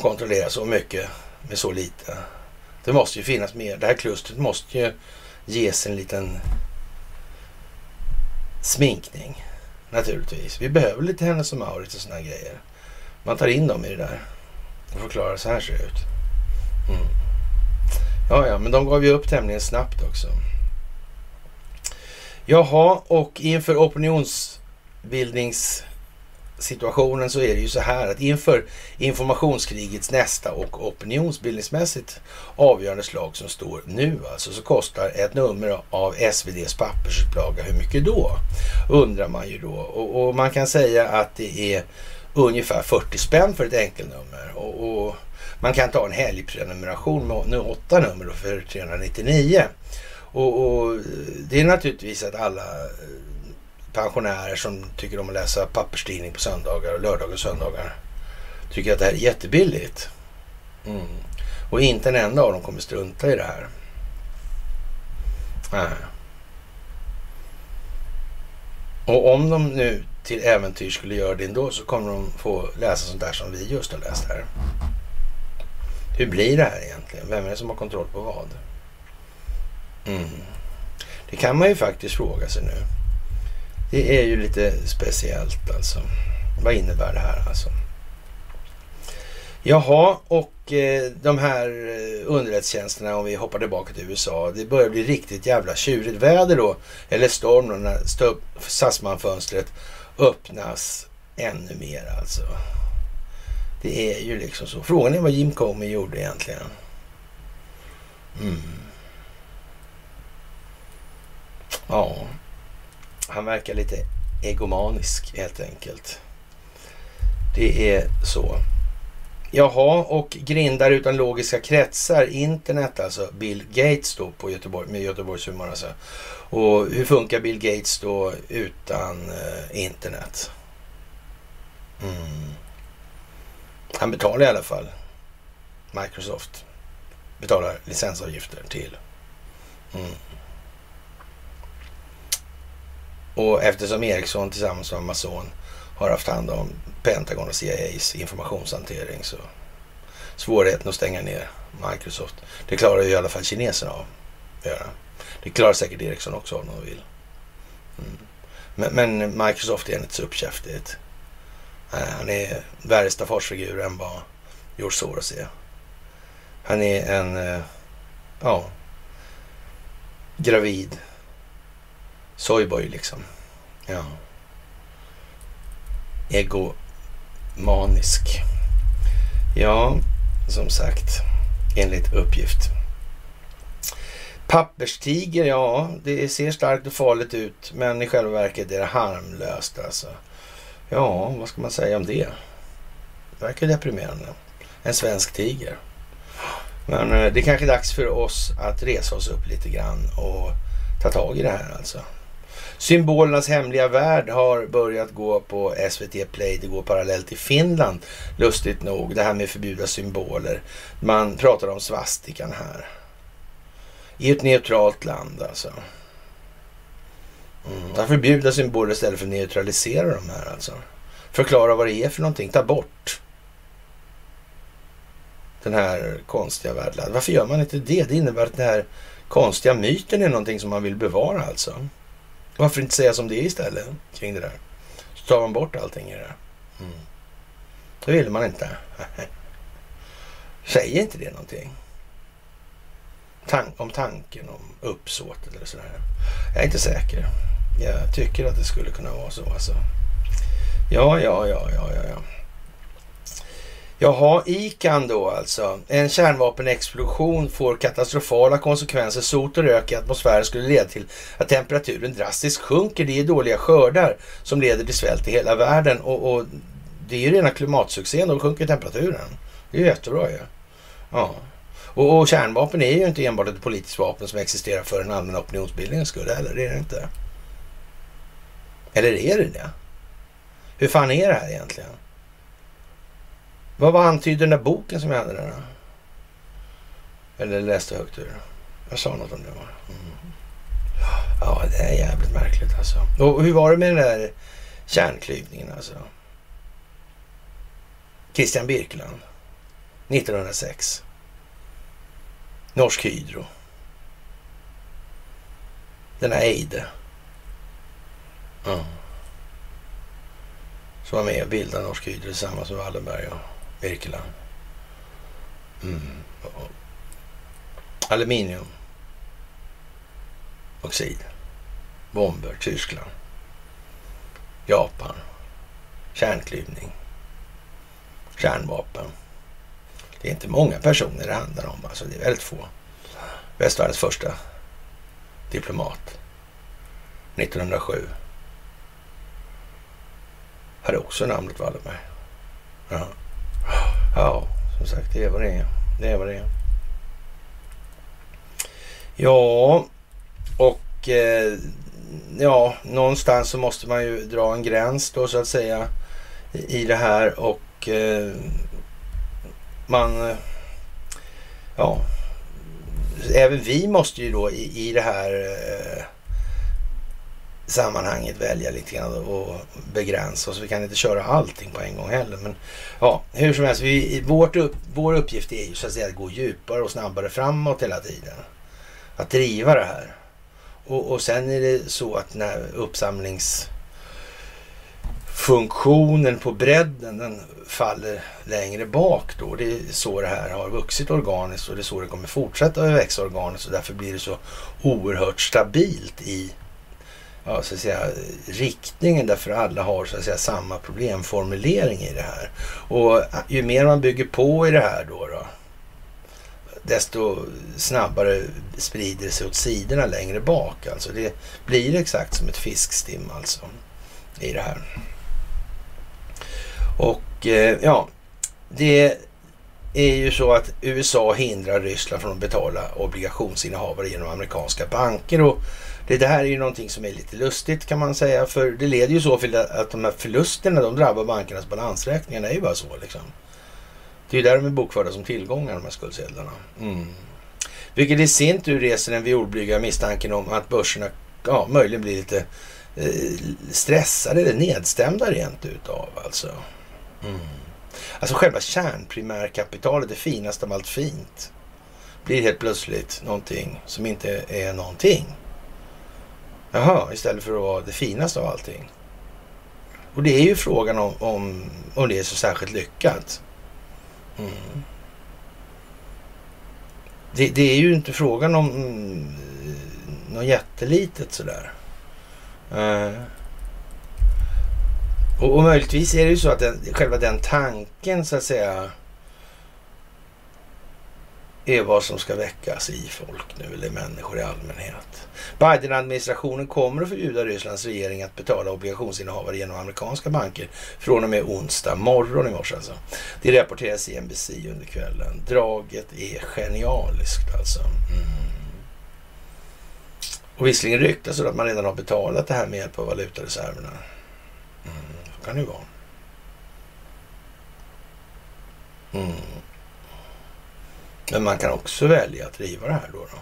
Speaker 1: kontrollera så mycket med så lite. Det måste ju finnas mer. Det här klustret måste ju ges en liten sminkning naturligtvis. Vi behöver lite Hennes och Mauritz och sådana grejer. Man tar in dem i det där och förklarar så här ser det ut. Mm. Ja, ja, men de gav ju upp tämligen snabbt också. Jaha, och inför opinionsbildnings situationen så är det ju så här att inför informationskrigets nästa och opinionsbildningsmässigt avgörande slag som står nu alltså så kostar ett nummer av SVDs pappersupplaga hur mycket då? Undrar man ju då. Och, och, man kan säga att det är ungefär 40 spänn för ett enkelnummer. Och, och man kan ta en helgprenumeration med åtta nummer för 399. Och, och, det är naturligtvis att alla pensionärer som tycker om att läsa papperstidning på söndagar och lördagar och söndagar tycker att det här är jättebilligt. Mm. Och inte en enda av dem kommer strunta i det här. Äh. Och om de nu till äventyr skulle göra det ändå så kommer de få läsa sånt där som vi just har läst här. Hur blir det här egentligen? Vem är det som har kontroll på vad? Mm. Det kan man ju faktiskt fråga sig nu. Det är ju lite speciellt alltså. Vad innebär det här alltså? Jaha, och eh, de här eh, underrättelsetjänsterna, om vi hoppar tillbaka till USA, det börjar bli riktigt jävla tjurigt väder då, eller storm då, när Sassman-fönstret öppnas ännu mer alltså. Det är ju liksom så. Frågan är vad Jim Comey gjorde egentligen. Mm. Ja, han verkar lite egomanisk helt enkelt. Det är så. Jaha, och grindar utan logiska kretsar, internet alltså, Bill Gates då på Göteborg, med Göteborgs humor alltså. Och hur funkar Bill Gates då utan eh, internet? Mm. Han betalar i alla fall. Microsoft betalar licensavgifter till. Mm. Och eftersom Ericsson tillsammans med Amazon har haft hand om Pentagon och CIAs informationshantering så svårigheten att stänga ner Microsoft. Det klarar ju i alla fall kineserna av att göra. Det klarar säkert Ericsson också om de vill. Mm. Men, men, Microsoft är inte så uppkäftigt. Eh, han är värre staffagefigurer än vad George Soros är. Han är en, eh, ja, gravid Soyboy liksom. Ja. Ego...manisk. Ja, som sagt, enligt uppgift. Papperstiger, ja, det ser starkt och farligt ut, men i själva verket är det harmlöst alltså. Ja, vad ska man säga om det? Verkar deprimerande. En svensk tiger. Men eh, det är kanske är dags för oss att resa oss upp lite grann och ta tag i det här alltså. Symbolernas hemliga värld har börjat gå på SVT Play. Det går parallellt i Finland, lustigt nog. Det här med förbjuda symboler. Man pratar om svastikan här. I ett neutralt land alltså. Mm. Att förbjuda symboler istället för att neutralisera de här alltså. Förklara vad det är för någonting. Ta bort den här konstiga världen. Varför gör man inte det? Det innebär att den här konstiga myten är någonting som man vill bevara alltså. Varför inte säga som det är istället kring det där? Så tar man bort allting i det. Mm. Det vill man inte. Säger inte det någonting? Tan om tanken, om uppsåtet eller sådär. Jag är inte säker. Jag tycker att det skulle kunna vara så alltså. Ja, ja, ja, ja, ja. ja. Jaha, ICAN då alltså. En kärnvapenexplosion får katastrofala konsekvenser. Sot och rök i atmosfären skulle leda till att temperaturen drastiskt sjunker. Det är dåliga skördar som leder till svält i hela världen. Och, och det är ju rena klimatsuccén. Då sjunker temperaturen. Det är ju jättebra ju. Ja. Och, och, kärnvapen är ju inte enbart ett politiskt vapen som existerar för den allmänna opinionsbildningens skull heller. Det är det inte. Eller är det det? Hur fan är det här egentligen? Vad var antyder den där boken som jag hade där? Eller läste högt ur? Jag sa något om det. Mm. Ja, det är jävligt märkligt alltså. Och hur var det med den där kärnklyvningen alltså? Christian Birkeland. 1906. Norsk Hydro. Den här Eide. Ja. Som var med och bildade Norsk Hydro tillsammans med Wallenberg och Birkeland. Mm. Aluminium. Oxid. Bomber. Tyskland. Japan. Kärnklyvning. Kärnvapen. Det är inte många personer det handlar om. Alltså det är väldigt få. Västvärldens första diplomat. 1907. Hade också namnet Wallenberg. Ja. Ja, som sagt, det är vad det är. Det är vad det är. Ja, och eh, ja, någonstans så måste man ju dra en gräns då så att säga i, det här och eh, man, eh, ja, även vi måste ju då i, i det här eh, sammanhanget välja lite grann och begränsa oss. Vi kan inte köra allting på en gång heller. Men ja, hur som helst, vi, vårt upp, vår uppgift är ju så att säga att gå djupare och snabbare framåt hela tiden. Att driva det här. Och, och sen är det så att när uppsamlingsfunktionen på bredden den faller längre bak då. Det är så det här har vuxit organiskt och det är så det kommer fortsätta att växa organiskt och därför blir det så oerhört stabilt i ja, så att säga, riktningen därför alla har så att säga, samma problemformulering i det här. Och äh, ju mer man bygger på i det här då, då desto snabbare sprider det sig åt sidorna längre bak. Alltså det blir exakt som ett fiskstim alltså i det här. Och eh, ja, det är ju så att USA hindrar Ryssland från att betala obligationsinnehavare genom amerikanska banker och det, det här är ju någonting som är lite lustigt kan man säga. För det leder ju så till att de här förlusterna de drabbar bankernas balansräkningar. Det är ju bara så liksom. Det är ju där de är bokförda som tillgångar de här skuldsedlarna. Mm. Vilket i sin tur reser den violblyga misstanken om att börserna ja, möjligen blir lite eh, stressade eller nedstämda rent utav alltså. Mm. Alltså själva kärnprimärkapitalet, det finaste av allt fint, blir helt plötsligt någonting som inte är någonting. Jaha, istället för att vara det finaste av allting. Och det är ju frågan om, om, om det är så särskilt lyckat. Mm. Det, det, är ju inte frågan om mm, något jättelitet sådär. Uh. Och, och möjligtvis är det ju så att den, själva den tanken så att säga är vad som ska väckas i folk nu, eller människor i allmänhet. Biden-administrationen kommer att förbjuda Rysslands regering att betala obligationsinnehavare genom amerikanska banker från och med onsdag morgon i morse alltså. Det rapporteras i NBC under kvällen. Draget är genialiskt alltså. Mm. Och visserligen ryktas det att man redan har betalat det här med hjälp av valutareserverna. Mm. Så kan det ju vara. Mm. Men man kan också välja att driva det här då. då.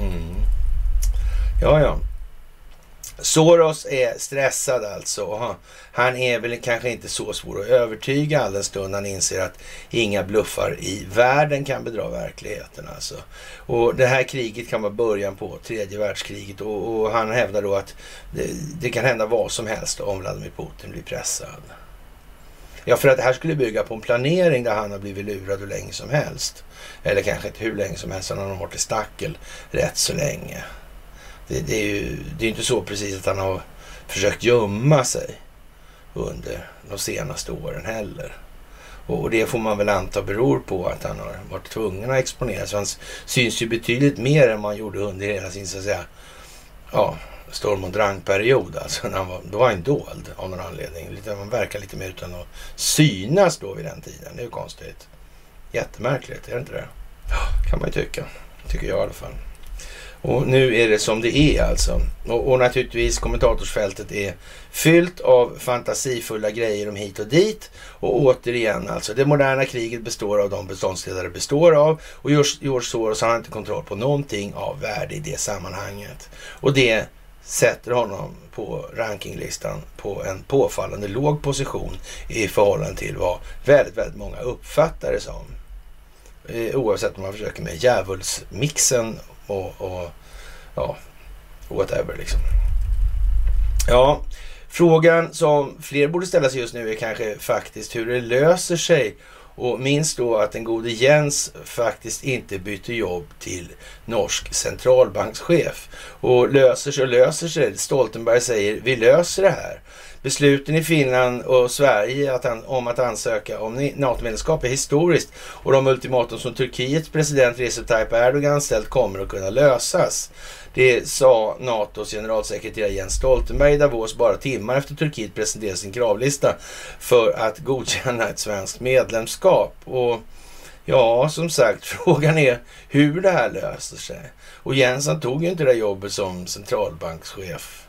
Speaker 1: Mm. Ja, ja. Soros är stressad alltså. Han är väl kanske inte så svår att övertyga alldenstund. stund han inser att inga bluffar i världen kan bedra verkligheten. Alltså. Och det här kriget kan vara början på tredje världskriget och, och han hävdar då att det, det, kan hända vad som helst om Vladimir Putin blir pressad. Ja, för att det här skulle bygga på en planering där han har blivit lurad hur länge som helst. Eller kanske inte hur länge som helst, han har varit i stackel rätt så länge. Det, det är ju det är inte så precis att han har försökt gömma sig under de senaste åren heller. Och det får man väl anta beror på att han har varit tvungen att exponera sig. Han syns ju betydligt mer än man gjorde under hela sin, så att säga, ja, storm och drangperiod. Alltså, när han var, då var han dold av någon anledning. Lite, man verkar lite mer utan att synas då vid den tiden. Det är ju konstigt. Jättemärkligt, är det inte det? Kan man ju tycka. Tycker jag i alla fall. Och nu är det som det är alltså. Och, och, naturligtvis kommentatorsfältet är fyllt av fantasifulla grejer om hit och dit. Och återigen alltså, det moderna kriget består av de beståndsdelar det består av. Och George Soros har inte kontroll på någonting av värde i det sammanhanget. Och det sätter honom på rankinglistan på en påfallande låg position i förhållande till vad väldigt, väldigt många uppfattar det som. Eh, oavsett om man försöker med djävulsmixen och, och ja, whatever liksom. Ja, frågan som fler borde ställa sig just nu är kanske faktiskt hur det löser sig och minns då att den gode Jens faktiskt inte bytte jobb till norsk centralbankschef. Och löser sig och löser sig. Stoltenberg säger vi löser det här. Besluten i Finland och Sverige att han, om att ansöka om NATO-medlemskap är historiskt och de ultimatum som Turkiets president Recep Tayyip Erdogan ställt kommer att kunna lösas. Det sa NATOs generalsekreterare Jens Stoltenberg i Davos bara timmar efter Turkiet presenterade sin kravlista för att godkänna ett svenskt medlemskap. Och ja, som sagt, frågan är hur det här löser sig. Och Jens han tog ju inte det jobbet som centralbankschef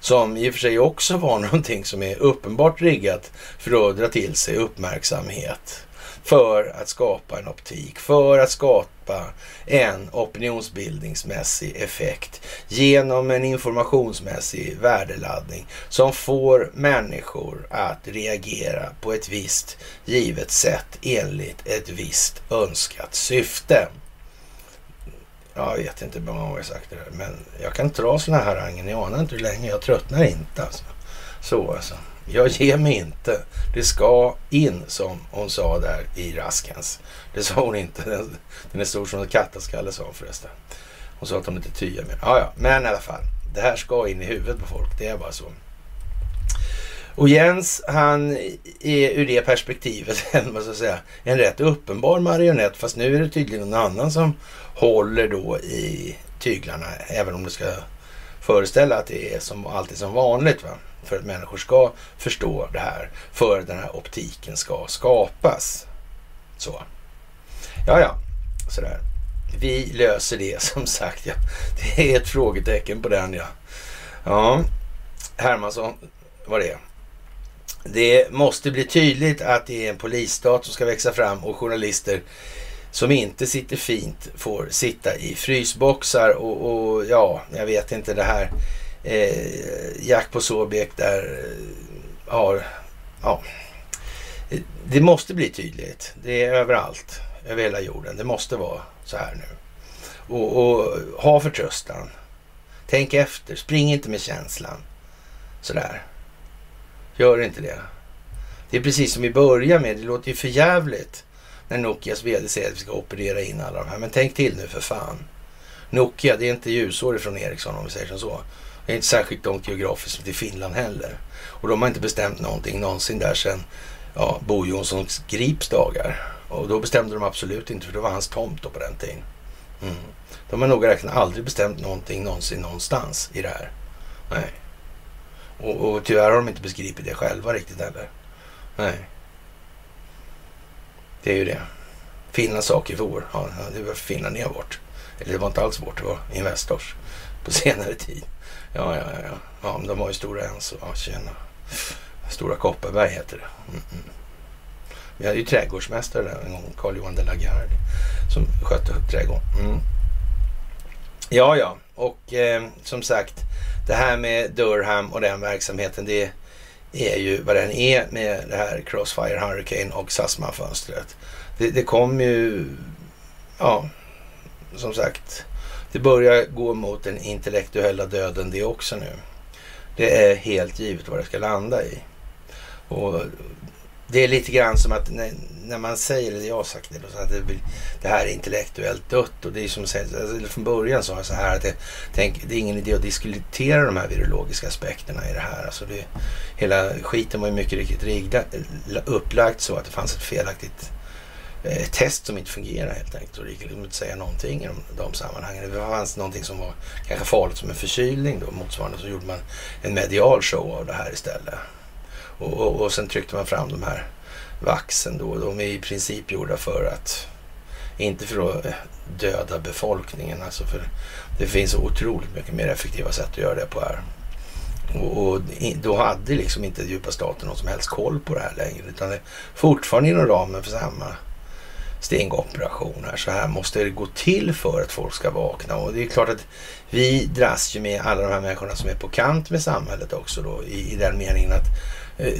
Speaker 1: som i och för sig också var någonting som är uppenbart riggat för att dra till sig uppmärksamhet. För att skapa en optik, för att skapa en opinionsbildningsmässig effekt genom en informationsmässig värdeladdning som får människor att reagera på ett visst givet sätt enligt ett visst önskat syfte. Jag vet inte hur många gånger jag sagt det där, men jag kan dra sådana här harangen. Ni anar inte hur länge. Jag tröttnar inte alltså. Så alltså. Jag ger mig inte. Det ska in som hon sa där i Raskens. Det sa hon inte. Den, den är stor som en kattaskalle sa hon förresten. Hon sa att hon inte tyar mer. Ja, ja, men i alla fall. Det här ska in i huvudet på folk. Det är bara så. Och Jens, han är ur det perspektivet en, vad ska jag säga, en rätt uppenbar marionett. Fast nu är det tydligen någon annan som håller då i tyglarna. Även om det ska föreställa att det är som alltid som vanligt. Va? För att människor ska förstå det här. För att den här optiken ska skapas. Så. Ja, ja. Sådär. Vi löser det som sagt. Ja. Det är ett frågetecken på den ja. Ja, Hermansson var det. Det måste bli tydligt att det är en polisstat som ska växa fram och journalister som inte sitter fint får sitta i frysboxar och, och ja, jag vet inte det här eh, Jack på Sobek där eh, har, ja, det måste bli tydligt. Det är överallt, över hela jorden. Det måste vara så här nu. Och, och ha förtröstan. Tänk efter, spring inte med känslan. Sådär. Gör inte det. Det är precis som vi börjar med, det låter ju för jävligt när Nokias vd säger att vi ska operera in alla de här. Men tänk till nu för fan. Nokia, det är inte ljusår ifrån Ericsson om vi säger som så. Det är inte särskilt långt geografiskt till Finland heller. Och de har inte bestämt någonting någonsin där sedan ja, Bo Jonssons Grips dagar. Och då bestämde de absolut inte, för det var hans tomt då på den tiden. Mm. De har nog räknat aldrig bestämt någonting någonsin någonstans i det här. Nej. Och, och tyvärr har de inte beskrivit det själva riktigt heller. Nej. Det är ju det. Finlands sak är vår. Ja, det var Finland ner bort. Eller det var inte alls vårt, det var Investors på senare tid. Ja, ja, ja. Ja, men de har ju Stora Enso. Ja, tjena. Stora Kopparberg heter det. Mm -mm. Vi hade ju trädgårdsmästare där en gång, Carl Johan de la Garde, som skötte upp trädgården. Mm. Ja, ja, och eh, som sagt, det här med Durham och den verksamheten, det är ju vad den är med det här Crossfire Hurricane och Sassman-fönstret. Det, det kom ju, ja, som sagt, det börjar gå mot den intellektuella döden det också nu. Det är helt givet vad det ska landa i. Och det är lite grann som att när, när man säger, eller jag har sagt det, så att det, det, här är intellektuellt dött. Och det är som att alltså, från början sa jag så här att det, tänk, det är ingen idé att diskutera de här virologiska aspekterna i det här. Alltså det, hela skiten var ju mycket riktigt riggda, upplagt så att det fanns ett felaktigt eh, test som inte fungerar helt enkelt. Och det gick liksom inte säga någonting i de, de sammanhangen. Det fanns någonting som var kanske farligt som en förkylning då motsvarande. Så gjorde man en medial show av det här istället. Och, och, och sen tryckte man fram de här vaxen då. De är i princip gjorda för att, inte för att eh, döda befolkningen. Alltså för det finns otroligt mycket mer effektiva sätt att göra det på här. Och, och då hade liksom inte djupa staten någon som helst koll på det här längre. Utan det är fortfarande inom ramen för samma stingoperation här. Så här måste det gå till för att folk ska vakna. Och det är klart att vi dras ju med alla de här människorna som är på kant med samhället också då. I, i den meningen att Eh,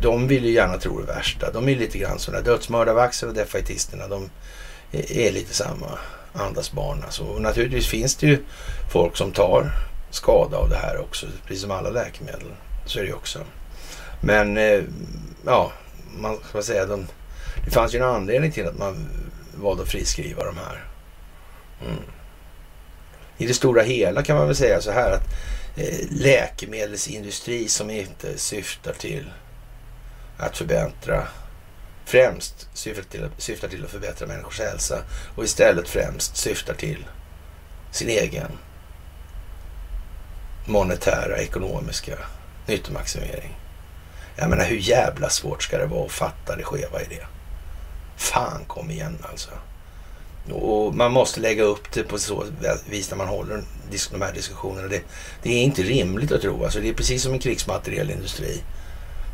Speaker 1: de vill ju gärna tro det värsta. De är lite grann sådana dödsmördarvaxar och defaitisterna. De är lite samma andas barn. Alltså. Och naturligtvis finns det ju folk som tar skada av det här också. Precis som alla läkemedel. Så är det ju också. Men eh, ja, man ska säga de, det fanns ju en anledning till att man valde att friskriva de här. Mm. I det stora hela kan man väl säga så här att eh, läkemedelsindustri som inte syftar till att förbättra främst syftar till, syftar till att förbättra människors hälsa och istället främst syftar till sin egen monetära, ekonomiska nyttomaximering. Jag menar hur jävla svårt ska det vara att fatta det skeva i det? Fan kom igen alltså. Och man måste lägga upp det på så vis när man håller de här diskussionerna. Det, det är inte rimligt att tro. Alltså det är precis som en krigsmaterielindustri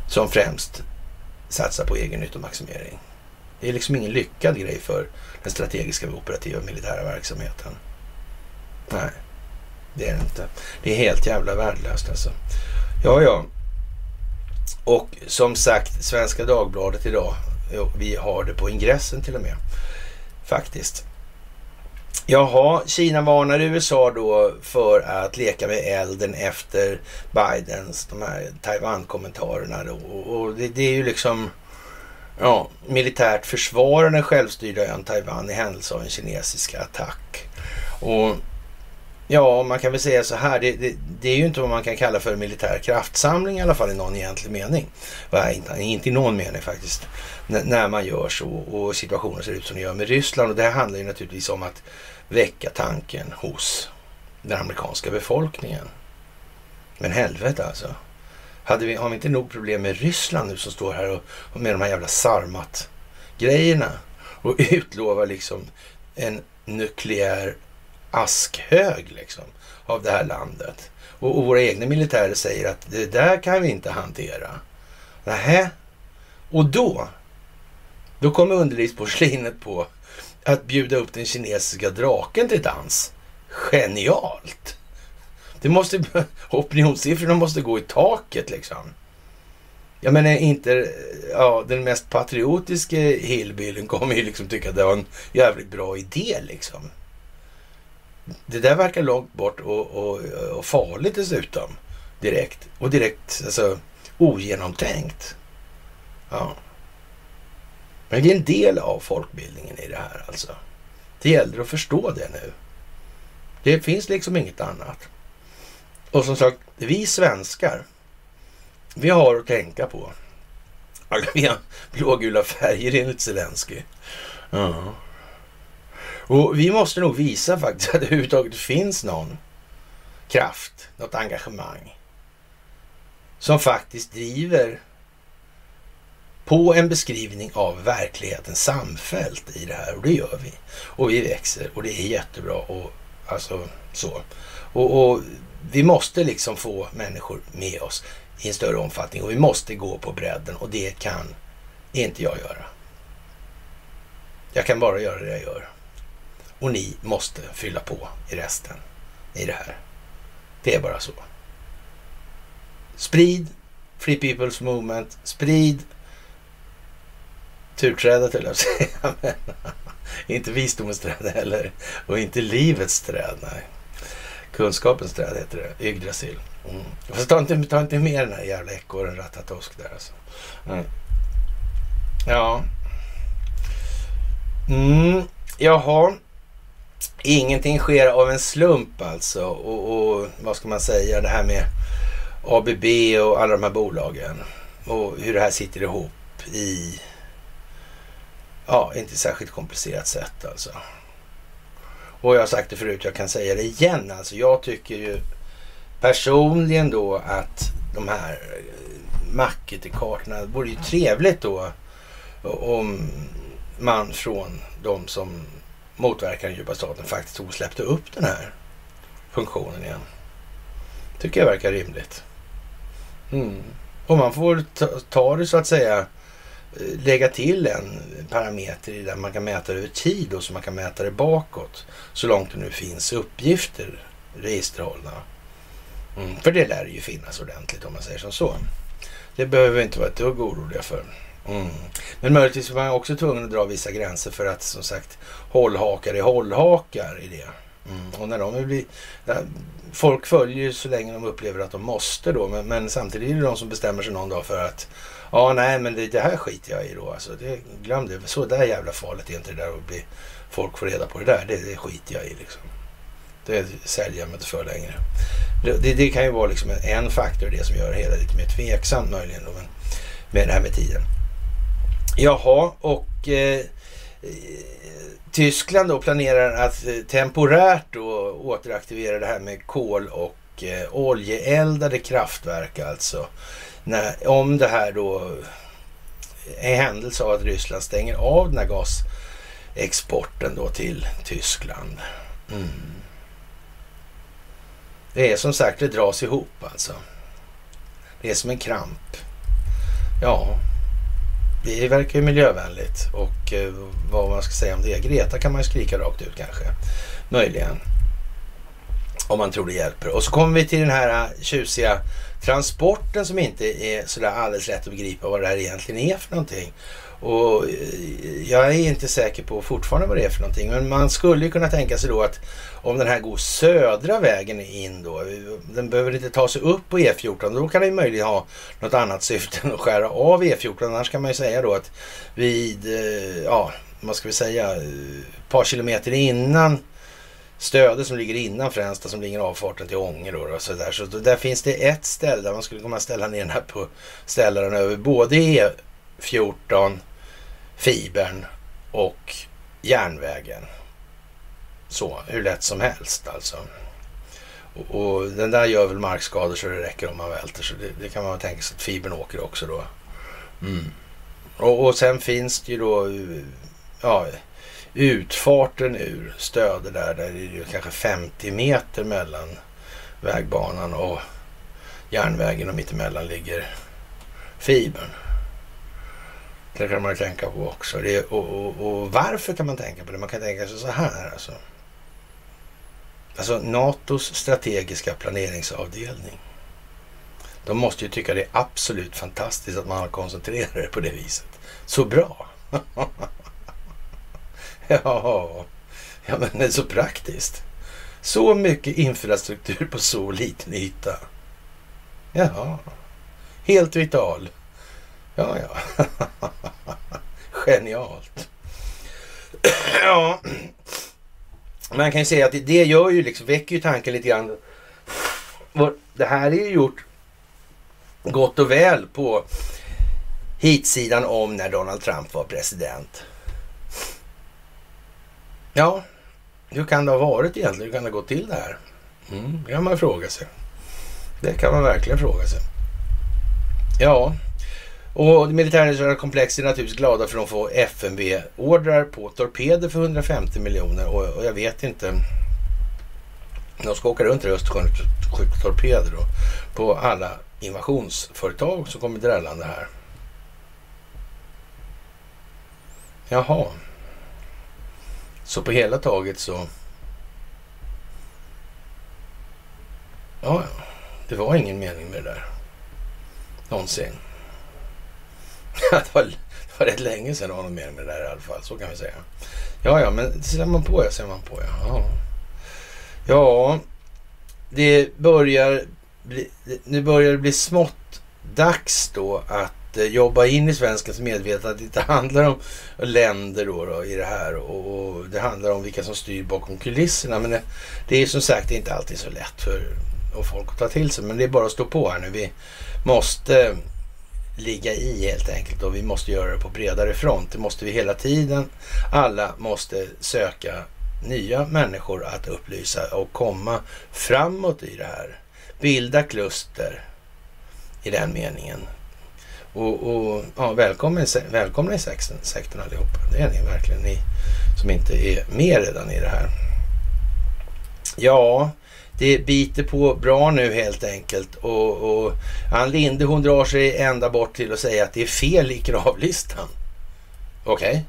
Speaker 1: som främst satsar på egen nyttomaximering. Det är liksom ingen lyckad grej för den strategiska operativa militära verksamheten. Nej, det är det inte. Det är helt jävla värdelöst alltså. Ja, ja. Och som sagt, Svenska Dagbladet idag. Vi har det på ingressen till och med faktiskt. Jaha, Kina varnar USA då för att leka med elden efter Bidens de här Taiwan-kommentarerna. Och, och det, det, är ju liksom ja, militärt försvara den självstyrda ön Taiwan i händelse av en kinesisk attack. Och ja, man kan väl säga så här, det, det, det, är ju inte vad man kan kalla för militär kraftsamling i alla fall i någon egentlig mening. Inte, inte i någon mening faktiskt när man gör så och situationen ser ut som den gör med Ryssland. Och det här handlar ju naturligtvis om att väcka tanken hos den amerikanska befolkningen. Men helvete alltså. Hade vi, har vi inte nog problem med Ryssland nu som står här och, och med de här jävla Sarmat-grejerna och utlovar liksom en nukleär askhög liksom av det här landet. Och, och våra egna militärer säger att det där kan vi inte hantera. Nähä? Och då då kommer underlivsporslinet på att bjuda upp den kinesiska draken till dans. Genialt! Det måste, opinionssiffrorna måste gå i taket liksom. Jag menar inte, ja den mest patriotiska hillbillen kommer ju liksom tycka att det var en jävligt bra idé liksom. Det där verkar långt bort och, och, och farligt dessutom. Direkt. Och direkt, alltså ogenomtänkt. Ja. Men det är en del av folkbildningen i det här alltså. Det gäller att förstå det nu. Det finns liksom inget annat. Och som sagt, vi svenskar, vi har att tänka på. Vi har blågula färger enligt Zelensky. Ja. Och vi måste nog visa faktiskt att det överhuvudtaget finns någon kraft, något engagemang som faktiskt driver på en beskrivning av verkligheten samfällt i det här. Och det gör vi. Och vi växer och det är jättebra. Och alltså så. Och, och vi måste liksom få människor med oss i en större omfattning och vi måste gå på bredden och det kan inte jag göra. Jag kan bara göra det jag gör. Och ni måste fylla på i resten i det här. Det är bara så. Sprid Free People's Movement. Sprid turträdet höll jag att säga. Inte visdomens träd heller. Och inte livets träd. Nej. Kunskapens träd heter det. Yggdrasil. Mm. Fast ta inte, ta inte med den här jävla ekorren Ratatosk där alltså. Mm. Ja. Mm. Jaha. Ingenting sker av en slump alltså. Och, och, vad ska man säga, det här med ABB och alla de här bolagen. Och hur det här sitter ihop i, ja, inte särskilt komplicerat sätt alltså. Och jag har sagt det förut, jag kan säga det igen. Alltså jag tycker ju personligen då att de här eh, det vore ju trevligt då om man från de som motverkar den djupa staten faktiskt tog och släppte upp den här funktionen igen. Tycker jag verkar rimligt. Mm. Och man får ta, ta det så att säga lägga till en parameter i där man kan mäta det över tid och så man kan mäta det bakåt. Så långt det nu finns uppgifter registerhållna. Mm. För det lär ju finnas ordentligt om man säger som så. Det behöver vi inte vara ett dugg oroliga för. Mm. Men möjligtvis var man också tvungen att dra vissa gränser för att som sagt hållhakar är hållhakar i det. Mm. Och när de blir, folk följer ju så länge de upplever att de måste då. Men, men, samtidigt är det de som bestämmer sig någon dag för att ja, nej, men det, det här skiter jag i då. Alltså, det, glöm det. Så där jävla farligt är inte det där att bli, folk får reda på det där. Det, det skiter jag i liksom. Det säljer jag mig inte för längre. Det, det, kan ju vara liksom en faktor det som gör det hela lite mer tveksamt möjligen då, men med det här med tiden. Jaha, och eh, Tyskland då planerar att eh, temporärt då återaktivera det här med kol och eh, oljeeldade kraftverk alltså. När, om det här då är händelse av att Ryssland stänger av den här gasexporten då till Tyskland. Mm. Det är som sagt, det dras ihop alltså. Det är som en kramp. Ja, det verkar ju miljövänligt och eh, vad man ska säga om det. Greta kan man ju skrika rakt ut kanske. Möjligen. Om man tror det hjälper. Och så kommer vi till den här tjusiga transporten som inte är sådär alldeles lätt att begripa vad det här egentligen är för någonting. Och eh, jag är inte säker på fortfarande vad det är för någonting. Men man skulle ju kunna tänka sig då att om den här går södra vägen in då, den behöver inte ta sig upp på E14, då kan den ju möjligen ha något annat syfte än att skära av E14. Annars kan man ju säga då att vid, eh, ja, vad ska vi säga, ett par kilometer innan Stöde som ligger innan Fränsta som ligger avfarten till Ånge då, och så där. Så där finns det ett ställe där man skulle kunna ställa ner den här på ställaren över både E14, fibern och järnvägen så, hur lätt som helst alltså. Och, och, den där gör väl markskador så det räcker om man välter. Så det, det kan man tänka sig att fibern åker också då. Mm. Och, och, sen finns det ju då ja, utfarten ur Stöde där. Där är det ju kanske 50 meter mellan vägbanan och järnvägen och mittemellan ligger fibern. Det kan man ju tänka på också. Det, och, och, och, varför kan man tänka på det? Man kan tänka sig så här alltså. Alltså NATOs strategiska planeringsavdelning. De måste ju tycka det är absolut fantastiskt att man har koncentrerat det på det viset. Så bra! ja, ja, men det är så praktiskt. Så mycket infrastruktur på så liten yta. Jaha, helt vital. Ja, ja. Genialt. ja, man kan ju säga att det gör ju liksom, väcker ju tanken lite grann det här är ju gjort gott och väl på hitsidan om när Donald Trump var president. Ja, hur kan det ha varit egentligen? Hur kan det gå till det här? Mm, det kan man fråga sig. Det kan man verkligen fråga sig. Ja, och det militärindustriella komplexet är naturligtvis glada för att de får FMV-ordrar på torpeder för 150 miljoner och, och jag vet inte. De ska åka runt i Östersjön och skjuta torpeder då, på alla invasionsföretag som kommer drällande här. Jaha. Så på hela taget så... Ja, det var ingen mening med det där. Någonsin. det, var, det var rätt länge sedan det var någon mening med det där i alla fall. Så kan vi säga. Ja, ja, men ser man på ja, ser man på ja. Ja, ja det börjar bli, nu börjar det bli smått dags då att Eh, jobba in i svenskens medvetande att det inte handlar om länder då, då i det här och, och, det handlar om vilka som styr bakom kulisserna. Men det, det är som sagt inte alltid så lätt för och folk att ta till sig. Men det är bara att stå på här nu. Vi måste ligga i helt enkelt och vi måste göra det på bredare front. Det måste vi hela tiden. Alla måste söka nya människor att upplysa och komma framåt i det här. Bilda kluster i den meningen. Och, och ja, välkommen, välkomna i sekten, sekten allihopa. Det är ni verkligen, ni som inte är med redan i det här. Ja, det biter på bra nu helt enkelt. Och, och Ann Linde hon drar sig ända bort till att säga att det är fel i kravlistan. Okej.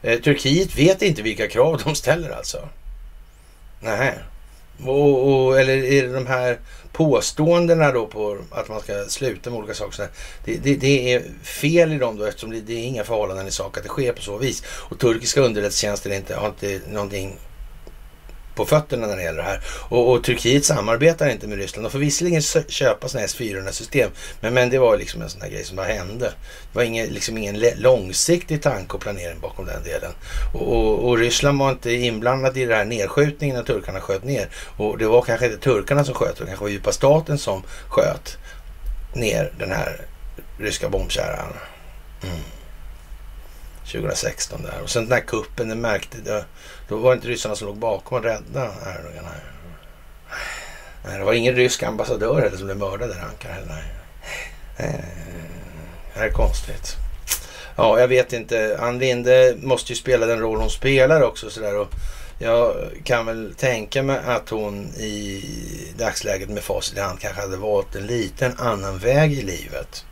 Speaker 1: Okay. Eh, Turkiet vet inte vilka krav de ställer alltså. Nej. Och, och, eller är det de här påståendena då på att man ska sluta med olika saker. Det, det, det är fel i dem då eftersom det, det, är inga förhållanden i sak att det sker på så vis. Och turkiska underrättelsetjänster inte, har inte någonting på fötterna när det gäller det här. Och, och, Turkiet samarbetar inte med Ryssland. De får visserligen köpa sådana här S-400-system, men, men det var liksom en sån här grej som bara hände. Det var ingen, liksom ingen långsiktig tanke och planering bakom den delen. Och, och, och, Ryssland var inte inblandat i den här nedskjutningen när turkarna sköt ner. Och det var kanske inte turkarna som sköt, det kanske var djupa staten som sköt ner den här ryska bombkärran. Mm. 2016 där. Och sen den här kuppen, det märkte, det, då var det inte ryssarna som låg bakom och räddade Erdogan. Nej, det var ingen rysk ambassadör heller som blev mördad i Ankara. Nej. Eh, det här är konstigt. Ja, jag vet inte. Ann Linde måste ju spela den roll hon spelar också. Sådär, och jag kan väl tänka mig att hon i dagsläget med facit i hand kanske hade valt en liten annan väg i livet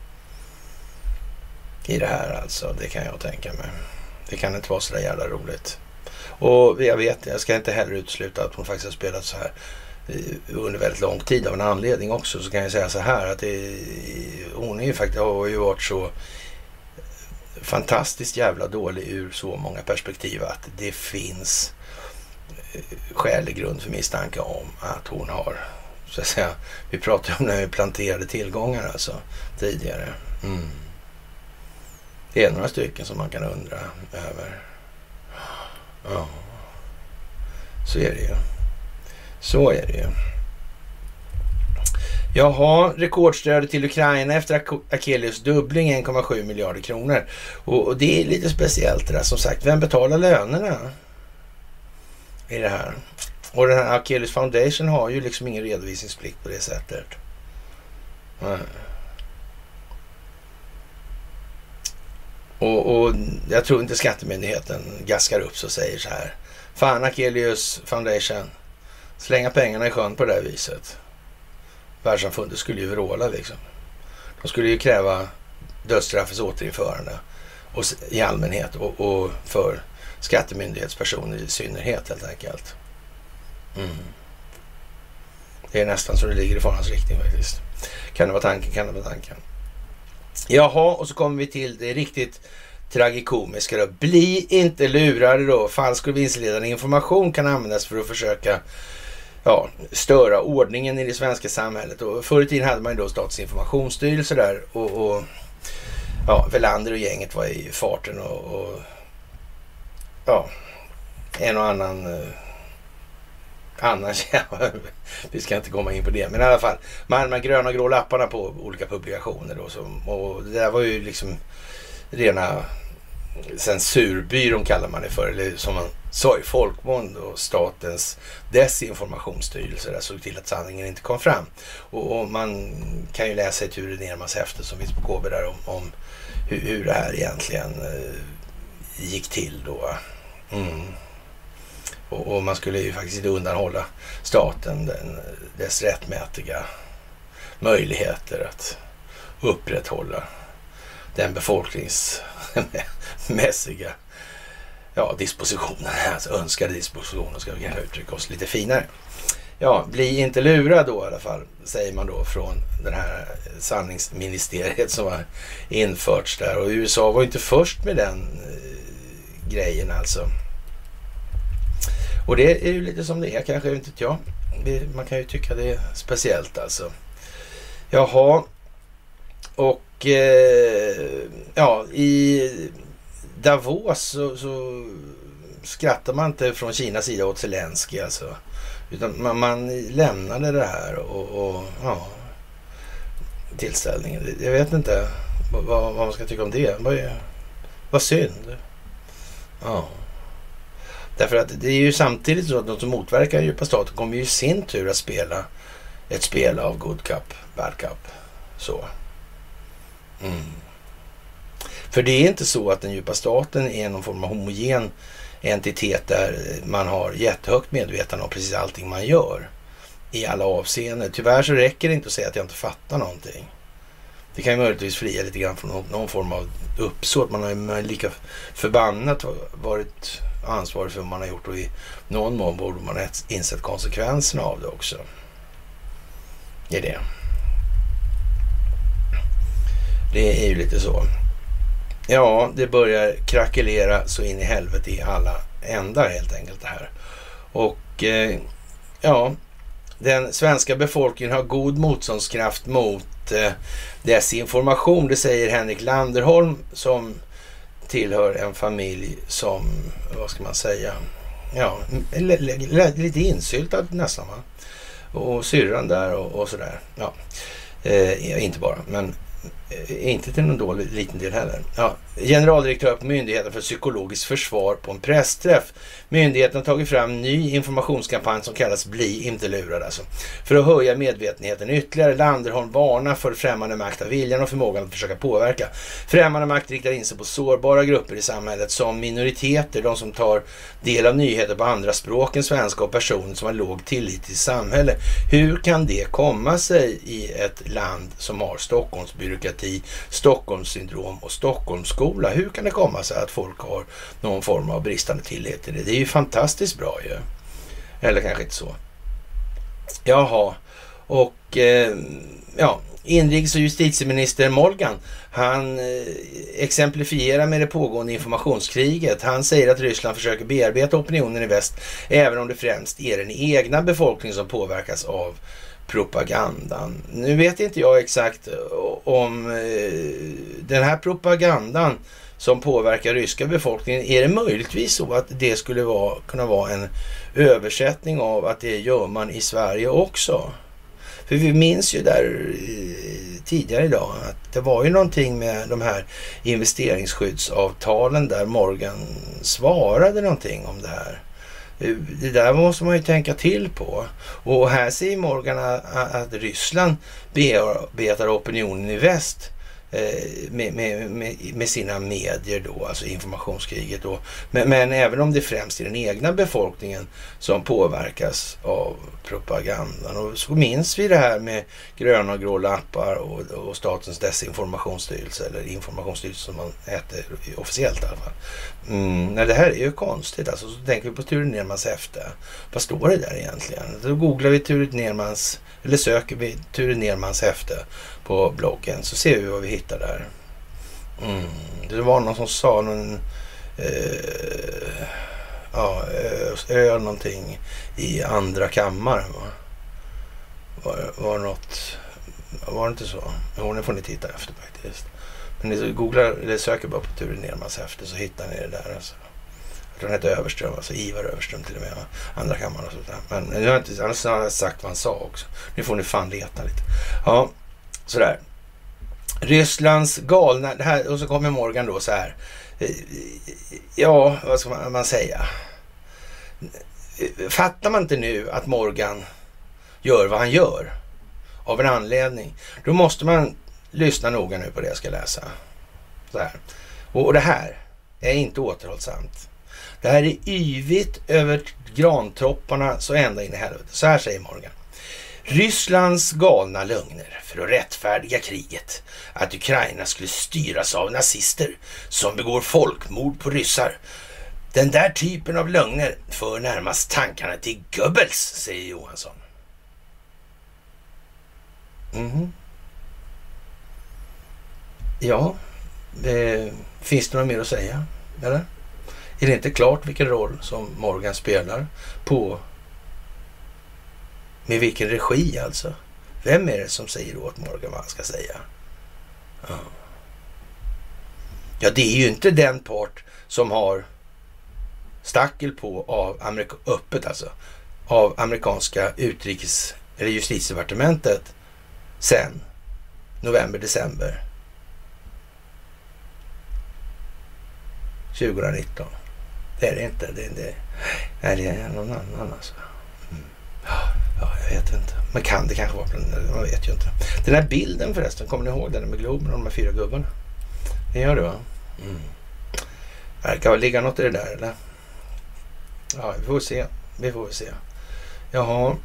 Speaker 1: i det här alltså. Det kan jag tänka mig. Det kan inte vara så där jävla roligt. Och jag vet, jag ska inte heller utesluta att hon faktiskt har spelat så här eh, under väldigt lång tid av en anledning också. Så kan jag säga så här att det, hon är ju faktiskt, har ju varit så fantastiskt jävla dålig ur så många perspektiv att det finns eh, skälig grund för misstanke om att hon har, så att säga, vi pratade om när vi planterade tillgångar alltså tidigare. Mm. Det är några stycken som man kan undra över. Ja, så är det ju. Så är det ju. Jaha, rekordstödet till Ukraina efter Akelius dubbling 1,7 miljarder kronor. Och, och, det är lite speciellt det där. Som sagt, vem betalar lönerna i det här? Och den här Akelius Foundation har ju liksom ingen redovisningsplikt på det sättet. Mm. Och, och, jag tror inte skattemyndigheten gaskar upp sig och säger så här. Fan Akelius Foundation, slänga pengarna i sjön på det här viset. Världssamfundet skulle ju vråla liksom. De skulle ju kräva dödsstraffets återinförande och, i allmänhet och, och för skattemyndighetspersoner i synnerhet helt enkelt. Mm. Det är nästan så det ligger i farans riktning faktiskt. Kan det vara tanken? Kan det vara tanken? Jaha, och så kommer vi till det riktigt tragikomiska då. Bli inte lurade då. Falsk och vilseledande information kan användas för att försöka ja, störa ordningen i det svenska samhället. Och förr i tiden hade man ju då Statens informationsstyrelse där och, och ja, Velander och gänget var i farten och, och ja, en och annan eh, annars, ja, vi ska inte komma in på det. Men i alla fall, man de gröna och grå lapparna på olika publikationer. Då, som, och det där var ju liksom rena censurbyrån kallar man det för. Eller som man sa i folkmund och statens desinformationsstyrelse där såg till att sanningen inte kom fram. Och, och man kan ju läsa i Ture Nermans häfte som finns på KB där om, om hur, hur, det här egentligen eh, gick till då. Mm. Och, och, man skulle ju faktiskt inte undanhålla staten den, dess rättmätiga möjligheter att upprätthålla den befolkningsmässiga ja, dispositionen, alltså önskade dispositionen ska vi kanske uttrycka oss lite finare. Ja, bli inte lurad då i alla fall, säger man då från det här sanningsministeriet som har införts där. Och USA var ju inte först med den eh, grejen alltså. Och det är ju lite som det är kanske, inte jag. Man kan ju tycka det är speciellt alltså. Jaha, och eh, ja, i Davos så, så skrattar man inte från Kinas sida åt Zelensky alltså. Utan man, man lämnade det här och, och ja, tillställningen. Jag vet inte vad, vad, man ska tycka om det. Vad, vad synd. Ja. Därför att det är ju samtidigt så att de som motverkar den djupa staten kommer ju i sin tur att spela ett spel av good cup, bad cup. Så. Mm. För det är inte så att den djupa staten är någon form av homogen entitet där man har jättehögt medvetande om precis allting man gör i alla avseenden. Tyvärr så räcker det inte att säga att jag inte fattar någonting. Det kan ju möjligtvis fria lite grann från någon form av uppsåt. Man har ju lika förbannat varit ansvarig för vad man har gjort och i någon mån borde man ha insett konsekvenserna av det också. Det är det. Det är ju lite så. Ja, det börjar krackelera så in i helvete i alla ändar helt enkelt det här. Och eh, ja, den svenska befolkningen har god motståndskraft mot eh, desinformation. Det säger Henrik Landerholm som tillhör en familj som, vad ska man säga, ja, lite insyltad nästan va. Och syrran där och, och sådär. Ja, eh, inte bara, men Eh, inte till någon dålig liten del heller. Ja. Generaldirektör på Myndigheten för psykologiskt försvar på en pressträff. Myndigheten har tagit fram en ny informationskampanj som kallas Bli inte lurad. Alltså. För att höja medvetenheten ytterligare. Landerholm varnar för främmande makt av viljan och förmågan att försöka påverka. Främmande makt riktar in sig på sårbara grupper i samhället som minoriteter, de som tar del av nyheter på andra språk än svenska och personer som har låg tillit till samhället. Hur kan det komma sig i ett land som har Stockholmsbyråkrati, Stockholmssyndrom och Stockholmsskola? Hur kan det komma sig att folk har någon form av bristande tillit till det? Det är ju fantastiskt bra ju. Eller kanske inte så. Jaha, och eh, ja, inrikes och justitieminister Morgan, han eh, exemplifierar med det pågående informationskriget. Han säger att Ryssland försöker bearbeta opinionen i väst, även om det främst är den egna befolkningen som påverkas av propagandan. Nu vet inte jag exakt eh, om eh, den här propagandan som påverkar ryska befolkningen. Är det möjligtvis så att det skulle vara, kunna vara en översättning av att det gör man i Sverige också? För vi minns ju där eh, tidigare idag att det var ju någonting med de här investeringsskyddsavtalen där Morgan svarade någonting om det här. Eh, det där måste man ju tänka till på. Och här säger Morgan att Ryssland bearbetar opinionen i väst eh, med, med, med, med, sina medier då, alltså informationskriget då. Men, men, även om det främst är den egna befolkningen som påverkas av propagandan. Och så minns vi det här med gröna och grå lappar och, och Statens desinformationsstyrelse, eller informationsstyrelse som man hette officiellt i alla fall. Mm, nej, det här är ju konstigt alltså. Så tänker vi på Ture Nermans häfte. Vad står det där egentligen? Då googlar vi Ture Nermans, eller söker vi Ture Nermans häfte på bloggen så ser vi vad vi hittar där. Mm. Det var någon som sa någon... Eh, ja, eh, ö någonting i andra kammaren. Va? Var, var något... Var det inte så? Jo, det får ni titta efter faktiskt. Men ni googlar eller söker bara på Ture Nermans häfte så hittar ni det där. Alltså. Han hette Överström, alltså Ivar Överström till och med. Andra kammaren och sånt där. Men nu har jag inte, annars har jag sagt vad han sa också. Nu får ni fan leta lite. Ja, sådär. Rysslands galna... Det här, och så kommer Morgan då så här. Ja, vad ska man säga? Fattar man inte nu att Morgan gör vad han gör av en anledning, då måste man lyssna noga nu på det jag ska läsa. Så här. Och det här är inte återhållsamt. Det här är yvigt över grantropparna så ända in i helvete. Så här säger Morgan. Rysslands galna lögner för att rättfärdiga kriget. Att Ukraina skulle styras av nazister som begår folkmord på ryssar. Den där typen av lögner för närmast tankarna till Goebbels, säger Johansson. Mm. Ja, det, finns det något mer att säga? Eller? Är det inte klart vilken roll som Morgan spelar på med vilken regi alltså? Vem är det som säger åt Morgan vad han ska säga? Ja. ja, det är ju inte den part som har stackel på av Amerika, öppet alltså, av amerikanska utrikes eller justitiedepartementet sen november, december 2019. Det är det inte. Det, det, nej, det är någon annan alltså. Mm. Ja, jag vet inte. Men kan det kanske vara Man vet ju inte. Den här bilden förresten, kommer ni ihåg den med Globen och de här fyra gubbarna? Det gör det va? Mm. Verkar ligga något i det där eller? Ja, vi får se. Vi får se. Jaha.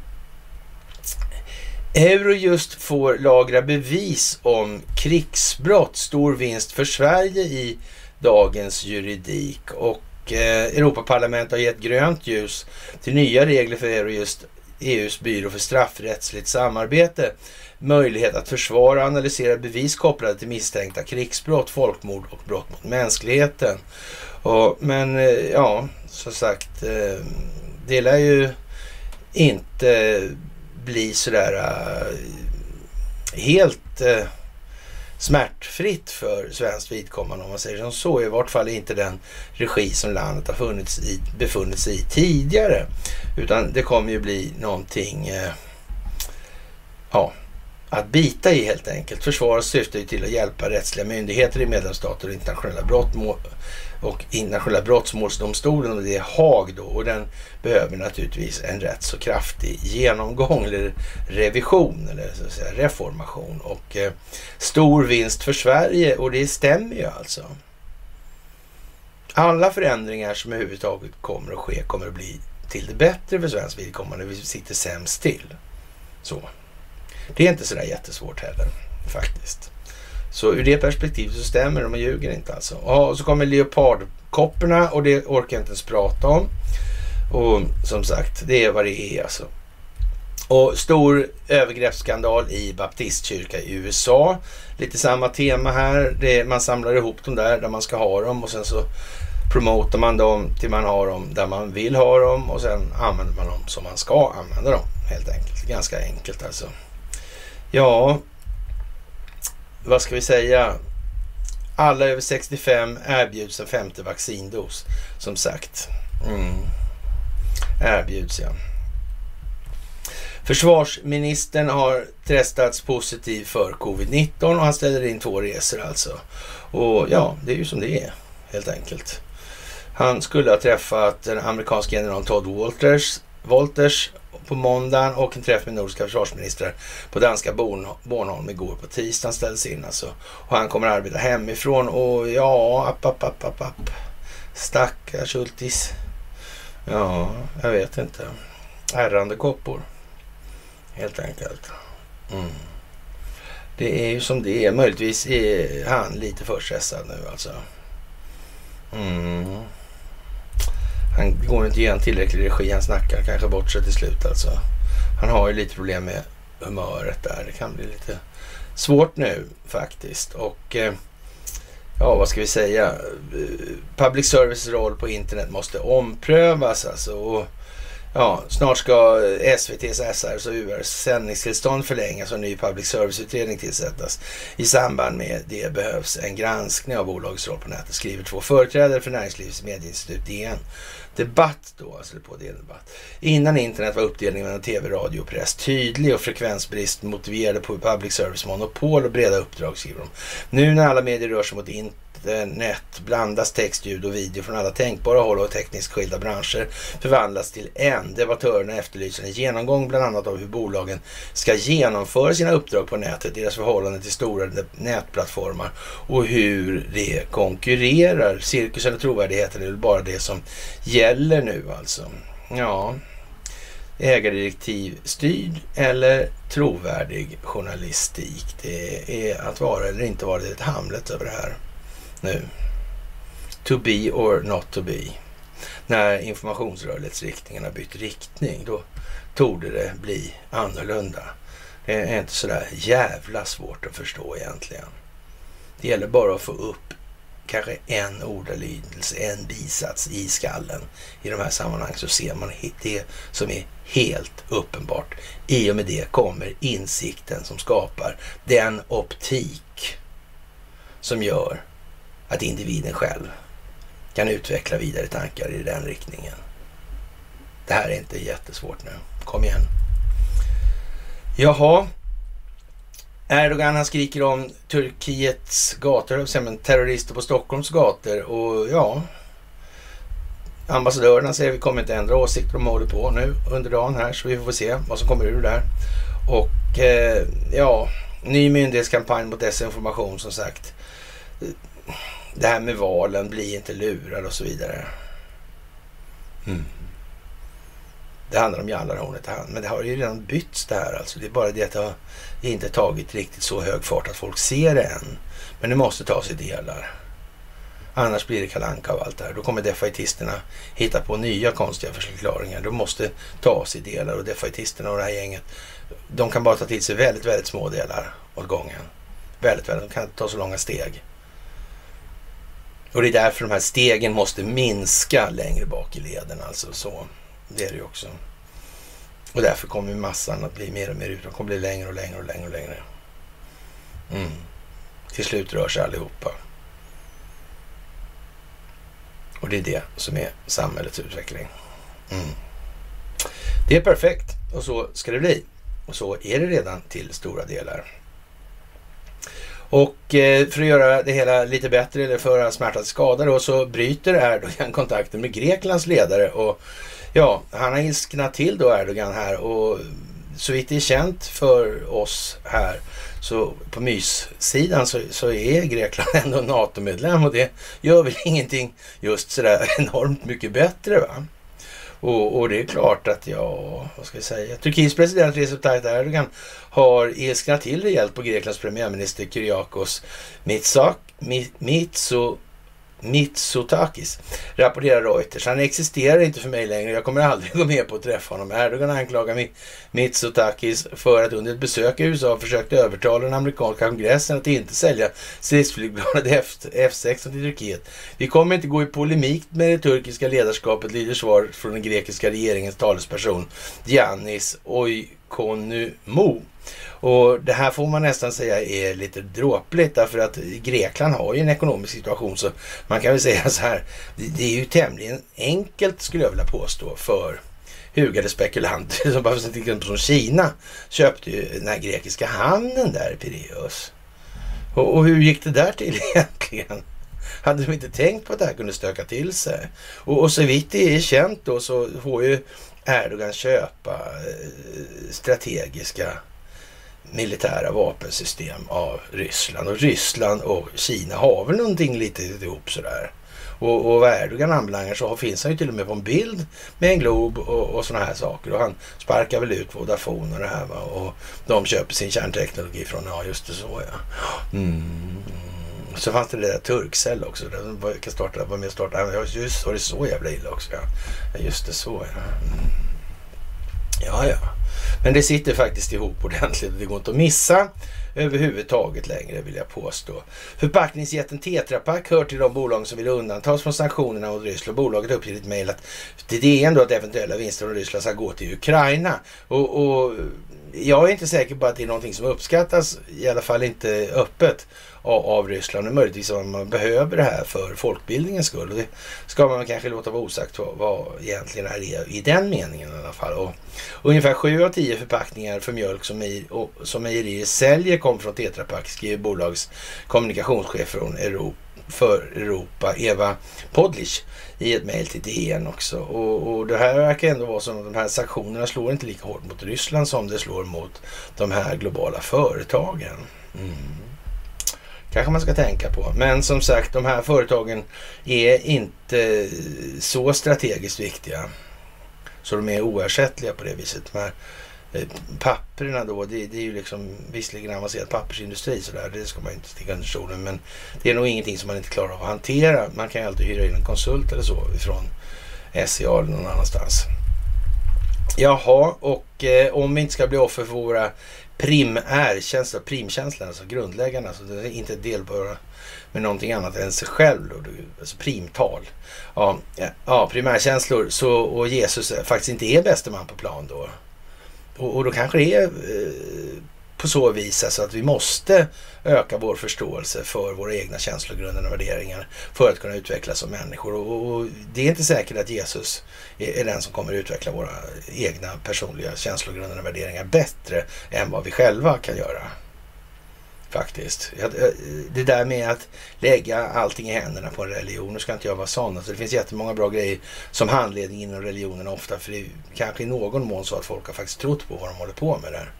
Speaker 1: Eurojust får lagra bevis om krigsbrott. Stor vinst för Sverige i dagens juridik. Och eh, Europaparlamentet har gett grönt ljus till nya regler för Eurojust, EUs byrå för straffrättsligt samarbete. Möjlighet att försvara och analysera bevis kopplade till misstänkta krigsbrott, folkmord och brott mot mänskligheten. Och, men eh, ja, som sagt, eh, det lär ju inte bli sådär uh, helt eh, smärtfritt för svenskt vidkommande om man säger som så. I vart fall inte den regi som landet har funnits i, befunnit sig i tidigare. Utan det kommer ju bli någonting eh, ja, att bita i helt enkelt. Försvaret syftar ju till att hjälpa rättsliga myndigheter i medlemsstater och internationella brott och internationella brottmålsdomstolen och det är Haag då och den behöver naturligtvis en rätt så kraftig genomgång eller revision eller så att säga reformation och eh, stor vinst för Sverige och det stämmer ju alltså. Alla förändringar som överhuvudtaget kommer att ske kommer att bli till det bättre för svensk vidkommande. Vi sitter sämst till. Så. Det är inte sådär jättesvårt heller faktiskt. Så ur det perspektivet så stämmer det, man ljuger inte alltså. Och så kommer leopardkopporna och det orkar jag inte ens prata om. Och som sagt, det är vad det är alltså. Och stor övergreppsskandal i baptistkyrka i USA. Lite samma tema här. Det, man samlar ihop dem där, där man ska ha dem och sen så promotar man dem till man har dem där man vill ha dem och sen använder man dem som man ska använda dem helt enkelt. Ganska enkelt alltså. Ja, vad ska vi säga? Alla över 65 erbjuds en femte vaccindos, som sagt. Mm. Erbjuds, ja. Försvarsministern har testats positiv för covid-19 och han ställer in två resor alltså. Och ja, det är ju som det är helt enkelt. Han skulle ha träffat den amerikanske generalen Todd Walters, Walters på måndagen och en träff med nordiska försvarsministrar på danska Bornholm igår på tisdagen ställdes in alltså. Och han kommer att arbeta hemifrån och ja, app, app, app, app, app. Stackars Hultis. Ja, jag vet inte. Ärrande koppor. Helt enkelt. Mm. Det är ju som det är. Möjligtvis är han lite för stressad nu alltså. Mm. Han går inte igenom tillräcklig regi. Han snackar kanske bort sig till slut alltså. Han har ju lite problem med humöret där. Det kan bli lite svårt nu faktiskt. Och eh, ja, vad ska vi säga? Eh, public service roll på internet måste omprövas alltså. Och, Ja, snart ska SVTs, SRs och URs sändningstillstånd förlängas och en ny public service-utredning tillsättas. I samband med det behövs en granskning av bolagets roll på nätet, skriver två företrädare för Näringslivets medieinstitut DN. Debatt då, alltså på DN Debatt. Innan internet var uppdelningen mellan tv, radio och press tydlig och frekvensbrist motiverade på public service monopol och breda uppdrag, skriver de. Nu när alla medier rör sig mot internet Eh, nät, blandas text, ljud och video från alla tänkbara håll och tekniskt skilda branscher förvandlas till en. Debattörerna efterlyser en genomgång bland annat av hur bolagen ska genomföra sina uppdrag på nätet, deras förhållande till stora nätplattformar och hur det konkurrerar. Cirkus eller trovärdigheten är väl bara det som gäller nu alltså. Ja, ägardirektiv styrd eller trovärdig journalistik. Det är att vara eller inte vara. Det är ett Hamlet över det här nu. To be or not to be. När informationsrörlighetsriktningen har bytt riktning, då torde det bli annorlunda. Det är inte sådär jävla svårt att förstå egentligen. Det gäller bara att få upp kanske en ordalydelse, en bisats i skallen i de här sammanhangen så ser man det som är helt uppenbart. I och med det kommer insikten som skapar den optik som gör att individen själv kan utveckla vidare tankar i den riktningen. Det här är inte jättesvårt nu. Kom igen. Jaha. Erdogan han skriker om Turkiets gator, men terrorister på Stockholms gator och ja. Ambassadörerna säger att vi kommer inte ändra åsikter. De håller på nu under dagen här så vi får se vad som kommer ur det där. Och eh, ja, ny myndighetskampanj mot desinformation som sagt det här med valen, bli inte lurad och så vidare. Mm. Det handlar om jallarhornet men det har ju redan bytts det här alltså. Det är bara det att det har inte tagit riktigt så hög fart att folk ser det än. Men det måste tas i delar. Annars blir det kalanka av allt det här. Då kommer defaitisterna hitta på nya konstiga förklaringar. De måste tas i delar och defaitisterna och det här gänget, de kan bara ta till sig väldigt, väldigt små delar åt gången. Väldigt, väldigt. De kan inte ta så långa steg. Och det är därför de här stegen måste minska längre bak i leden. Alltså så. Det är det ju också. Och därför kommer massan att bli mer och mer ut. De kommer bli längre och längre och längre och längre. Mm. Till slut rör sig allihopa. Och det är det som är samhällets utveckling. Mm. Det är perfekt och så ska det bli. Och så är det redan till stora delar. Och eh, för att göra det hela lite bättre, eller för att smärta skada då, så bryter Erdogan kontakten med Greklands ledare. Och ja, han har ilsknat till då Erdogan här och så vitt det är känt för oss här så på myssidan så, så är Grekland ändå NATO-medlem och det gör väl ingenting just sådär enormt mycket bättre. va? Och, och, det är klart att, ja, vad ska vi säga? Turkiets president Recep Tayyip Erdogan har ilsknat till rejält på Greklands premiärminister Kyriakos Mitsak, Mitso, Mitsotakis, rapporterar Reuters. Han existerar inte för mig längre. Jag kommer aldrig gå med på att träffa honom. Erdogan anklagar Mitsotakis för att under ett besök i USA försökt övertala den amerikanska kongressen att inte sälja stridsflygplanet F16 till Turkiet. Vi kommer inte gå i polemik med det turkiska ledarskapet, lyder svaret från den grekiska regeringens talesperson Giannis Oikonomou. Och det här får man nästan säga är lite dråpligt därför att Grekland har ju en ekonomisk situation så man kan väl säga så här. Det är ju tämligen enkelt skulle jag vilja påstå för hugade spekulanter som bara till exempel som Kina köpte ju den här grekiska handeln där i Pireus. Och, och hur gick det där till egentligen? Hade de inte tänkt på att det här kunde stöka till sig? Och, och så vitt det är känt då så får ju Erdogan köpa eh, strategiska militära vapensystem av Ryssland. Och Ryssland och Kina har väl någonting lite ihop sådär. Och, och vad Erdogan anbelangar så finns han ju till och med på en bild med en glob och, och sådana här saker. Och han sparkar väl ut Vodafone och det här va. Och de köper sin kärnteknologi från, ja just det så ja. Mm. Så fanns det det där Turkcell också. Den var, starta, var med och startade. Ja, just var det så jävla illa också ja. Just det så ja. Mm. Ja, ja. Men det sitter faktiskt ihop ordentligt och det går inte att missa överhuvudtaget längre vill jag påstå. Förpackningsjätten Tetra Pak hör till de bolag som vill undantas från sanktionerna mot Ryssland. Bolaget uppger i ett mejl att det är ändå att eventuella vinster från Ryssland ska gå till Ukraina. Och, och jag är inte säker på att det är någonting som uppskattas, i alla fall inte öppet, av, av Ryssland. Och möjligtvis om man behöver det här för folkbildningens skull. Och det ska man kanske låta vara osagt vad, vad egentligen är det i den meningen i alla fall. Och ungefär sju av tio förpackningar för mjölk som, mejerier som mejerier säljer kom från Tetra Pak, skriver bolagets kommunikationschef från Europa för Europa, Eva Podlich, i ett mejl till DN också. Och, och, det här verkar ändå vara som att de här sanktionerna slår inte lika hårt mot Ryssland som det slår mot de här globala företagen. Mm. Kanske man ska tänka på. Men som sagt, de här företagen är inte så strategiskt viktiga. Så de är oersättliga på det viset. De här Eh, papperna då, det, det, är ju liksom visserligen avancerad pappersindustri sådär, det ska man ju inte sticka under stolen, men det är nog ingenting som man inte klarar av att hantera. Man kan ju alltid hyra in en konsult eller så ifrån SCA eller någon annanstans. Jaha, och eh, om vi inte ska bli offer för våra primärkänslor, primkänslor, alltså grundläggande, alltså det är inte delbara med någonting annat än sig själv, då, alltså primtal. Ja, ja, primärkänslor så, och Jesus faktiskt inte är bäste man på plan då. Och, och då kanske det är eh, på så vis alltså att vi måste öka vår förståelse för våra egna känslogrunder och värderingar för att kunna utvecklas som människor. Och, och, det är inte säkert att Jesus är, är den som kommer utveckla våra egna personliga känslogrunder och värderingar bättre än vad vi själva kan göra. Faktiskt. Det där med att lägga allting i händerna på en religion, nu ska inte jag vara sån. Alltså det finns jättemånga bra grejer som handledning inom religionen ofta. För det är kanske i någon mån så att folk har faktiskt trott på vad de håller på med där.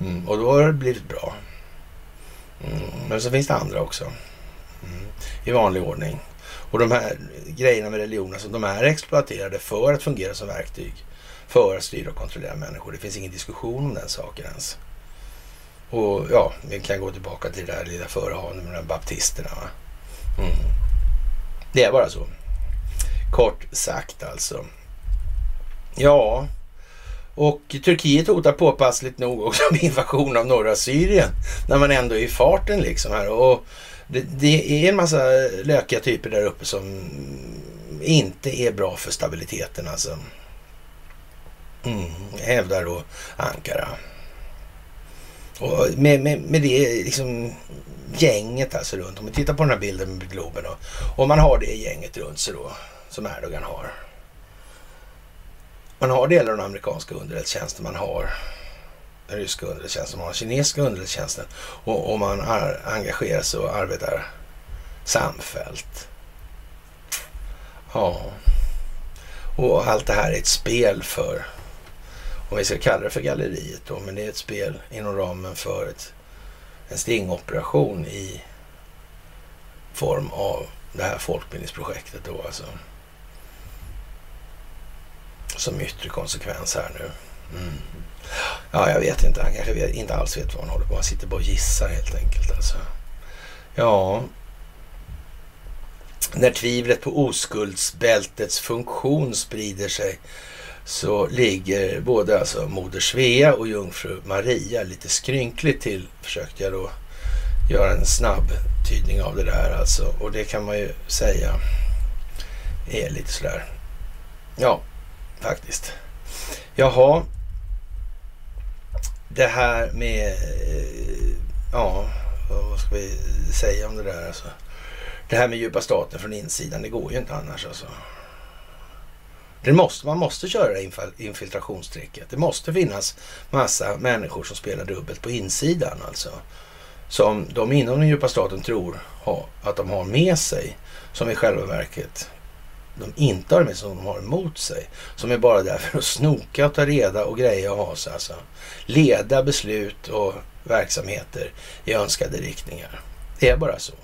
Speaker 1: Mm. Och då har det blivit bra. Mm. Men så finns det andra också. Mm. I vanlig ordning. Och de här grejerna med religionen, alltså, de är exploaterade för att fungera som verktyg. För att styra och kontrollera människor. Det finns ingen diskussion om den saken ens. Och ja, vi kan gå tillbaka till det där lilla förehavandet med de baptisterna. Va? Mm. Det är bara så. Kort sagt alltså. Ja, och Turkiet hotar påpassligt nog också med invasion av norra Syrien. När man ändå är i farten liksom här. Och det, det, är en massa lökiga typer där uppe som inte är bra för stabiliteten alltså. Mm, hävdar då Ankara. Och med, med, med det liksom gänget alltså runt. Om vi tittar på den här bilden med Globen då. Om man har det gänget runt sig då, som Erdogan har. Man har delar av den amerikanska underrättelsetjänsten, man har den ryska underrättelsetjänsten, man har den kinesiska underrättelsetjänsten. Och, och man ar, engagerar sig och arbetar samfällt. Ja. Och allt det här är ett spel för om vi ska kalla det för galleriet då, men det är ett spel inom ramen för ett, en stingoperation i form av det här folkbildningsprojektet då alltså. Som yttre konsekvens här nu. Mm. Ja, jag vet inte. Han kanske vet, inte alls vet vad han håller på med. Han sitter bara och gissar helt enkelt alltså. Ja. När tvivlet på oskuldsbältets funktion sprider sig så ligger både alltså Moder Svea och Jungfru Maria lite skrynkligt till, försökte jag då göra en snabb tydning av det där alltså. Och det kan man ju säga är lite sådär, ja, faktiskt. Jaha, det här med, eh, ja, vad ska vi säga om det där alltså. Det här med djupa staten från insidan, det går ju inte annars alltså. Det måste, man måste köra infiltrationstricket. Det måste finnas massa människor som spelar dubbelt på insidan alltså. Som de inom den djupa staten tror ha, att de har med sig. Som i själva verket de inte har med sig, som de har emot sig. Som är bara där för att snoka och ta reda och greja och ha sig alltså. Leda beslut och verksamheter i önskade riktningar. Det är bara så.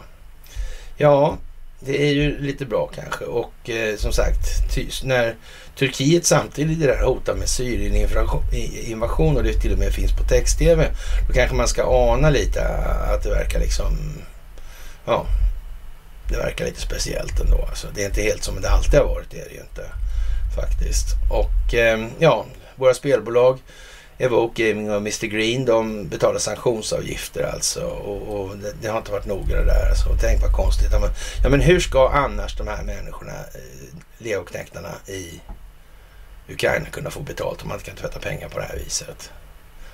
Speaker 1: Ja, det är ju lite bra kanske och eh, som sagt när Turkiet samtidigt där hotar med Syrien-invasion och det till och med finns på text-tv då kanske man ska ana lite att det verkar liksom ja, det verkar lite speciellt ändå. Alltså, det är inte helt som det alltid har varit, det är det ju inte faktiskt. Och eh, ja, våra spelbolag Evoke Gaming och Mr Green, de betalar sanktionsavgifter alltså. Och, och det, det, har inte varit noga där. Alltså. Tänk vad konstigt. Ja men, ja, men hur ska annars de här människorna, eh, leoknäktarna leoknektarna i Ukraina kunna få betalt om man inte kan tvätta pengar på det här viset?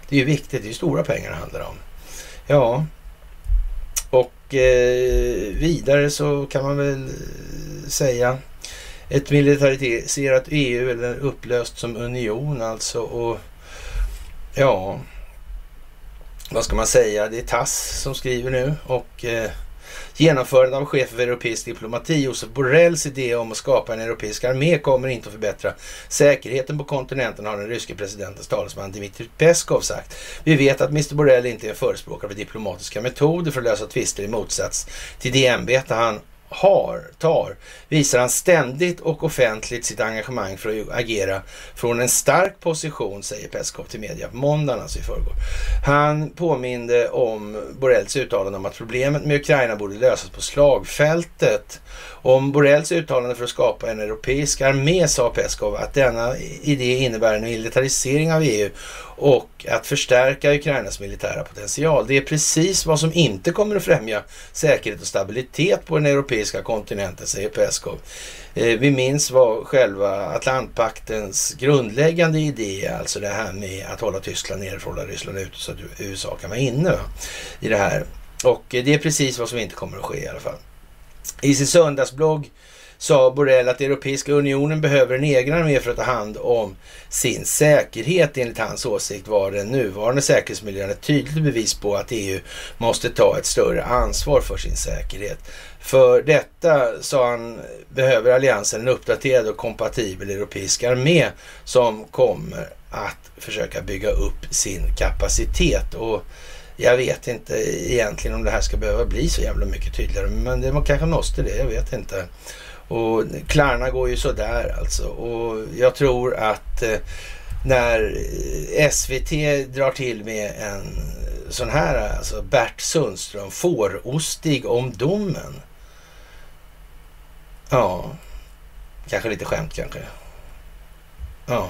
Speaker 1: Det är ju viktigt, det är ju stora pengar det handlar om. Ja, och eh, vidare så kan man väl eh, säga ett militariserat EU eller upplöst som union alltså. Och Ja, vad ska man säga? Det är TASS som skriver nu och eh, genomförandet av chefen för europeisk diplomati, Josef Borrells idé om att skapa en europeisk armé kommer inte att förbättra säkerheten på kontinenten, har den ryske presidentens talesman Dmitrij Peskov sagt. Vi vet att Mr Borrell inte är förespråkare för diplomatiska metoder för att lösa tvister i motsats till det ämbete han har, tar, visar han ständigt och offentligt sitt engagemang för att agera från en stark position, säger Peskov till media på måndagen, alltså i förrgår. Han påminde om Borrells uttalande om att problemet med Ukraina borde lösas på slagfältet. Om Borrells uttalande för att skapa en europeisk armé sa Peskov att denna idé innebär en militarisering av EU och att förstärka Ukrainas militära potential. Det är precis vad som inte kommer att främja säkerhet och stabilitet på den europeiska kontinenten, säger Peskov. Eh, vi minns vad själva Atlantpaktens grundläggande idé alltså det här med att hålla Tyskland nere hålla Ryssland ute så att USA kan vara inne va? i det här. Och eh, det är precis vad som inte kommer att ske i alla fall. I sin söndagsblogg sa Borrell att Europeiska unionen behöver en egen armé för att ta hand om sin säkerhet. Enligt hans åsikt var den nuvarande säkerhetsmiljön ett tydligt bevis på att EU måste ta ett större ansvar för sin säkerhet. För detta, sa han, behöver alliansen en uppdaterad och kompatibel europeisk armé som kommer att försöka bygga upp sin kapacitet. Och jag vet inte egentligen om det här ska behöva bli så jävla mycket tydligare, men det kanske måste det, jag vet inte. Och Klarna går ju sådär alltså. Och jag tror att eh, när eh, SVT drar till med en eh, sån här, alltså Bert Sundström, fårostig om domen. Ja, kanske lite skämt kanske. Ja.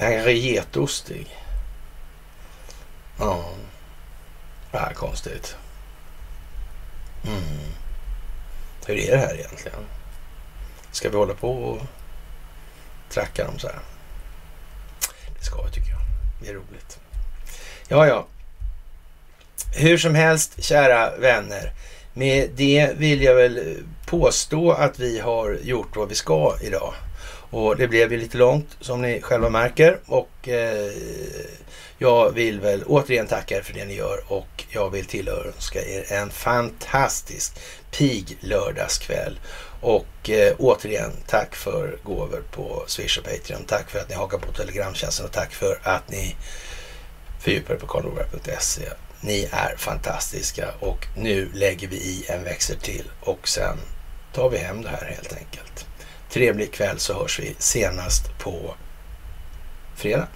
Speaker 1: Han kanske är getostig. Ja. Det här är konstigt. Mm. Hur är det här egentligen? Ska vi hålla på och tracka dem så här? Det ska vi tycker jag. Det är roligt. Ja, ja. Hur som helst, kära vänner. Med det vill jag väl påstå att vi har gjort vad vi ska idag. Och det blev ju lite långt som ni själva märker. Och eh, jag vill väl återigen tacka er för det ni gör och jag vill tillönska er en fantastisk pig lördagskväll. Och eh, återigen, tack för gåvor på Swish och Patreon. Tack för att ni hakar på Telegramtjänsten och tack för att ni fördjupar er på karlnorberg.se. Ni är fantastiska och nu lägger vi i en växel till och sen tar vi hem det här helt enkelt. Trevlig kväll så hörs vi senast på fredag.